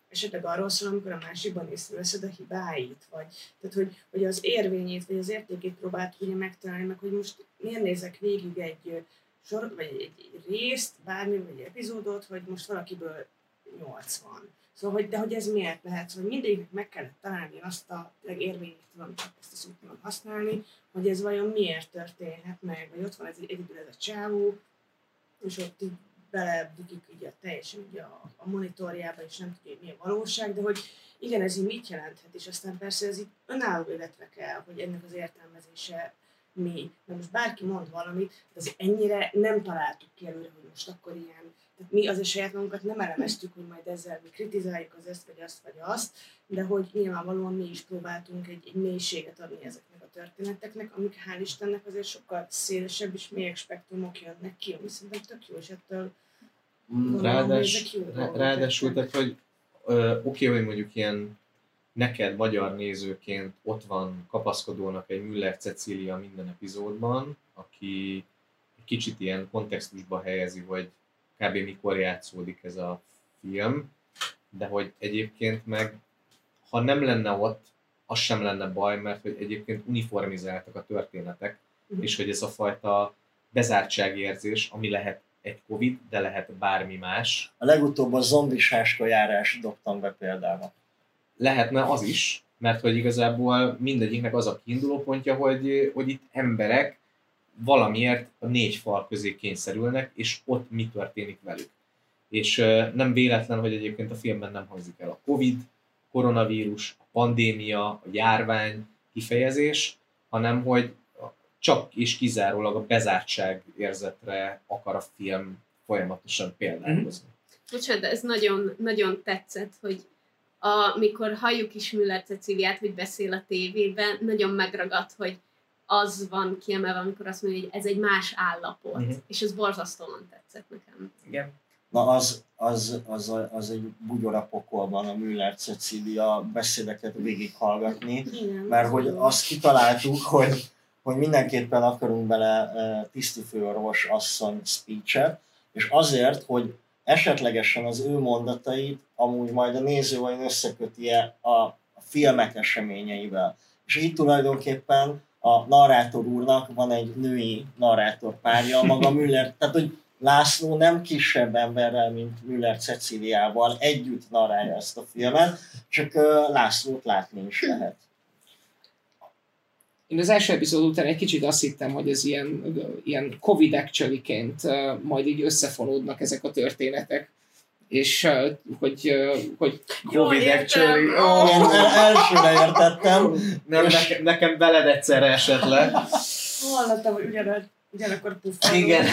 esetleg arról szól, amikor a másikban észreveszed a hibáit, vagy tehát, hogy, hogy az érvényét, vagy az értékét próbáltuk ugye megtalálni, meg hogy most miért nézek végig egy sor, vagy egy, egy részt, bármi, vagy egy epizódot, hogy most valakiből 80. Szóval, hogy, de hogy ez miért lehet? Szóval mindegyiknek meg kellett találni azt a érvénytelen, csak ezt a szót tudom használni, hogy ez vajon miért történhet meg, vagy ott van ez egyedül ez a csávó, és ott így belebukik ugye teljesen ugye a, a monitorjába, és nem tudja, hogy mi a valóság, de hogy igen, ez így mit jelenthet, és aztán persze ez így önálló életre kell, hogy ennek az értelmezése mi. Na most bárki mond valamit, de azért ennyire nem találtuk ki előre, hogy most akkor ilyen tehát mi azért saját magunkat nem elemeztük, hogy majd ezzel mi kritizáljuk az ezt, vagy azt, vagy azt, de hogy nyilvánvalóan mi is próbáltunk egy, egy mélységet adni ezeknek a történeteknek, amik hál' Istennek azért sokkal szélesebb és mélyek spektrumok jönnek ki, ami szerintem tök jó, és ettől Ráadás, ráadásul, tehát, hogy oké, hogy mondjuk ilyen neked magyar nézőként ott van kapaszkodónak egy Müller Cecília minden epizódban, aki egy kicsit ilyen kontextusba helyezi, hogy kb. mikor játszódik ez a film, de hogy egyébként meg, ha nem lenne ott, az sem lenne baj, mert hogy egyébként uniformizáltak a történetek, Mhm. és hogy ez a fajta bezártságérzés, ami lehet egy Covid, de lehet bármi más, A legutóbb a zombis járás dobtam be például. lehetne az is, mert hogy igazából mindegyiknek az a kiinduló pontja, hogy, hogy itt emberek valamiért a négy fal közé kényszerülnek, és ott mi történik velük. És nem véletlen, hogy egyébként a filmben nem hangzik el a Covid, koronavírus, a pandémia, a járvány kifejezés, hanem hogy csak és kizárólag a bezártság érzetre akar a film folyamatosan példálkozni. Bocsánat, de ez nagyon, nagyon tetszett, hogy amikor halljuk is Müller Ceciliát, hogy beszél a tévében, nagyon megragad, hogy az van kiemelve, amikor azt mondja, hogy ez egy más állapot. Mhm. És ez borzasztóan tetszett nekem. Igen. Na az, az, az, az egy bugyor a pokolban a Müller Cecília beszédeket végighallgatni, Igen, mert hogy azt kitaláltuk, hogy, hogy mindenképpen akarunk bele tisztifőorvos asszony speech és azért, hogy esetlegesen az ő mondatait amúgy majd a néző vajon összeköti a, filmek eseményeivel. És így tulajdonképpen a narrátor úrnak van egy női narrátor párja, maga Müller, tehát hogy László nem kisebb emberrel, mint Müller Ceciliával együtt narrálja ezt a filmet, csak Lászlót látni is lehet. Én az első epizód után egy kicsit azt hittem, hogy ez ilyen, ilyen Covid actually majd így összefonódnak ezek a történetek, és hogy, hogy Jól Covid értem. actually. Én Oh, el- elsőre értettem, nem, nekem, nekem veled egyszerre esett le. Hallottam, hogy ugyan, ugyanakkor puffadó. Igen.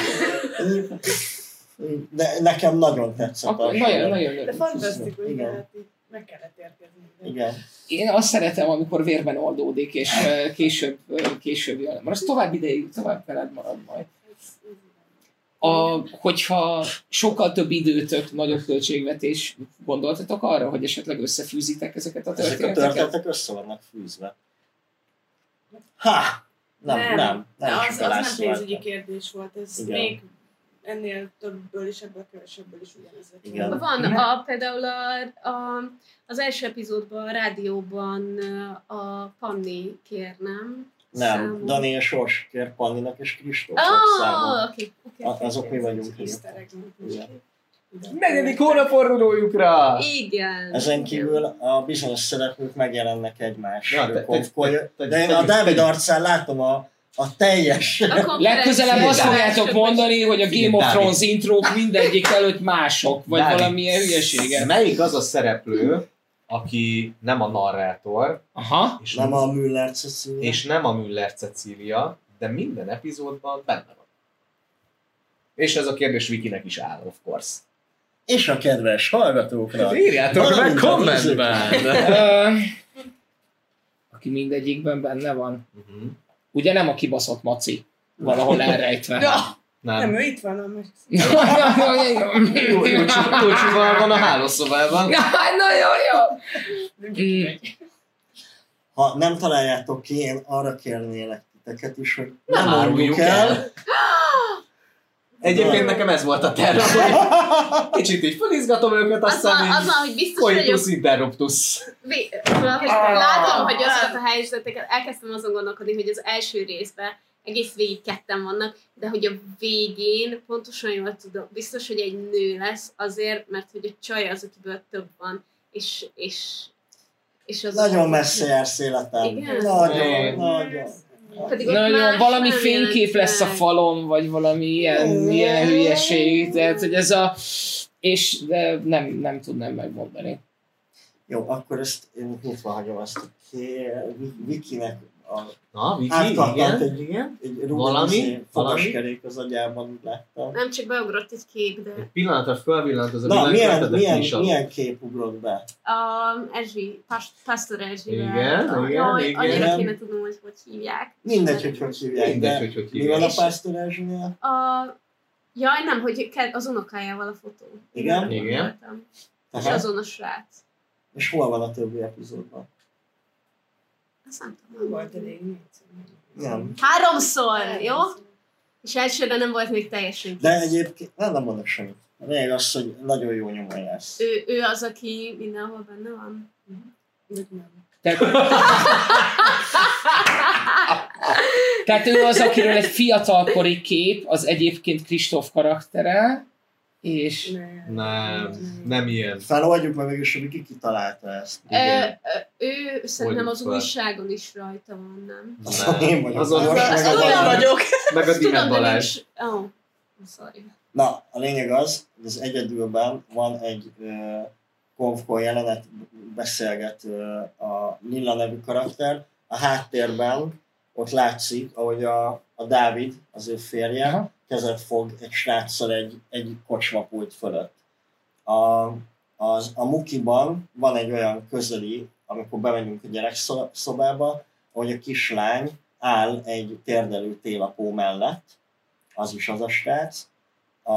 de nekem nagyon tetszett. akkor nagyon, film. nagyon De fantasztikus, Igen. Meg kellett érkezni. Igen. Én azt szeretem, amikor vérben oldódik, és később, később jön. Mert az tovább ideig, tovább veled marad majd. A, hogyha sokkal több időtök, nagyobb költségvetés, gondoltatok arra, hogy esetleg összefűzitek ezeket a Ezek a történeteket? történetek össze vannak fűzve. Ha! Nem, nem, nem. De nem, az, az a nem pénzügyi kérdés volt, ez Igen. még ennél többből és ebből kevesebből is ugyanez. Igen. Van a, például a, a, az első epizódban, a rádióban a Panni kér, nem? Nem, Számon. Dani és Sors kér Panninak és Kristófnak Ah, számon. oké, oké. A- Azok mi vagyunk. Negyedik hónapfordulójukra! Igen. Ezen kívül a bizonyos szereplők megjelennek egymás Ja, te- te- te- De én a Dávid arcán látom a, a teljes... Legközelebb azt fogjátok mondani, hogy a Game of. Thrones intrók mindegyik előtt mások, vagy Dávid. valamilyen hülyeséget. Melyik az a szereplő, aki nem a narrátor, Aha. és Nem a Müller és nem a Müller Cecília, de minden epizódban benne van. És ez a kérdés Vikinek is áll, of course. és a kedves hallgatóknak. Írjátok meg kommentben! Aki mindegyikben benne van. Mhm. Ugye nem a kibaszott maci, valahol elrejtve. Nem, Nem. ő itt van, a Jócsi- Jócsival van a hálószobában. Nagyon jó. Mm. Ha nem találjátok ki, én arra kérnélek titeket is, hogy nem, áruljuk el. el. Egyébként nekem ez volt a terv, hogy kicsit így felizgatom őket, Az aztán van, az van, hogy biztos vagyok, interruptus. Vé- Látom, hogy azokat a helyzeteket, elkezdtem azon gondolkodni, hogy az első részben egész végig ketten vannak, de hogy a végén pontosan jól tudom, biztos, hogy egy nő lesz azért, mert hogy a csaj az, akiből több van, és, és, és az Nagyon messze jársz életem. Igen? Nagyon, Igen. nagyon. Pedig ott Nagyon, más valami nem fénykép jelent lesz a falon, vagy valami ilyen, Mm. ilyen hülyeség, tehát hogy ez a... És de nem, nem tudnám megmondani. Jó, akkor ezt én nyitva hagyom ezt a Vikinek a Na, Viki, Átkattant igen, egy- igen. egy Valami? Valami? az agyában, láttam. Nem csak beugrott egy kép, de Egy pillanatra fölvillant az a Na, milyen, milyen, milyen kép ugrott be? a Ezsi, Pas- Pastor Ezsivel. Igen, a, igen, jaj, igen. Annyira kéne tudnom, hogy hogy hívják. Mindegy, hogy hogy hívják, Mindegy, de hogy hogy hívják. a Pásztor Erzsinél? A, jaj, nem, hogy az unokájával a fotó. Igen? Igen. És azon a srác. És hol van a többi epizódban? Azt nem tudom. Nem volt elég. Nem. Háromszor, jó? És elsőre nem volt még teljesen De kész. egyébként, nem, nem mondok semmit. A lényeg az, hogy nagyon jó nyomon jársz. Ő, ő az, aki mindenhol benne van. Vagy nem. Tehát, tehát ő az, akiről egy fiatalkori kép, az egyébként Kristóf karaktere, és Nem. Nem, nem ilyen. Feloldjuk meg mégis, hogy ki kitalálta ezt. Ö, ö, ő szerintem az fel. újságon is rajta van, nem? Az én vagyok. Az, az, az, meg Az olyan vagyok. meg a Dimet tudom, de Balázs. Oh, sorry. Na, a lényeg az, hogy az egyedülben van egy uh, konfkon jelenet, beszélget uh, a Lilla nevű karakter. A háttérben ott látszik, ahogy a, a Dávid, az ő férje, Aha. kezet fog egy sráccal egy, egy kocsmapult fölött. A, az, a Mukiban van egy olyan közeli, amikor bemegyünk a gyerekszobába, hogy a kislány áll egy térdelő télapó mellett, az is az a srác. A,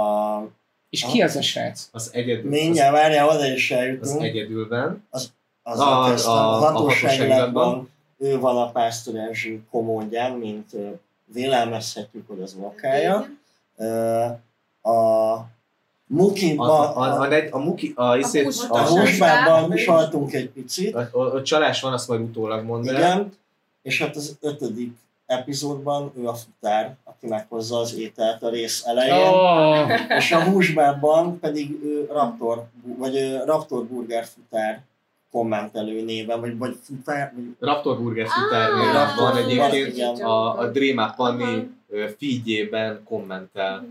és ki az a srác? Az egyedül. mindjárt várjál, oda is Az, az eljutunk. egyedülben. Azzal a- kezdtem. a- A a hatóságban ő van a Pásztor Erzsi komódján, mint vélelmezhetjük, hogy az unokája. Ö, A A, Mukiban, a, a, a, a, a, muki, a, a, hús- a a csaltunk egy picit, a, a, a, csalás van, azt majd utólag mondd igen, és hát az ötödik epizódban ő a futár, aki meghozza az ételt a rész elején, Oh, és a húsbában pedig ő Raptor, vagy ő Raptor Burger futár kommentelő néven, vagy, vagy futár, vagy Raptor Burger Ah, Raptor van egyébként a, a Dream Up Aha. Panni feedjében kommentel.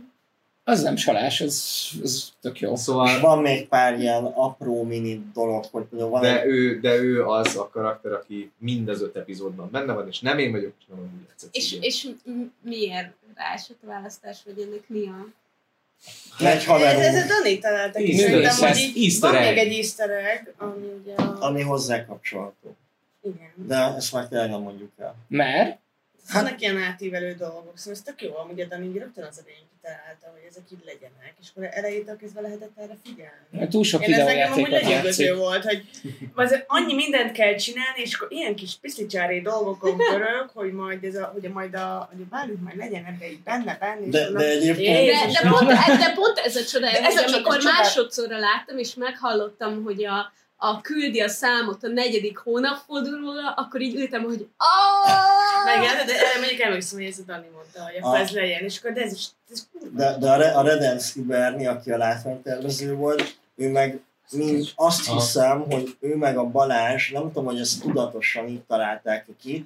az nem csalás, az, az tök jó. Szóval, van még pár ilyen apró mini dolog, hogy van de egy, ő, de ő az a karakter, aki mind az öt epizódban benne van, és nem én vagyok, és nem úgy És, és miért ráesett a választás, vagy ennek mi a... egy Ez, ez a Dani találta ki. Szerintem, hogy így Easter van egg. még egy easter egg, ami ugye a... ami hozzá kapcsolható. Igen. De ezt már tényleg nem mondjuk el. Mert? Vannak ilyen átívelő dolgok, szóval ez tök jó, amúgy a Dani rögtön az elején kitalálta, hogy ezek így legyenek, és akkor elejétől kezdve lehetett erre figyelni. túl sok Én ez nekem amúgy lenyűgöző volt, hogy azért annyi mindent kell csinálni, és akkor ilyen kis piszlicsári dolgokon török, hogy majd ez a, hogy majd a, hogy a báluk majd legyen ebbe így benne, benne, De, de egyébként, De, de, pont, de pont ez a csoda, De ez ez a amikor másodszorra láttam, és meghallottam, hogy a, a küldi a számot a negyedik hónapfordulóra, akkor így ültem, hogy Meg, ah! de, de, de mondjuk emlékszem, hogy ez a Dani mondta, hogy akkor Ah. ez legyen, és akkor de ez is, ez kurva. de, de a, Re- a Redensky Berni, aki a látványtervező volt, ő meg mind azt Aha. hiszem, hogy ő meg a Balázs, nem tudom, hogy ezt tudatosan így találták ki,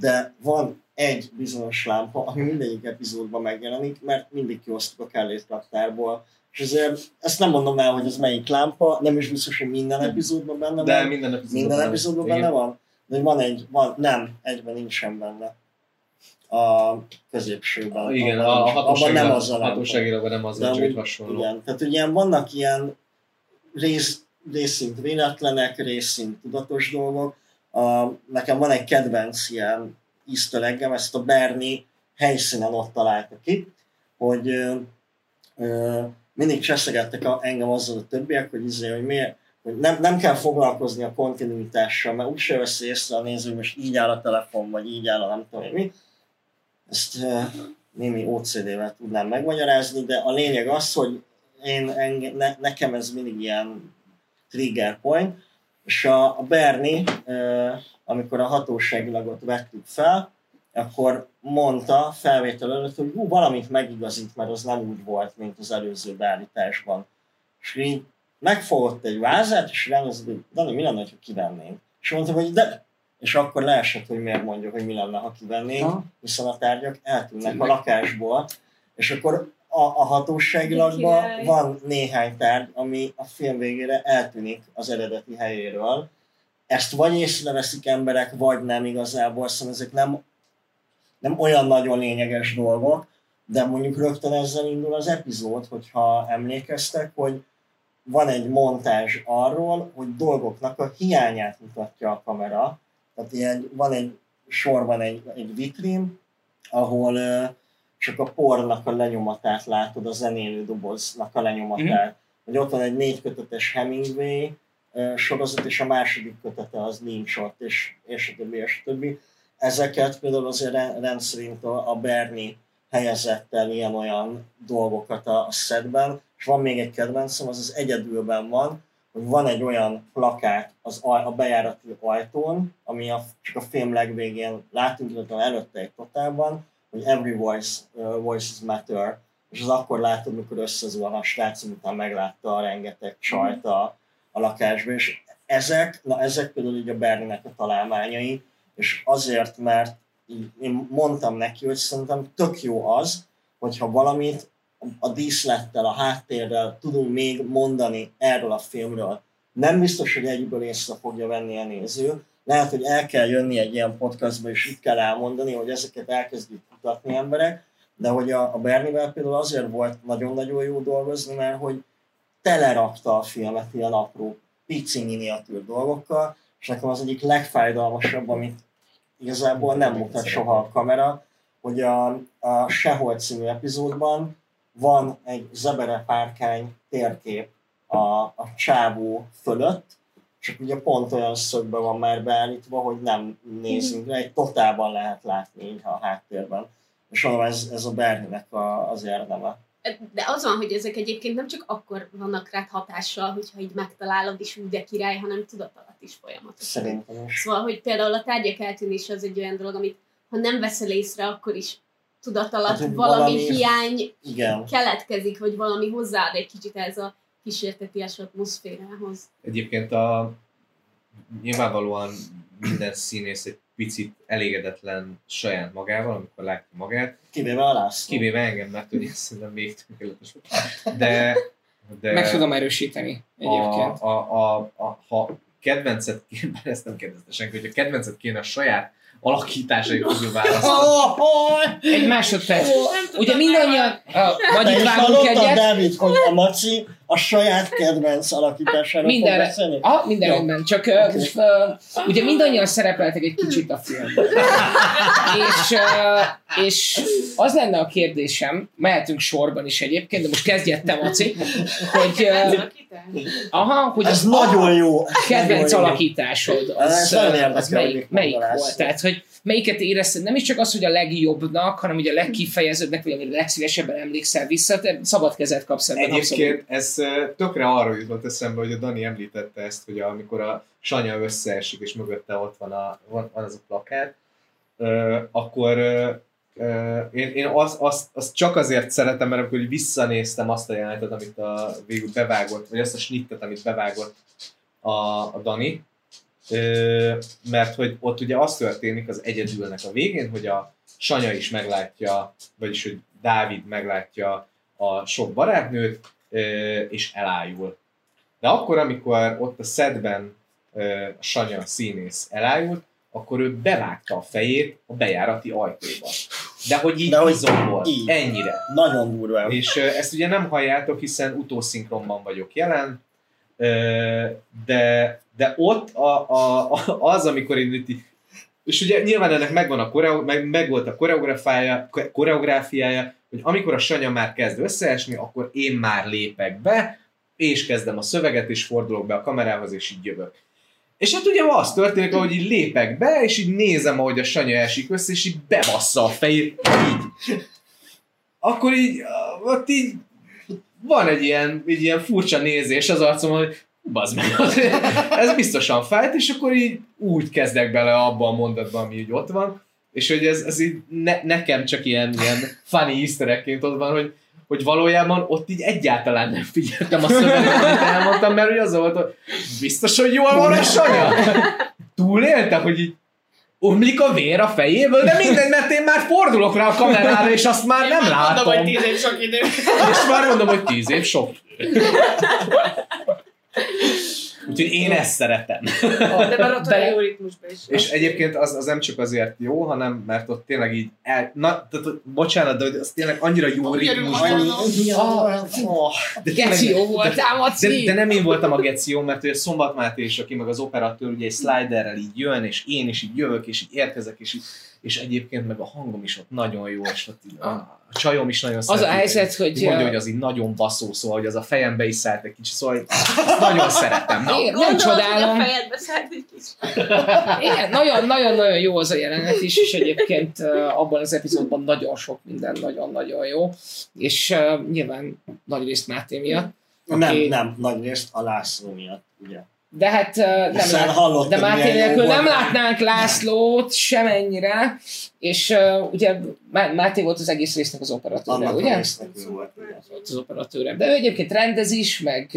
de van egy bizonyos lámpa, ami mindegyik epizódban megjelenik, mert mindig kiosztuk a kellétraktárból. És ezért ezt nem mondom el, hogy ez melyik lámpa, nem is biztos, hogy minden epizódban benne De van. minden epizódban, Minden epizódban Igen. benne van? De van egy, van, nem, egyben nincsen benne. A középsőben. Ah, Igen, abban a, a nincs- abban nem az a hatóságilag nem az, De csak hasonló. Igen, tehát ugye vannak ilyen rész, részint véletlenek, részint tudatos dolgok. A, nekem van egy kedvenc ilyen easter eggem, ezt a Bernie helyszínen ott találta ki, hogy ö, ö, mindig cseszegettek a, engem azzal a többiek, hogy, izé, hogy miért, hogy nem, nem kell foglalkozni a kontinuitással, mert úgyse veszi észre a néző, most így áll a telefon, vagy így áll a nem tudom mi. Ezt ö, némi OCD-vel tudnám megmagyarázni, de a lényeg az, hogy én, enge, ne, nekem ez mindig ilyen trigger point, és a, a Bernie, ö, amikor a hatóságilagot vettük fel, akkor mondta felvétel előtt, hogy hú, valamit megigazít, mert az nem úgy volt, mint az előző beállításban. És így megfogott egy vázát, és ránézett, hogy Dani, mi lenne, ha kivennénk? És mondtam, hogy de, és akkor leesett, hogy miért mondjuk, hogy mi lenne, ha kivennénk, hiszen a tárgyak eltűnnek a lakásból, és akkor a, a hatóságilagban van néhány tárgy, ami a film végére eltűnik az eredeti helyéről. Ezt vagy észreveszik emberek, vagy nem igazából, szóval ezek nem, nem olyan nagyon lényeges dolgok, de mondjuk rögtön ezzel indul az epizód, hogyha emlékeztek, hogy van egy montázs arról, hogy dolgoknak a hiányát mutatja a kamera. Tehát ilyen, van egy sorban egy, egy vitrin, ahol csak a pornak a lenyomatát látod, a zenélő doboznak a lenyomatát. Mm. Hogy ott van egy négy kötetes Hemingway sorozat, és a második kötete az nincs ott, és, és a többi, és a többi. Ezeket például azért re- rendszerint a, Bernie helyezett el ilyen-olyan dolgokat a, setben, és van még egy kedvencem, az az egyedülben van, hogy van egy olyan plakát az aj, a bejárati ajtón, ami a, csak a film legvégén látunk, illetve előtte egy totálban, hogy every voice, uh, voices matter, és az akkor látod, mikor összezuhan a srác, után meglátta a rengeteg csajt a, a lakásban, és ezek, na ezek például így a Berninek a találmányai, és azért, mert én mondtam neki, hogy szerintem tök jó az, hogyha valamit a díszlettel, a háttérrel tudunk még mondani erről a filmről. Nem biztos, hogy egyből észre fogja venni a néző. Lehet, hogy el kell jönni egy ilyen podcastba, és itt kell elmondani, hogy ezeket elkezdjük kutatni emberek, de hogy a, a Bernivel például azért volt nagyon-nagyon jó dolgozni, mert hogy telerakta a filmet ilyen apró, pici miniatűr dolgokkal, és nekem az egyik legfájdalmasabb, amit igazából nem mutat soha a kamera, hogy a, a Sehol című epizódban van egy zebere párkány térkép a, a csábú fölött, csak ugye pont olyan szögben van már beállítva, hogy nem nézünk rá, egy totálban lehet látni így a háttérben. És mondom, ez, ez a Berninek a, az érdeme. De az van, hogy ezek egyébként nem csak akkor vannak rád hatással, hogyha így megtalálod, és úgy de király, hanem tudat alatt is folyamatosan. Szerintem is. Szóval, hogy például a tárgyak eltűnése az egy olyan dolog, amit ha nem veszel észre, akkor is tudat alatt Hát, valami, valami- hiány Igen. keletkezik, vagy valami hozzáad egy kicsit ez a kísérteties atmoszférához. Egyébként a nyilvánvalóan minden színész egy picit elégedetlen saját magával, amikor látja magát, Kivéve a László. kivéve engem, mert ugye szerintem még tökéletes. De, de Meg tudom erősíteni egyébként. a, a, a, a, ha kedvencet kéne, ezt nem kérdezte senki, hogy a kedvencet kéne a saját alakításai közül választani. Egy másodperc. Ugye mindannyian, vagy itt vágunk egyet, Dávid, hogy a Maci a saját kedvenc alakításáról fog Mindenre. beszélni? Ah, minden rendben, csak most, uh, ugye mindannyian szerepeltek egy kicsit a filmben. és, uh, és az lenne a kérdésem, mehetünk sorban is egyébként, de most kezdj te, Maci, hogy, uh, aha, hogy Ez az nagyon jó. ez kedvenc nagyon jó. alakításod, Ez az, nagyon érdekel, az hogy melyik, melyik mondanász. volt? Tehát, hogy melyiket érezted, nem is csak az, hogy a legjobbnak, hanem ugye a legkifejezőbbnek, vagy amire legszívesebben emlékszel vissza, te szabad kezet kapsz ebben abszolút. Egyébként ez tökre arról jutott eszembe, hogy a Dani említette ezt, hogy amikor a Sanya összeesik, és mögötte ott van, a, van, van az a plakát, akkor én, én azt, azt, azt, csak azért szeretem, mert amikor visszanéztem azt a jelenetet, amit a végül bevágott, vagy azt a snittet, amit bevágott a, a Dani, mert hogy ott ugye az történik az egyedülnek a végén, hogy a Sanya is meglátja, vagyis hogy Dávid meglátja a sok barátnőt, és elájul. De akkor, amikor ott a szedben a Sanya színész elájult, akkor ő bevágta a fejét a bejárati ajtóba. De hogy így hogy izomból, így. ennyire. Nagyon durva. És ezt ugye nem halljátok, hiszen utószinkronban vagyok jelen, de, de ott a, a, a, az, amikor én itt és ugye nyilván ennek megvan a koreo, meg, meg volt a koreográfiája, koreográfiája, hogy amikor a Sanya már kezd összeesni, akkor én már lépek be, és kezdem a szöveget, és fordulok be a kamerához, és így jövök. És hát ugye az történik, ahogy így lépek be, és így nézem, ahogy a Sanya esik össze, és így bebassza a fejét, így. Akkor így, ott így van egy ilyen, egy ilyen furcsa nézés az arcomon, hogy bazd meg, ez biztosan fájt, és akkor így úgy kezdek bele abba a mondatba, ami így ott van, és hogy ez, ez így ne, nekem csak ilyen, ilyen funny easter eggként ott van, hogy hogy valójában ott így egyáltalán nem figyeltem a szöveget, amit elmondtam, mert hogy az volt, hogy biztos, hogy jól van a sanya? Túlélte, hogy így omlik a vér a fejéből, de mindegy, mert én már fordulok rá a kamerára, és azt már nem látom. Mondom, hogy tíz év sok idő. És már mondom, hogy tíz év sok. Úgyhogy én ezt szeretem. De már ott De- a jó ritmusban is. És egyébként az, az nem csak azért jó, hanem mert ott tényleg így el, na, tehát, bocsánat, de az tényleg annyira jó Annyi ritmus. örülök, hogy- Ja, De Geci, jó voltál, de, Maci! de, nem én voltam a Geció, mert ugye Szombat Máté is, aki meg az operatőr, ugye egy sliderrel így jön, és én is így jövök, és így érkezek, és így, és egyébként meg a hangom is ott nagyon jó, és ott a, a csajom is nagyon Az a szereti, helyzet, hogy... Mondja, hogy az így nagyon baszó, szóval, hogy az a fejembe is szállt egy kicsit, szóval nagyon szeretem. Na, Igen, nem Gondolod, hogy csodálom. a fejedbe szállt egy kis... Igen, nagyon, nagyon-nagyon jó az a jelenet is, és egyébként abban az epizódban nagyon sok minden nagyon-nagyon jó, és uh, nyilván nagy részt Máté miatt. Nem, Aki- nem, nagy részt a László miatt, ugye. De hát uh, nem Hiszen lát, de Máté nélkül nem látnánk Lászlót semennyire, és uh, ugye Má- Máté volt az egész résznek az operatőre, Annak a ugye? volt, az operatőre. De ő egyébként rendez is, meg,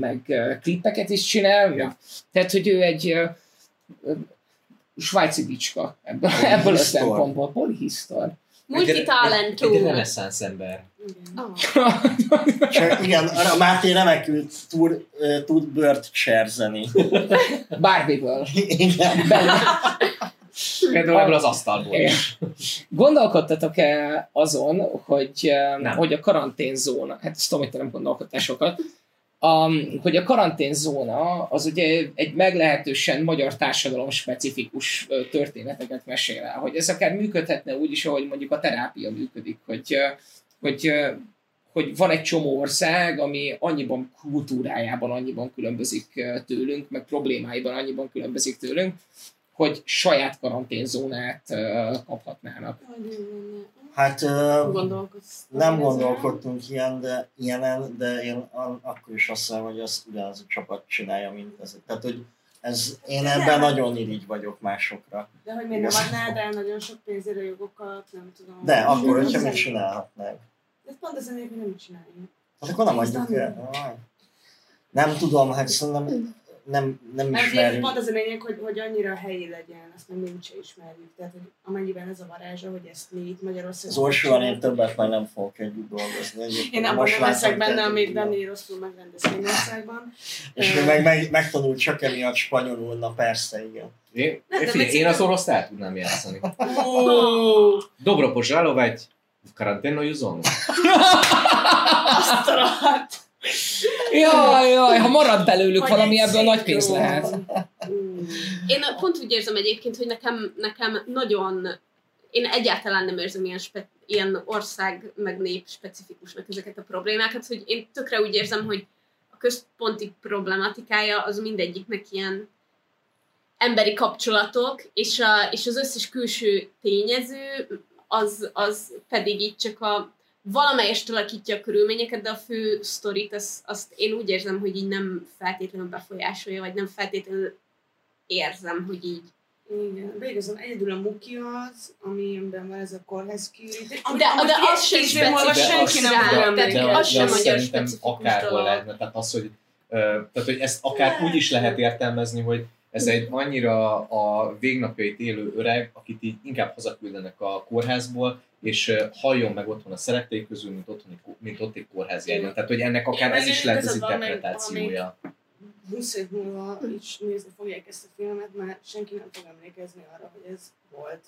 meg klippeket is csinál, Ja. tehát hogy ő egy ö, svájci bicska ebből, ebből a szempontból. Polihisztor. Multitalentú. Egy reneszánsz ember. Igen. Csak igen, a Máté remekül tud, ö, tud bört cserzeni. Barbie-ből. Igen. Belül. Például ebből az asztalból is. Gondolkodtatok-e azon, hogy, Nem. hogy a karanténzóna, hát ezt tudom, hogy te nem gondolkodtál sokat, um, hogy a karanténzóna az ugye egy meglehetősen magyar társadalom specifikus történeteket mesél el, hogy ez akár működhetne úgy is, ahogy mondjuk a terápia működik, hogy, hogy, hogy van egy csomó ország, ami annyiban kultúrájában annyiban különbözik tőlünk, meg problémáiban annyiban különbözik tőlünk, hogy saját karanténzónát kaphatnának. Hát nem gondolkodtunk ilyen, de, ilyenen, de én akkor is azt mondom, hogy azt ugyanaz a csapat csinálja, mint ez. Tehát, hogy ez, én ebben nagyon irigy vagyok másokra. De hogy miért nem adnád el nagyon sok pénzért a jogokat, nem tudom. De akkor, hogyha az- csinálhatnánk? De pont az hogy nem csináljuk. Hát akkor nem adjuk el. Nem tudom, hát szerintem nem, nem ismerjük. pont az a lényeg, hogy, hogy annyira helyi legyen, azt nem mi úgyse ismerjük. Tehát, hogy amennyiben ez a varázsa, hogy ezt mi itt Magyarországon... Az Orsival én többet már nem fogok együtt dolgozni. Egyébként Én abban nem leszek benne, tudom. Dani rosszul megrendez Finországban. És ő meg, meg, megtanult csak emiatt spanyolul, na persze, igen. Én, Nem, de figyelj, meg- én az oroszt el tudnám játszani. Dobro požalovať v karanténnu zónu. azt a rohadt. Jaj, jaj, ha marad belőlük Vagy valami, ebből nagy pénz lehet. Mm. Én pont úgy érzem egyébként, hogy nekem, nekem nagyon... Én egyáltalán nem érzem ilyen, spe, ilyen ország meg nép specifikusnak ezeket a problémákat, hogy én tökre úgy érzem, hogy a központi problematikája az mindegyiknek ilyen emberi kapcsolatok, és, a, és az összes külső tényező az, az pedig itt csak a valamelyest alakítja a körülményeket, de a fő sztorit az, azt én úgy érzem, hogy így nem feltétlenül befolyásolja, vagy nem feltétlenül érzem, hogy így. Igen, de igazán egyedül a muki az, amiben van ez a kórház kiürítés. De, de az sem specifikus senki nem tehát emlékezni. hogy az sem magyar specifikus akárhol lehetne. Tehát az, hogy, tehát, hogy ezt akár úgy is lehet értelmezni, hogy ez egy annyira a végnapjait élő öreg, akit így inkább hazaküldenek a kórházból, és halljon meg otthon a szerettei közül, mint, otthoni, mint ott egy kórház járjon. Tehát, hogy ennek akár ez is lehet az interpretációja. 20 év múlva is nézni fogják ezt a filmet, mert senki nem fog emlékezni arra, hogy ez volt.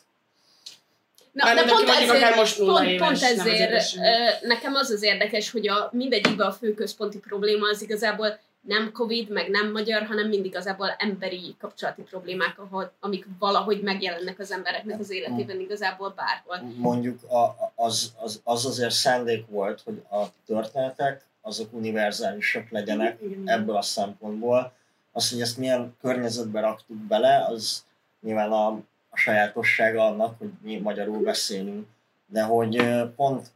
Na, Már de pont ezért, most pont, éves, pont az ezért nekem az az érdekes, hogy a mindegyikben a fő központi probléma az igazából nem Covid, meg nem magyar, hanem mindig igazából emberi kapcsolati problémák, amik valahogy megjelennek az embereknek az életében igazából bárhol. Mondjuk a, az, az, az azért szándék volt, hogy a történetek azok univerzálisak legyenek Igen, ebből a szempontból. Az, hogy ezt milyen környezetbe raktuk bele, az nyilván a, a sajátossága annak, hogy mi magyarul beszélünk. De hogy pont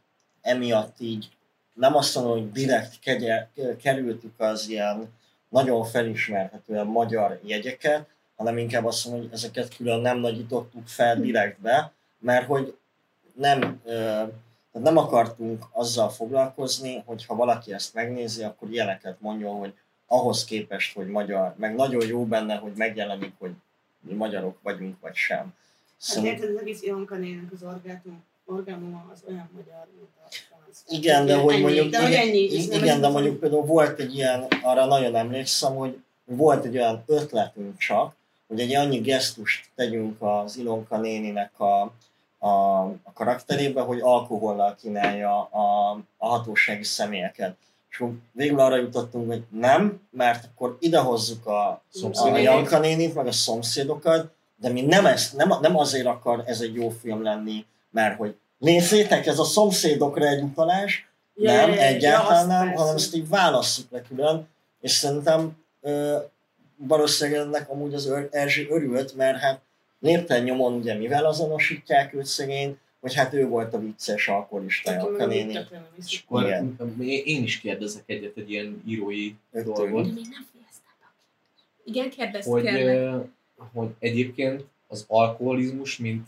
emiatt így nem azt mondom, hogy direkt kegye, kerültük az ilyen nagyon felismerhetően magyar jegyeket, hanem inkább azt mondom, hogy ezeket külön nem nagyítottuk fel direktbe, mert hogy nem, nem akartunk azzal foglalkozni, hogy ha valaki ezt megnézi, akkor ilyeneket mondjon, hogy ahhoz képest, hogy magyar, meg nagyon jó benne, hogy megjelenik, hogy mi magyarok vagyunk, vagy sem. Hát Szóval, érted, az egész Ilonka nének az orgátum, orgánuma az olyan magyar, mint a. igen, de hogy Ennyi, mondjuk, de hogy igen, ennyi, nem igen, ez de mondjuk például volt egy ilyen, arra nagyon emlékszem, hogy volt egy olyan ötletünk csak, hogy egy annyi gesztust tegyünk az Ilonka néninek a, a, a karakterébe, hogy alkohollal kínálja a, a hatósági személyeket. És végül arra jutottunk, hogy nem, mert akkor idehozzuk a, a Szomszédokat. Janka nénit, meg a szomszédokat, de mi nem, ezt, nem, nem azért akar ez egy jó film lenni, mert hogy nézzétek, ez a szomszédokra egy utalás, Ja, nem, ja, ja, ja, egyáltalán azt nem, persze. hanem ezt így válasszuk le külön, és szerintem ö, valószínűleg ennek amúgy az Ör- Erzsi örült, mert hát lépten nyomon ugye mivel azonosítják őt szegény, hogy hát ő volt a vicces alkoholista a néni. És akkor Igen. én is kérdezek egyet egy ilyen írói Öt dolgot. De még nem fejeztem be. Igen, kérdezd, hogy, hogy egyébként az alkoholizmus, mint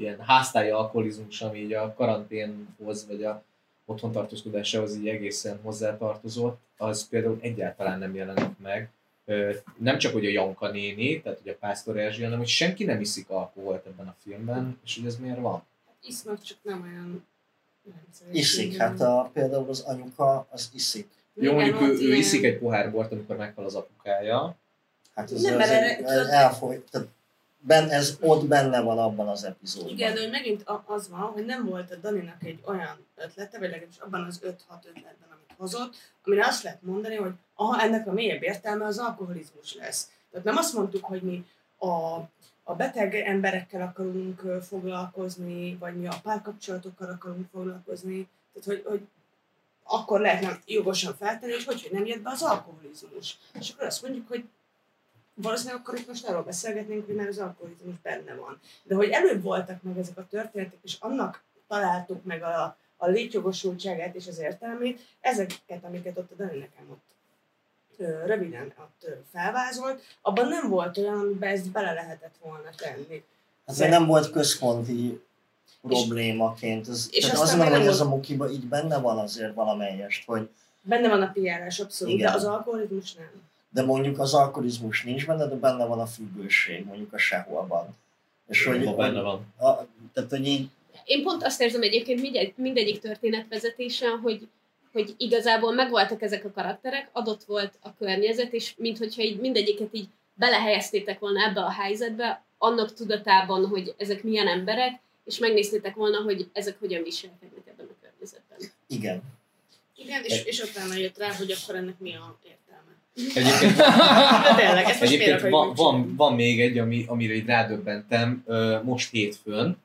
ilyen háztáji alkoholizmus, ami így a karanténhoz, vagy a otthontartózkodásához így egészen hozzátartozott, az például egyáltalán nem jelenik meg. Nem csak, hogy a Janka néni, tehát hogy a Pásztor Erzsi, hanem hogy senki nem iszik alkoholt ebben a filmben, és hogy ez miért van? Isznak, csak nem olyan... nem Iszik, hát a, például az anyuka az iszik. Jó, mondjuk ő, ott ő ilyen- iszik egy pohár bort, amikor meghal az apukája, Hát ez, Nem, ez, mert erre- ez elfoly, tehát ben, ez ott benne van abban az epizódban. Igen, de hogy megint az van, hogy nem volt a Daninak egy olyan ötlete, vagy legalábbis abban az 5-6 ötletben, amit hozott, amire azt lehet mondani, hogy aha, ennek a mélyebb értelme az alkoholizmus lesz. Tehát nem azt mondtuk, hogy mi a, a beteg emberekkel akarunk foglalkozni, vagy mi a párkapcsolatokkal akarunk foglalkozni, tehát hogy, hogy akkor lehetne jogosan feltenni, hogy, hogy nem jött be az alkoholizmus. És akkor azt mondjuk, hogy valószínűleg akkor itt most arról beszélgetnénk, hogy már az alkoholizmus benne van. De hogy előbb voltak meg ezek a történetek, és annak találtuk meg a, a létjogosultságát és az értelmét, ezeket, amiket ott a Dani nekem ott röviden ott felvázolt, abban nem volt olyan, amiben ezt bele lehetett volna tenni. Ez nem volt központi problémaként. Ez, és tehát azt mondom, hogy ez a mukiba így benne van azért valamelyest, hogy Benne van a piárás abszolút, Igen. de az alkoholizmus nem. De mondjuk az alkoholizmus nincs benne, de benne van a függőség, mondjuk a seholban. És hogy, ha benne van. A, tehát, hogy így, Én pont azt érzem egyébként mindegy, mindegyik történetvezetésen, hogy, hogy igazából megvoltak ezek a karakterek, adott volt a környezet, és minthogyha így mindegyiket így belehelyeztétek volna ebbe a helyzetbe, annak tudatában, hogy ezek milyen emberek, és megnéztétek volna, hogy ezek hogyan viselkednek ebben a környezetben. igen. Igen, és, és utána jött rá, hogy akkor ennek mi a értelme. Egyébként De tényleg, ezt most Egyébként van, van, van még egy, ami, amire így rádöbbentem most hétfőn.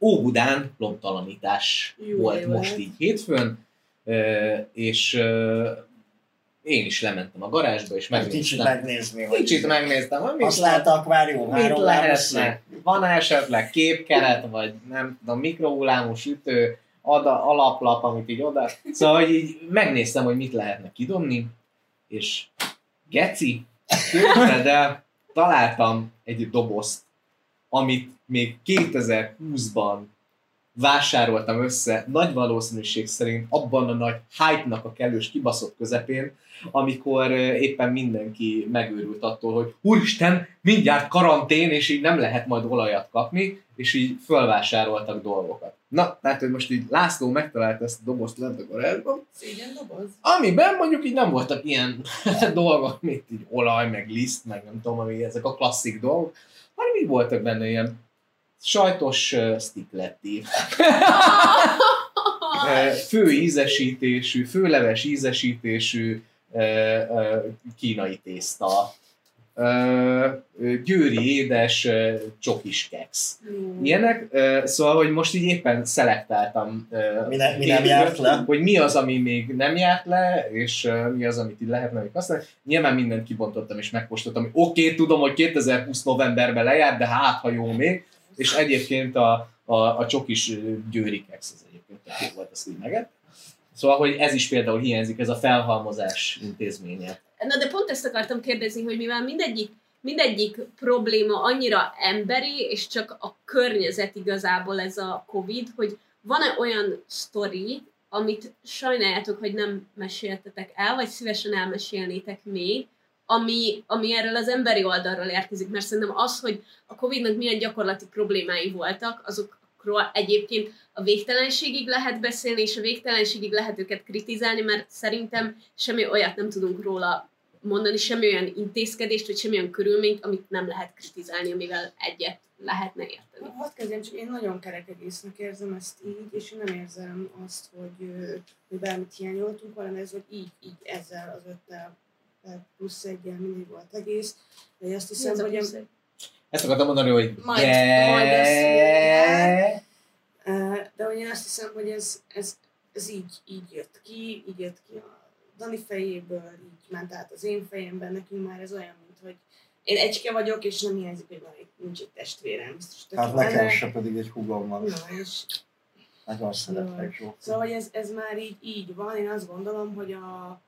Óbudán lomtalanítás Jó, volt jó, most hát. így hétfőn, és én is lementem a garázsba, és Meg kicsit megnéztem. megnézni, hogy Kicsit megnéztem, hogy mit használt lehet, akvárium, mit három lehetne. Van esetleg képkeret, vagy nem tudom, mikrohullámú sütő, ada, alaplap, amit így oda. Szóval, hogy így megnéztem, hogy mit lehetne kidobni, és geci, el, találtam egy dobozt, amit még 2020-ban vásároltam össze, nagy valószínűség szerint abban a nagy hype-nak a kellős kibaszott közepén, amikor éppen mindenki megőrült attól, hogy úristen, mindjárt karantén, és így nem lehet majd olajat kapni, és így fölvásároltak dolgokat. Na, tehát, hogy most így László megtalálta ezt a dobozt lent a garázsban, Szégyen doboz? amiben mondjuk így nem voltak ilyen dolgok, mint így olaj, meg liszt, meg nem tudom, ami ezek a klasszik dolgok, hanem így voltak benne ilyen sajtos uh, stikletti, fő ízesítésű, főleves ízesítésű uh, uh, kínai tészta, győri édes csokis keks. Ilyenek, uh, szóval, hogy most így éppen szelektáltam Mi ne- mi nem járt le? hogy mi az, ami még nem járt le, és mi az, amit így lehetne még használni. Nyilván mindent kibontottam és megkóstoltam, hogy oké, okay, tudom, hogy 2020 novemberben lejárt, de hát, ha jó még. És egyébként a, a, a csokis győri keks, az egyébként jó volt, azt így meget. Szóval, hogy ez is például hiányzik, ez a felhalmozás intézménye. Na de pont ezt akartam kérdezni, hogy mivel mindegyik, mindegyik probléma annyira emberi, és csak a környezet igazából ez a Covid, hogy van-e olyan sztori, amit sajnáljátok, hogy nem meséltetek el, vagy szívesen elmesélnétek még, ami, ami erről az emberi oldalról érkezik, mert szerintem az, hogy a Covid-nak milyen gyakorlati problémái voltak, azokról egyébként a végtelenségig lehet beszélni, és a végtelenségig lehet őket kritizálni, mert szerintem semmi olyat nem tudunk róla mondani, semmi olyan intézkedést, vagy semmi olyan körülményt, amit nem lehet kritizálni, amivel egyet lehetne érteni. Hadd kezdjem, csak én nagyon kerek egésznek érzem ezt így, és én nem érzem azt, hogy, hogy bármit hiányoltunk, hanem ez, hogy így, így ezzel az öttel plusz egyel mindig volt egész. De azt hiszem, a hogy plusz a, egy. Ezt akartam mondani, hogy Majd- de... majd ezt Ö, de hogy én azt hiszem, hogy ez, ez, ez így, így jött ki, így jött ki a Dani fejéből, így ment át az én fejemben, nekünk már ez olyan, mint hogy én egyke vagyok, és nem hiányzik, hogy van egy, nincs egy testvérem. Biztos Hát jó nekem se pedig egy húgom van. Na, és Nagyon szeretlek. Szóval hogy ez, ez már így, így van, én azt gondolom, hogy a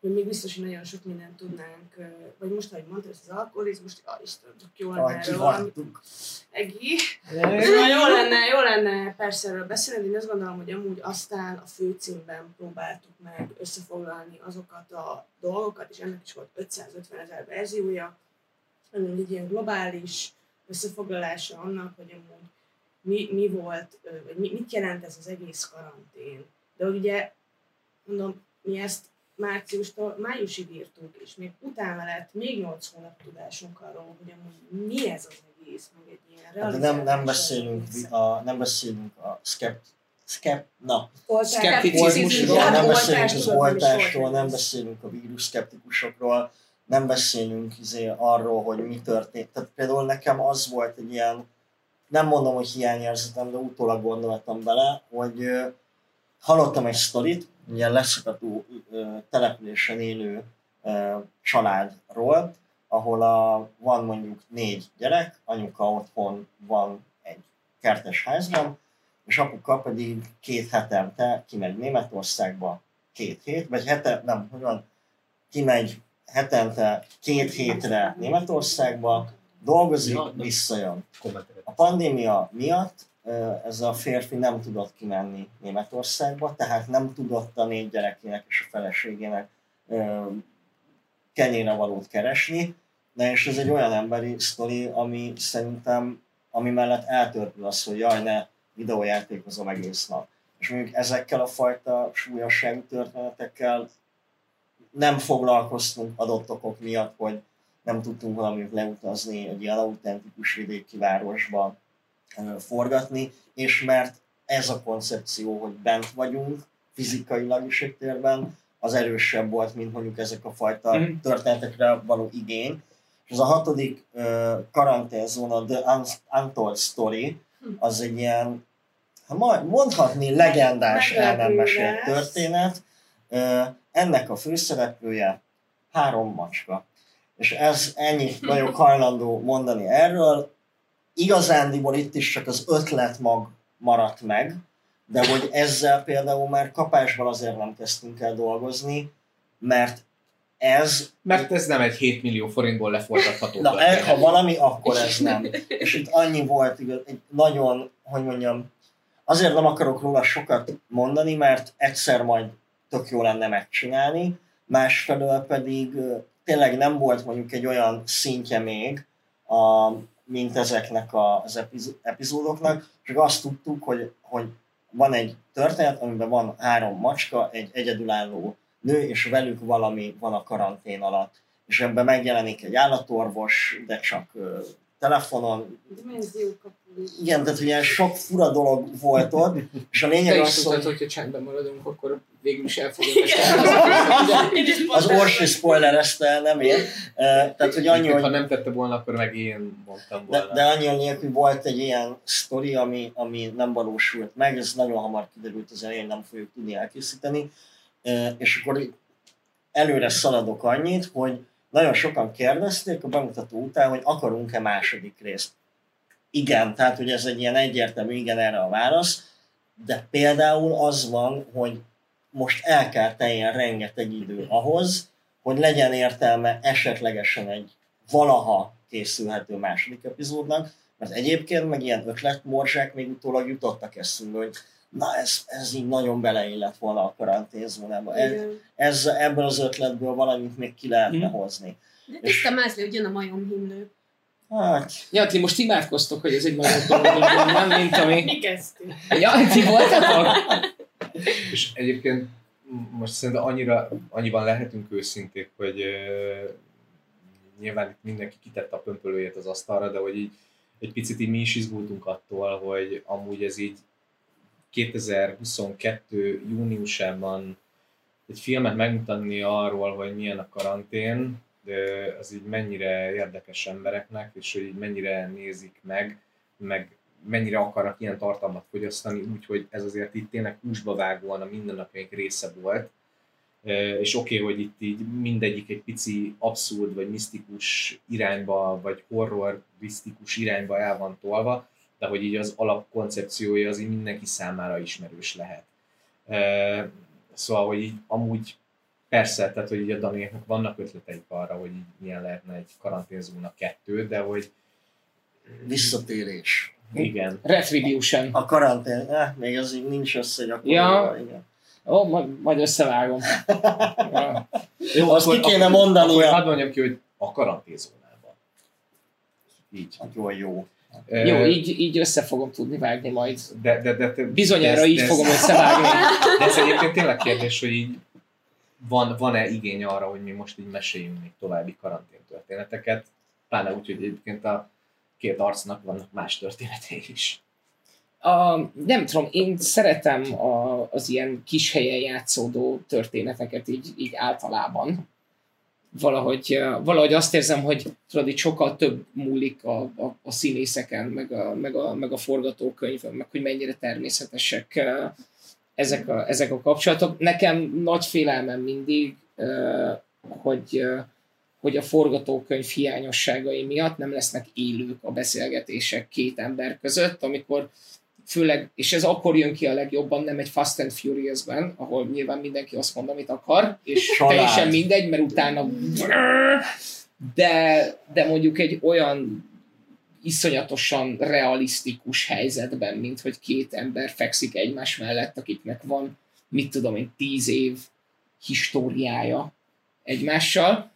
hogy még biztos, hogy nagyon sok mindent tudnánk, vagy most, ahogy mondtad, ez az alkoholizmus, ja, Isten, tök jó lenne erről kihagytuk. Egi. Jó lenne, jó lenne persze erről beszélni, de én azt gondolom, hogy amúgy aztán a főcímben próbáltuk meg összefoglalni azokat a dolgokat, és ennek is volt 550 ezer verziója, ami egy ilyen globális összefoglalása annak, hogy amúgy mi, mi volt, vagy mi, mit jelent ez az egész karantén. De hogy ugye, mondom, mi ezt márciustól májusig írtuk, és még utána lett még 8 hónap tudásunk arról, hogy amúgy mi ez az egész, meg egy ilyen Hát de nem, nem beszélünk, a, nem beszélünk a skept, skept, na, Szkepticizmusról, nem beszélünk az tudod, nem beszélünk a vírus szkeptikusokról, nem beszélünk izé arról, hogy mi történt. Tehát például nekem az volt egy ilyen, nem mondom, hogy hiányérzetem, de utólag gondoltam bele, hogy hallottam egy sztorit, ilyen leszakadó ö, településen élő családról, ahol a, van mondjuk négy gyerek, anyuka otthon van egy kertes házban, és apuka pedig két hetente kimegy Németországba két hét, vagy hete, nem, hogy van, kimegy hetente két hétre Németországba, dolgozik, visszajön. A pandémia miatt ez a férfi nem tudott kimenni Németországba, tehát nem tudott a négy gyerekének és a feleségének kenyére valót keresni, de és ez egy olyan emberi sztori, ami szerintem, ami mellett eltörpül az, hogy jaj, ne videójátékozom egész nap. És mondjuk ezekkel a fajta súlyosságú történetekkel nem foglalkoztunk adott okok miatt, hogy nem tudtunk valamit leutazni egy ilyen autentikus vidéki városba forgatni, és mert ez a koncepció, hogy bent vagyunk, fizikailag is egy térben, az erősebb volt, mint mondjuk ezek a fajta Mhm. történetekre való igény. És ez a hatodik ö, karanténzóna, The Un- Untold Story, az egy ilyen, ha majd mondhatni, legendás el nem mesélt történet. Ennek a főszereplője három macska. És ez ennyit vagyok hajlandó mondani erről. Igazándiból itt is csak az ötlet mag maradt meg, de hogy ezzel például már kapásban azért nem kezdtünk el dolgozni, mert ez Mert ez nem egy 7 millió forintból leforgatható. Na, történet. e, ha valami, akkor ez nem. És itt annyi volt, igaz, egy nagyon, hogy mondjam, azért nem akarok róla sokat mondani, mert egyszer majd tök jó lenne megcsinálni, másfelől pedig tényleg nem volt mondjuk egy olyan szintje még, a, mint ezeknek az epiz- epizódoknak, csak azt tudtuk, hogy, hogy van egy történet, amiben van három macska, egy egyedülálló nő, és velük valami van a karantén alatt. És ebben megjelenik egy állatorvos, de csak telefonon. Igen, tehát ugye sok fura dolog volt ott, és a lényeg az, tudtad, hogy hogyha csendben maradunk, akkor végül is el fogja mesélni. az Orsi spoilerezte nem ér. Ö, Tehát, hogy annyi, Egyébként, Ha hogy nem tette volna, akkor meg én mondtam de, volna. de annyi a nélkül volt egy ilyen sztori, ami, ami nem valósult meg, ez nagyon hamar kiderült az elején, nem fogjuk tudni elkészíteni. Ö, És akkor előre szaladok annyit, hogy nagyon sokan kérdezték a bemutató után, hogy akarunk-e második részt. Igen, tehát hogy ez egy ilyen egyértelmű igen erre a válasz, de például az van, hogy most el kell teljen rengeteg idő ahhoz, hogy legyen értelme esetlegesen egy valaha készülhető második epizódnak, mert egyébként meg ilyen ötletmorzsák még utólag jutottak eszünkbe, hogy na ez, ez így nagyon beleillett volna a karanténzónába. Ez, ez, ebből az ötletből valamit még ki lehetne Mhm. hozni. De tiszta mázli, hogy jön a majom himnő. Hát, Ja, ti most imádkoztok, hogy ez egy nagyon dolog nem, mint ami... Mi kezdtünk? Ja, ti voltatok? És egyébként most szerintem annyira, annyiban lehetünk őszinték, hogy uh, nyilván mindenki kitette a pömpölőjét az asztalra, de hogy így egy picit így mi is izgultunk attól, hogy amúgy ez így 2022 júniusában egy filmet megmutatni arról, hogy milyen a karantén, de az így mennyire érdekes embereknek, és hogy így mennyire nézik meg, meg mennyire akarnak ilyen tartalmat fogyasztani, úgyhogy ez azért itt tényleg húsba vágóan a mindennapjaink része volt. És oké, okay, hogy itt így mindegyik egy pici abszurd, vagy misztikus irányba, vagy horrorisztikus irányba el van tolva, de hogy így az alapkoncepciója az így mindenki számára ismerős lehet. E, Szóval, hogy így amúgy persze, tehát hogy így a Daniéknak vannak ötleteik arra, hogy így milyen lehetne egy karanténzóna kettő, de hogy visszatérés. igen, Retribution. A karantén, eh, még az így nincs össze Ja. igen. Ó, majd, majd összevágom. Ja. Jó, Azt ki kéne mondani, Akkor hadd mondjam ki, hogy a karanténzónában. Így. Nagyon jó. Jó, így, így össze fogom tudni vágni majd. De, de, de, de, Bizonyára de így de fogom összevágni. De ez egyébként tényleg kérdés, hogy így van, van-e igény arra, hogy mi most így meséljünk még további karantén történeteket, pláne úgy, hogy egyébként a két arcnak vannak más történetei is. A, nem tudom, én szeretem a, az ilyen kis helyen játszódó történeteket így, így általában. Valahogy, valahogy azt érzem, hogy tudod, itt sokkal több múlik a, a, a színészeken, meg a, meg, a, meg a forgatókönyvön, meg hogy mennyire természetesek ezek a, ezek a kapcsolatok. Nekem nagy félelmem mindig, hogy, hogy a forgatókönyv hiányosságai miatt nem lesznek élők a beszélgetések két ember között, amikor főleg, és ez akkor jön ki a legjobban, nem egy Fast and Furious-ben, ahol nyilván mindenki azt mond, amit akar, és Család. teljesen mindegy, mert utána de, de mondjuk egy olyan iszonyatosan realisztikus helyzetben, mint hogy két ember fekszik egymás mellett, akiknek van, mit tudom én, tíz év históriája egymással,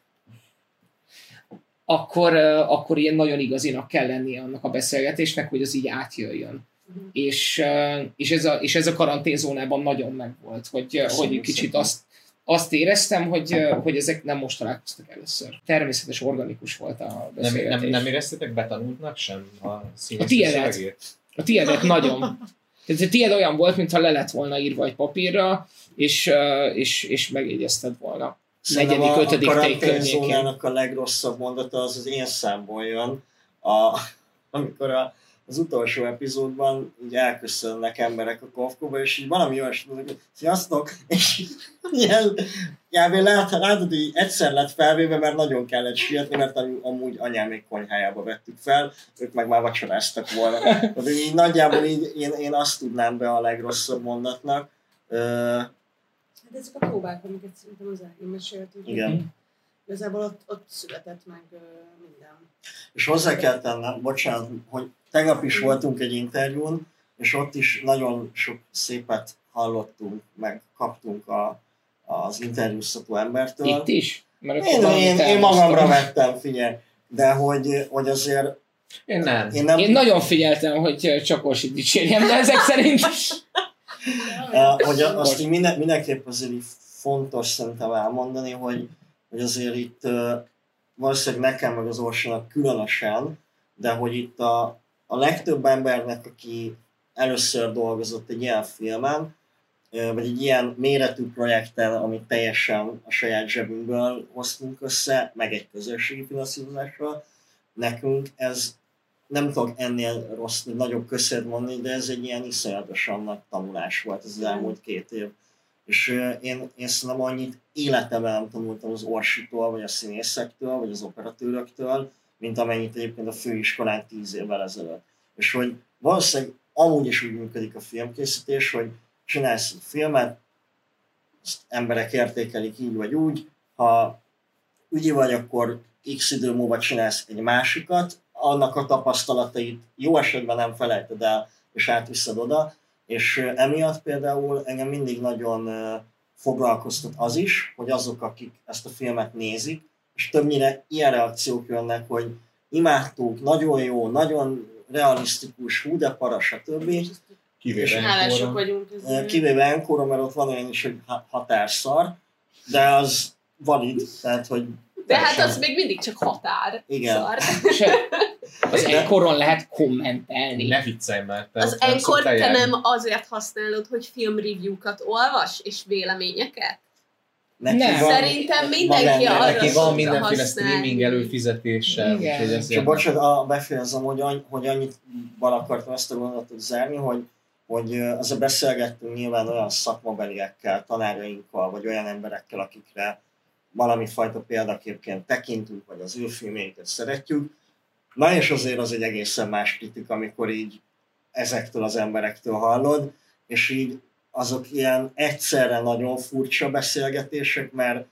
akkor, akkor ilyen nagyon igazinak kell lennie annak a beszélgetésnek, hogy az így átjöjjön. És, és, ez a, és ez a karanténzónában nagyon megvolt, hogy, ö, hogy kicsit azt, azt éreztem, hogy, hogy ezek nem most találkoztak először. Természetes, organikus volt a Nem, beszélgetés. nem, nem éreztétek betanultnak sem a színész A tiédet. A tiédet nagyon. Tehát a tiéd olyan volt, mintha le lett volna írva egy papírra, és, és, és megjegyezted volna. Szerintem Negyedik, a, ötödik a karanténzónának a legrosszabb mondata az az én számból jön, a, amikor a, az utolsó epizódban így elköszönnek emberek a kofkóba, és így valami olyasmi, hogy sziasztok, és ilyen, kb. lát, látod, hogy így egyszer lett felvéve, mert nagyon kellett sietni, mert am- amúgy anyám még konyhájába vettük fel, ők meg már vacsoráztak volna. Hogy így nagyjából így én, én azt tudnám be a legrosszabb mondatnak. Hát ezek a próbák, amiket szerintem az elején meséltünk. igen. Igazából ott, ott született meg minden. És hozzá kell tennem, bocsánat, hogy tegnap is voltunk egy interjún, és ott is nagyon sok szépet hallottunk, meg kaptunk a, az interjúztató embertől. Itt is? Mert Én, én, én magamra vettem, figyelj. De hogy, hogy azért Én nem. én nem... Én nagyon figyeltem, hogy csak Orsit dicsérjem, de ezek szerint Uh, hogy a- azt így minden, mindenképp azért így fontos szerintem elmondani, hogy, hogy azért itt uh, valószínűleg nekem meg az Orsonak különösen, de hogy itt a, a legtöbb embernek, aki először dolgozott egy ilyen filmen, vagy egy ilyen méretű projekten, amit teljesen a saját zsebünkből hoztunk össze, meg egy közösségi finanszírozással, nekünk ez nem tudok ennél rossz, nagyobb köszönet mondani, de ez egy ilyen iszonyatosan nagy tanulás volt az elmúlt két év. És én, én szerintem annyit életemben nem tanultam az orsitól, vagy a színészektől, vagy az operatőröktől, mint amennyit egyébként a főiskolán tíz évvel ezelőtt. És hogy valószínűleg amúgy is úgy működik a filmkészítés, hogy csinálsz egy filmet, azt emberek értékelik így vagy úgy, ha ügyi vagy, akkor x idő múlva csinálsz egy másikat, annak a tapasztalatait jó esetben nem felejted el, és átviszed oda, És emiatt például engem mindig nagyon foglalkoztat az is, hogy azok, akik ezt a filmet nézik, és többnyire ilyen reakciók jönnek, hogy imádtuk, nagyon jó, nagyon realisztikus, hú de para, stb. Kivéve Hálások Enkoron. vagyunk. Ezért. Kivéve Enkoron, mert ott van olyan is, hogy ha- határszar, de az valid, tehát hogy De hát az még mindig csak határ. Igen. Szar. Az ekkoron lehet kommentelni. Ne viccelj már, te Az szoktál te nem azért használod, hogy filmreview-kat olvas, és véleményeket? Neki Nem. van- Szerintem van mindenki benne- arra Neki van mindenféle használni. streaming előfizetése, Igen. úgyhogy Csak ezért... bocsánat, a, befejezem, hogy, any, hogy annyit bal akartam ezt a gondolatot zárni, hogy, hogy azért beszélgettünk nyilván olyan szakmabeliekkel, tanárainkkal, vagy olyan emberekkel, akikre valami fajta példaképként tekintünk, vagy az ő filmjeiket szeretjük. Na és azért az egy egészen más kritika, amikor így ezektől az emberektől hallod, és így azok ilyen egyszerre nagyon furcsa beszélgetések, mert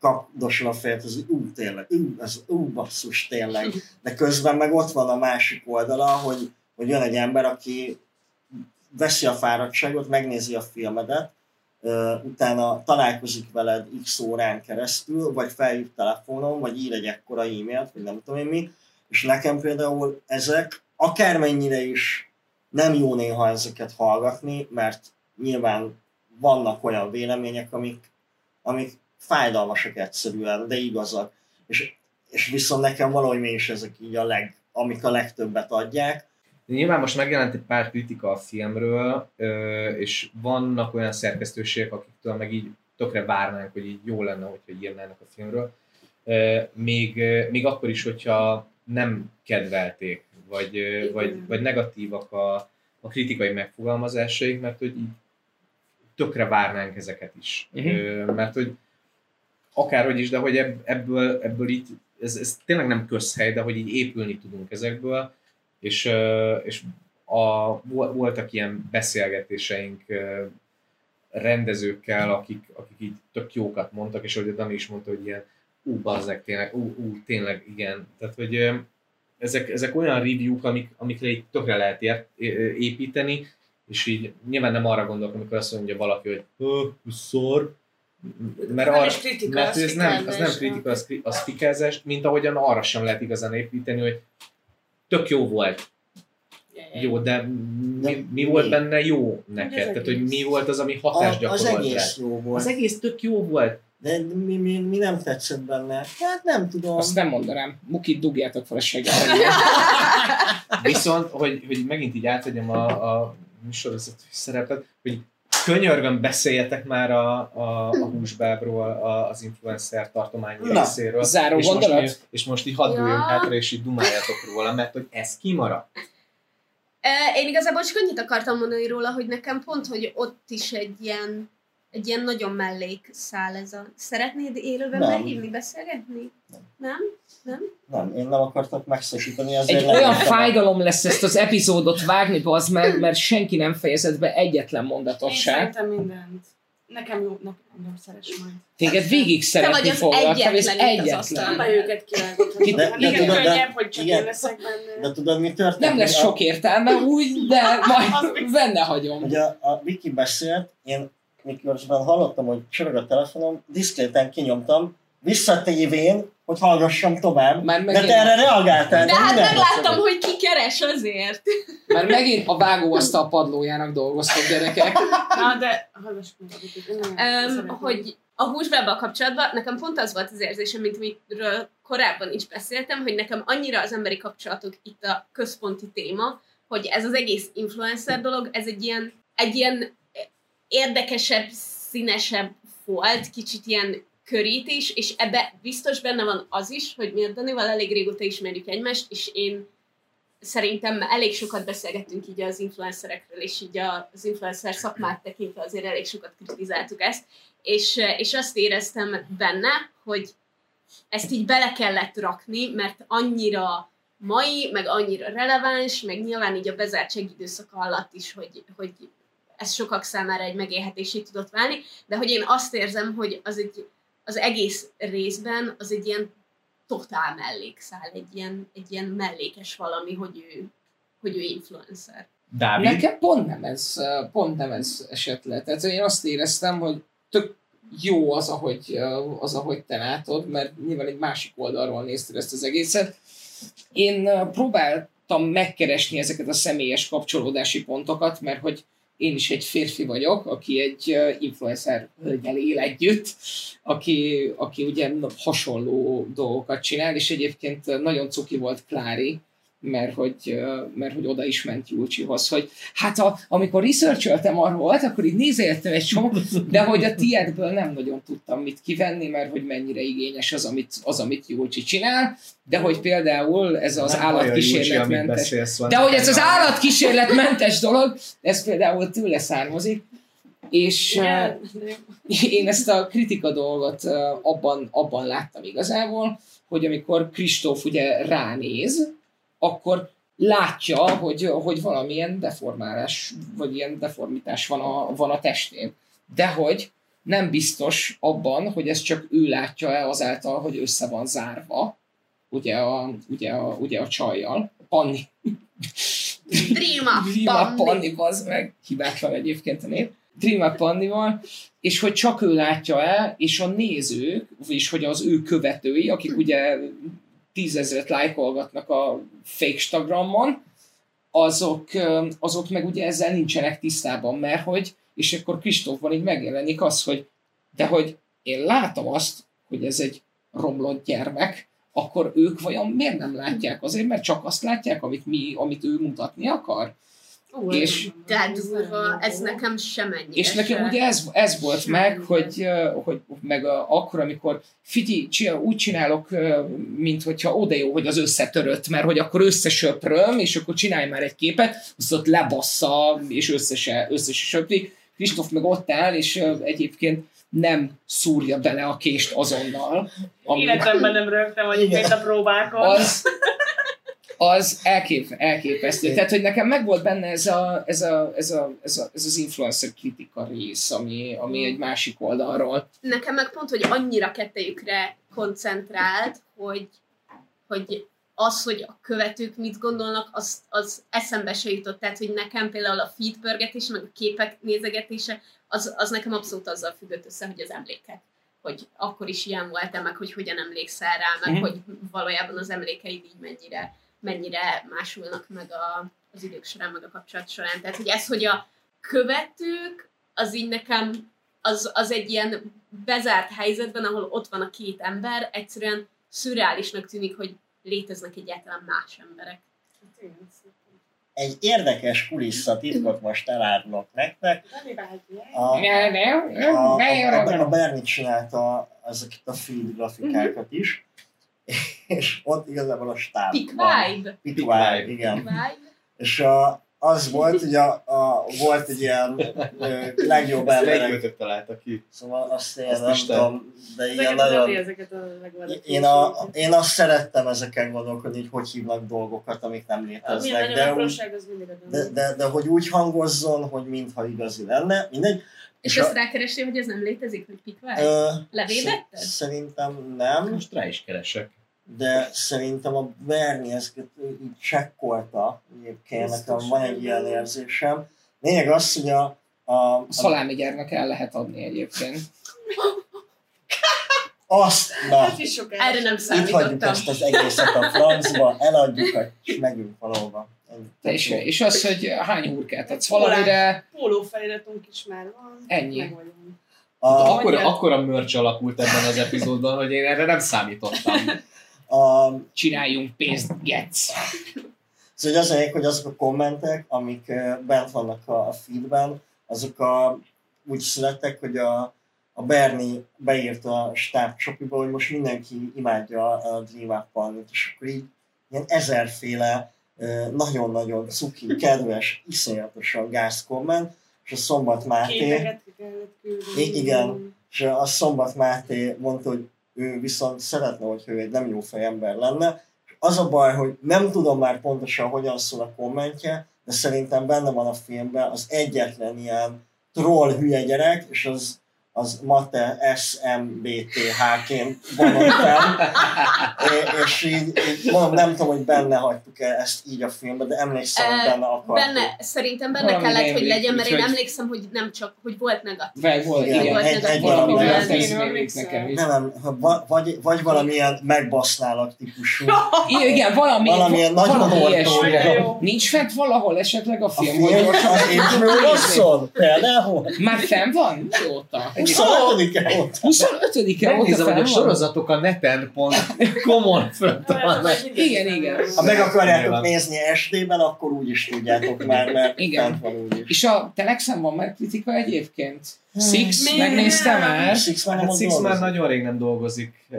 kapdosul a fejet, az ú, tényleg, ú, ez, ú, basszus, tényleg. De közben meg ott van a másik oldala, hogy, hogy jön egy ember, aki veszi a fáradtságot, megnézi a filmedet, utána találkozik veled x órán keresztül, vagy felhív telefonon, vagy ír egy ekkora e-mailt, vagy nem tudom én mi, és nekem például ezek akármennyire is nem jó néha ezeket hallgatni, mert nyilván vannak olyan vélemények, amik, amik fájdalmasak egyszerűen, de igazak. És, és viszont nekem valahogy mégis ezek így a leg, amik a legtöbbet adják. Nyilván most megjelent egy pár kritika a filmről, és vannak olyan szerkesztőségek, akiktől meg így tökre várnánk, hogy így jó lenne, hogyha írnának a filmről. Még, még akkor is, hogyha nem kedvelték, vagy, vagy, vagy negatívak a, a kritikai megfogalmazásaik, mert hogy így tökre várnánk ezeket is. Ö, Mert hogy akárhogy is, de hogy ebb- ebből, ebből így, ez, ez tényleg nem közhely, de hogy így épülni tudunk ezekből, és, és a, vo- voltak ilyen beszélgetéseink rendezőkkel, akik, akik így tök jókat mondtak, és ahogy a Dani is mondta, hogy ilyen ú, bazzeg, tényleg, ú, ú, tényleg, igen. Tehát, hogy ezek, ezek olyan review-k, amik, amikre így tökre lehet építeni, és így nyilván nem arra gondolok, amikor azt mondja valaki, hogy "Ö, szor, mert, Nem arra, is kritika, mert az ez nem, az nem kritika, az, az fikázás, mint ahogyan arra sem lehet igazán építeni, hogy tök jó volt, jó, de mi, mi mi? volt benne jó neked? az Tehát, hogy mi volt az, ami A, hatást az gyakorolt rád? egész jó volt. Az egész tök jó volt. De mi, mi, mi nem tetszett benne? Hát nem tudom. Azt nem mondanám. Mukit dugjátok fel a. Viszont, hogy, hogy megint így átadjam a, a műsorvezető szerepet, hogy könyörgöm beszéljetek már a, a, a húsbábról, a, az influencer tartományi Na, részéről. záró és most, gondolat? mi- és most így hadd Ja. hátra, és így dumáljatok róla, mert hogy ez kimaradt. Én igazából csak annyit akartam mondani róla, hogy nekem pont, hogy ott is egy ilyen, egy ilyen nagyon mellék szál ez a... Szeretnéd élőben Nem. behívni, beszélgetni? Nem. Nem? Nem? Nem, én nem akartak megszakítani, ezért Egy nem olyan fájdalom lesz ezt az epizódot vágni, az meg, mert senki nem fejezett be egyetlen mondatot Én se. szerintem mindent. Nekem jó, nekem engem szeres majd. Téged végig Te szeretni vagy az foglak, te vagy az egyetlen. Nem őket kirágoltam. Ki- de- Igen, tudod, de- könnyebb, hogy csak igen. én leszek benne. De tudod, mi történt? Nem lesz a- sok értelme úgy, de majd benne hagyom. Hogy a, a Viki beszélt, én miközben hallottam, hogy csorog a telefonom, diszkréten kinyomtam, visszatévén, hogy hallgassam tovább. Már De megint, te erre reagáltál. De hát megláttam, hogy ki keres azért. már megint a vágóasztal padlójának dolgoztok gyerekek. Na, de Um, hogy a húsbábbal kapcsolatban nekem pont az volt az érzésem, mint amiről korábban is beszéltem, hogy nekem annyira az emberi kapcsolatok itt a központi téma, hogy ez az egész influencer dolog, ez egy ilyen, egy ilyen érdekesebb, színesebb volt, kicsit ilyen körítés, és ebbe biztos benne van az is, hogy mi a Danival elég régóta ismerjük egymást, és én szerintem elég sokat beszélgettünk így az influencerekről, és így az influencer szakmát tekintve azért elég sokat kritizáltuk ezt, és, és azt éreztem benne, hogy ezt így bele kellett rakni, mert annyira mai, meg annyira releváns, meg nyilván így a bezártság időszaka alatt is, hogy, hogy ez sokak számára egy megélhetésé tudott válni, de hogy én azt érzem, hogy az, egy, az egész részben az egy ilyen totál mellékszál, egy ilyen, egy ilyen mellékes valami, hogy ő, hogy ő influencer. Dávid? Nekem pont nem ez, pont nem ez esett le. Tehát én azt éreztem, hogy tök jó az, ahogy, az, ahogy te látod, mert nyilván egy másik oldalról nézted ezt az egészet. Én próbáltam megkeresni ezeket a személyes kapcsolódási pontokat, mert hogy én is egy férfi vagyok, aki egy influencer hölgyel él együtt, aki, aki ugye hasonló dolgokat csinál, és egyébként nagyon cuki volt Klári, mert hogy, mert hogy oda is ment Julcsihoz, hogy hát a, amikor researcholtam arról volt, akkor így nézeltem egy csomó, de hogy a tiédből nem nagyon tudtam mit kivenni, mert hogy mennyire igényes az, amit, az, amit Julcsi csinál, de hogy például ez az Nem Júlcsi, állatkísérletmentes beszélsz, van de hogy ez az állatkísérletmentes dolog, ez például tőle származik, és de- én ezt a kritika dolgot abban, abban láttam igazából, hogy amikor Kristóf ugye ránéz, akkor látja, hogy, hogy valamilyen deformálás, vagy ilyen deformitás van a, van a testén. De hogy nem biztos abban, hogy ez csak ő látja-e azáltal, hogy össze van zárva, ugye a, ugye a, ugye a csajjal. Panni. Up Panni. Panni, bazd meg. Hibátlan egyébként a név. Up Pannival, és hogy csak ő látja el, és a nézők, és hogy az ő követői, akik ugye tízezret lájkolgatnak a fake Instagramon, azok, azok meg ugye ezzel nincsenek tisztában, mert hogy, és akkor Kristófban így megjelenik az, hogy de hogy én látom azt, hogy ez egy romlott gyermek, akkor ők vajon miért nem látják? Azért, mert csak azt látják, amit, mi, amit ő mutatni akar? Ú, És- De ez durva, ez nekem sem ennyi. És nekem ugye ez, ez volt meg, hogy, hogy meg a, akkor, amikor figyelj, csinál, úgy csinálok, mint hogyha oda jó, hogy az összetörött, mert hogy akkor összesöpröm, és akkor csinálj már egy képet, azt ott lebassza, és összese, összese söpri. Kristóf meg ott áll, és egyébként nem szúrja bele a kést azonnal. Ami, Életemben nem rögtem, hogy itt a próbákon. az, az elkép, elképesztő. Tehát, hogy nekem megvolt benne ez, a, ez, a, ez, a, ez, a, ez az influencer kritika rész, ami, ami egy másik oldalról. Nekem meg pont, hogy annyira kettejükre koncentrált, hogy, hogy az, hogy a követők mit gondolnak, az, az eszembe se jutott. Tehát, hogy nekem például a feed pörgetése, meg a képek nézegetése, az, az nekem abszolút azzal függött össze, hogy az emlékek. Hogy akkor is ilyen volt meg hogy hogyan emlékszel rá, meg Mhm. hogy valójában az emlékeid így mennyire, mennyire másulnak meg a, az idők során, meg a kapcsolat során. Tehát, hogy ez, hogy a követők, az így nekem az, az egy ilyen bezárt helyzetben, ahol ott van a két ember, egyszerűen szürreálisnak tűnik, hogy léteznek egyáltalán más emberek. Egy érdekes kulisszatitkot most elárulok nektek. A, a, a, a, a Bernie csinálta ezeket a feed grafikákat is, és ott igazából a stáb Pick vibe. Pick Pick vibe, igen. vibe. És a, az volt, hogy a, a, volt egy ilyen ö, legjobb Ezt emberek, melyik találta ki? szóval azt én Ezt nem is te. tudom, de ilyen Ezeket nagyon... nagyon... ezeket a. Én, a, én azt szerettem ezeken gondolkodni, hogy hogy hívnak dolgokat, amik nem léteznek, de, úgy, de, de, de hogy úgy hangozzon, hogy mintha igazi lenne, mindegy. És a- ezt rákerestél, hogy ez nem létezik, hogy pick vibe? Ö, Levédetted? sz- Szerintem nem, Most rá is keresek. De szerintem a Bernie ezeket így csekkolta egyébként, nekem van egy ilyen érzésem. Lényeg az, hogy a, a, a Szalámi gyermek el lehet adni egyébként. azt, na, Hát is sok Erre nem itt hagyjuk számítottam. ezt az egészet a francba, eladjuk, és megyünk valahova. De és, és az, hogy hány hurkát adsz valamire, Pólófeliratunk is már van. Ennyi. A, Akkor, akkor a merch alakult ebben az epizódban, hogy én erre nem számítottam. A, csináljunk pénzt, getsz. Szóval az lényeg, hogy azok a kommentek, amik bent vannak a, a feedben, azok a, úgy születtek, hogy a, a Bernie beírta a stáb csopiba, hogy most mindenki imádja a Dream Up és akkor így ilyen ezerféle nagyon-nagyon cuki, kedves, iszonyatosan gáz komment, és a Szombat Máté, Képeket kellett küldeni. Igen. és a Szombat Máté mondta, hogy ő viszont szeretne, hogy ő egy nem jó fejember lenne, az a baj, hogy nem tudom már pontosan, hogyan szól a kommentje, de szerintem benne van a filmben az egyetlen ilyen troll hülye gyerek, és az az Mate SMBTH-ként fenn. É- és így, így mondom, nem tudom, hogy benne hagytuk-e ezt így a filmben, de emlékszem, hogy benne akartuk. Benne, szerintem benne Valami kellett, hogy legyen, mert én emlékszem, hogy nem csak, hogy volt negatív. Vagy volt, Igen, igen, egy- egy valami valami Én emlékszem. nekem is. Nem, nem, vagy, vagy valamilyen megbasználak típusú. Igen, valami, Valamilyen nagy valami. Nincs fent valahol esetleg a A film, film hogy gyorsan az például. Már fenn van? Mióta? 25-e óta. 25-e óta Megnézem, hogy a sorozatok a neten pont komon fönt vannak. Igen, igen. Ha meg akarjátok nézni SD-ben, akkor úgy is tudjátok már, mert Igen. van úgy is. És a Telexen van már kritika egyébként? Hmm. Six, megnéztem már. Six már Hát Six már nagyon rég nem dolgozik, eh,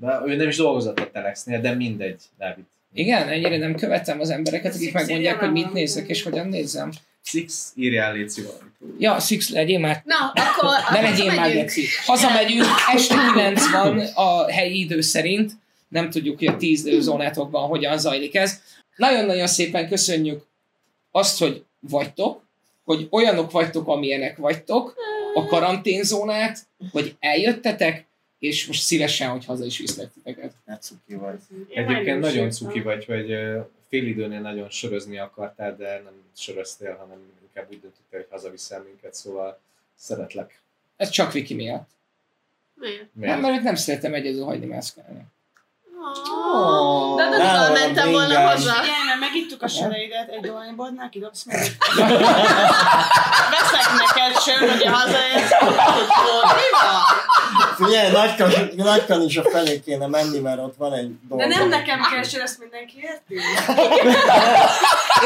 de ő nem is dolgozott a Telexnél, de mindegy, Dávid. Igen, ennyire nem követem az embereket, akik megmondják, hogy mit nézek és hogyan nézzem. Six, írjál légy valamit. Ja, Six, legyél már Na, akkor, Ne legyél már geci. Hazamegyünk, este 9 van a helyi idő szerint. Nem tudjuk, hogy a 10 időzónátokban hogyan zajlik ez. Nagyon-nagyon szépen köszönjük azt, hogy vagytok, hogy olyanok vagytok, amilyenek vagytok, a karanténzónát, hogy eljöttetek, és most szívesen, hogy haza is viszlek titeket. Hát cuki vagy. Egyébként nagyon cuki vagy, hogy eh, fél időnél nagyon sörözni akartál, de nem söröztél, hanem inkább úgy döntöttél, hogy hazaviszel minket, szóval szeretlek. Ez csak Viki miatt. Miért? Nem, mert őt nem szeretem egyedül hagyni mászkálni. Oh. De Nálam Danival a mentem volna haza. Figyelj, mert megittuk a söreidet, egy dohányból, kidobsz meg. Veszek neked sör, hogy hazaérsz. Figyelj, Nagykan, Nagykan is a felé kéne menni, mert ott van egy dolog. De nem nekem kell sör, ezt mindenki érti?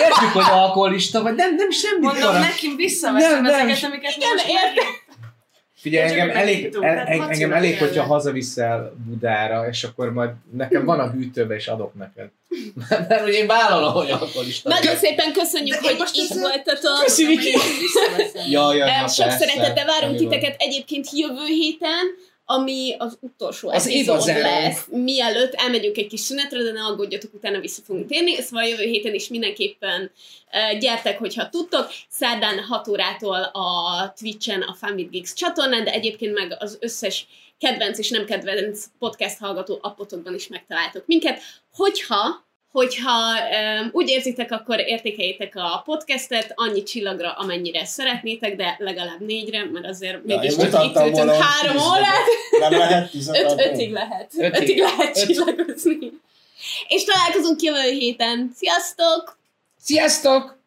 Értjük, hogy alkoholista vagy, nem, nem semmit Mondom, nekem visszaveszem Nem, nem. ezeket, amiket Igen, most értem. Figyelj, engem elég, el, Maci engem elég, hogyha hazaviszel Budára, és akkor majd nekem van a hűtőbe, és adok neked. Mert hogy én vállalom, hogy alkoholista. Nagyon szépen köszönjük, De hogy most itt voltatok. Köszi, Viki! Ja, ja, Em, ja, Sok persze. szeretettel várunk titeket egyébként jövő héten, ami az utolsó Az epizód lesz. Mielőtt elmegyünk egy kis szünetre, de ne aggódjatok, utána vissza fogunk térni. Szóval jövő héten is mindenképpen uh, gyertek, hogyha tudtok. Szerdán 6 órától a Twitch-en, a with Geeks csatornán, de egyébként meg az összes kedvenc és nem kedvenc podcast hallgató appotokban is megtaláltok minket. Hogyha Hogyha um, úgy érzitek, akkor értékeljétek a podcastet annyi csillagra, amennyire szeretnétek, de legalább négyre, mert azért Ja, mégis én csak itt ültünk három órát, Nem lehet tizet öt, ötig lehet. Ötig. Ötig lehet Öt. csillagozni. És találkozunk jövő héten. Sziasztok! Sziasztok!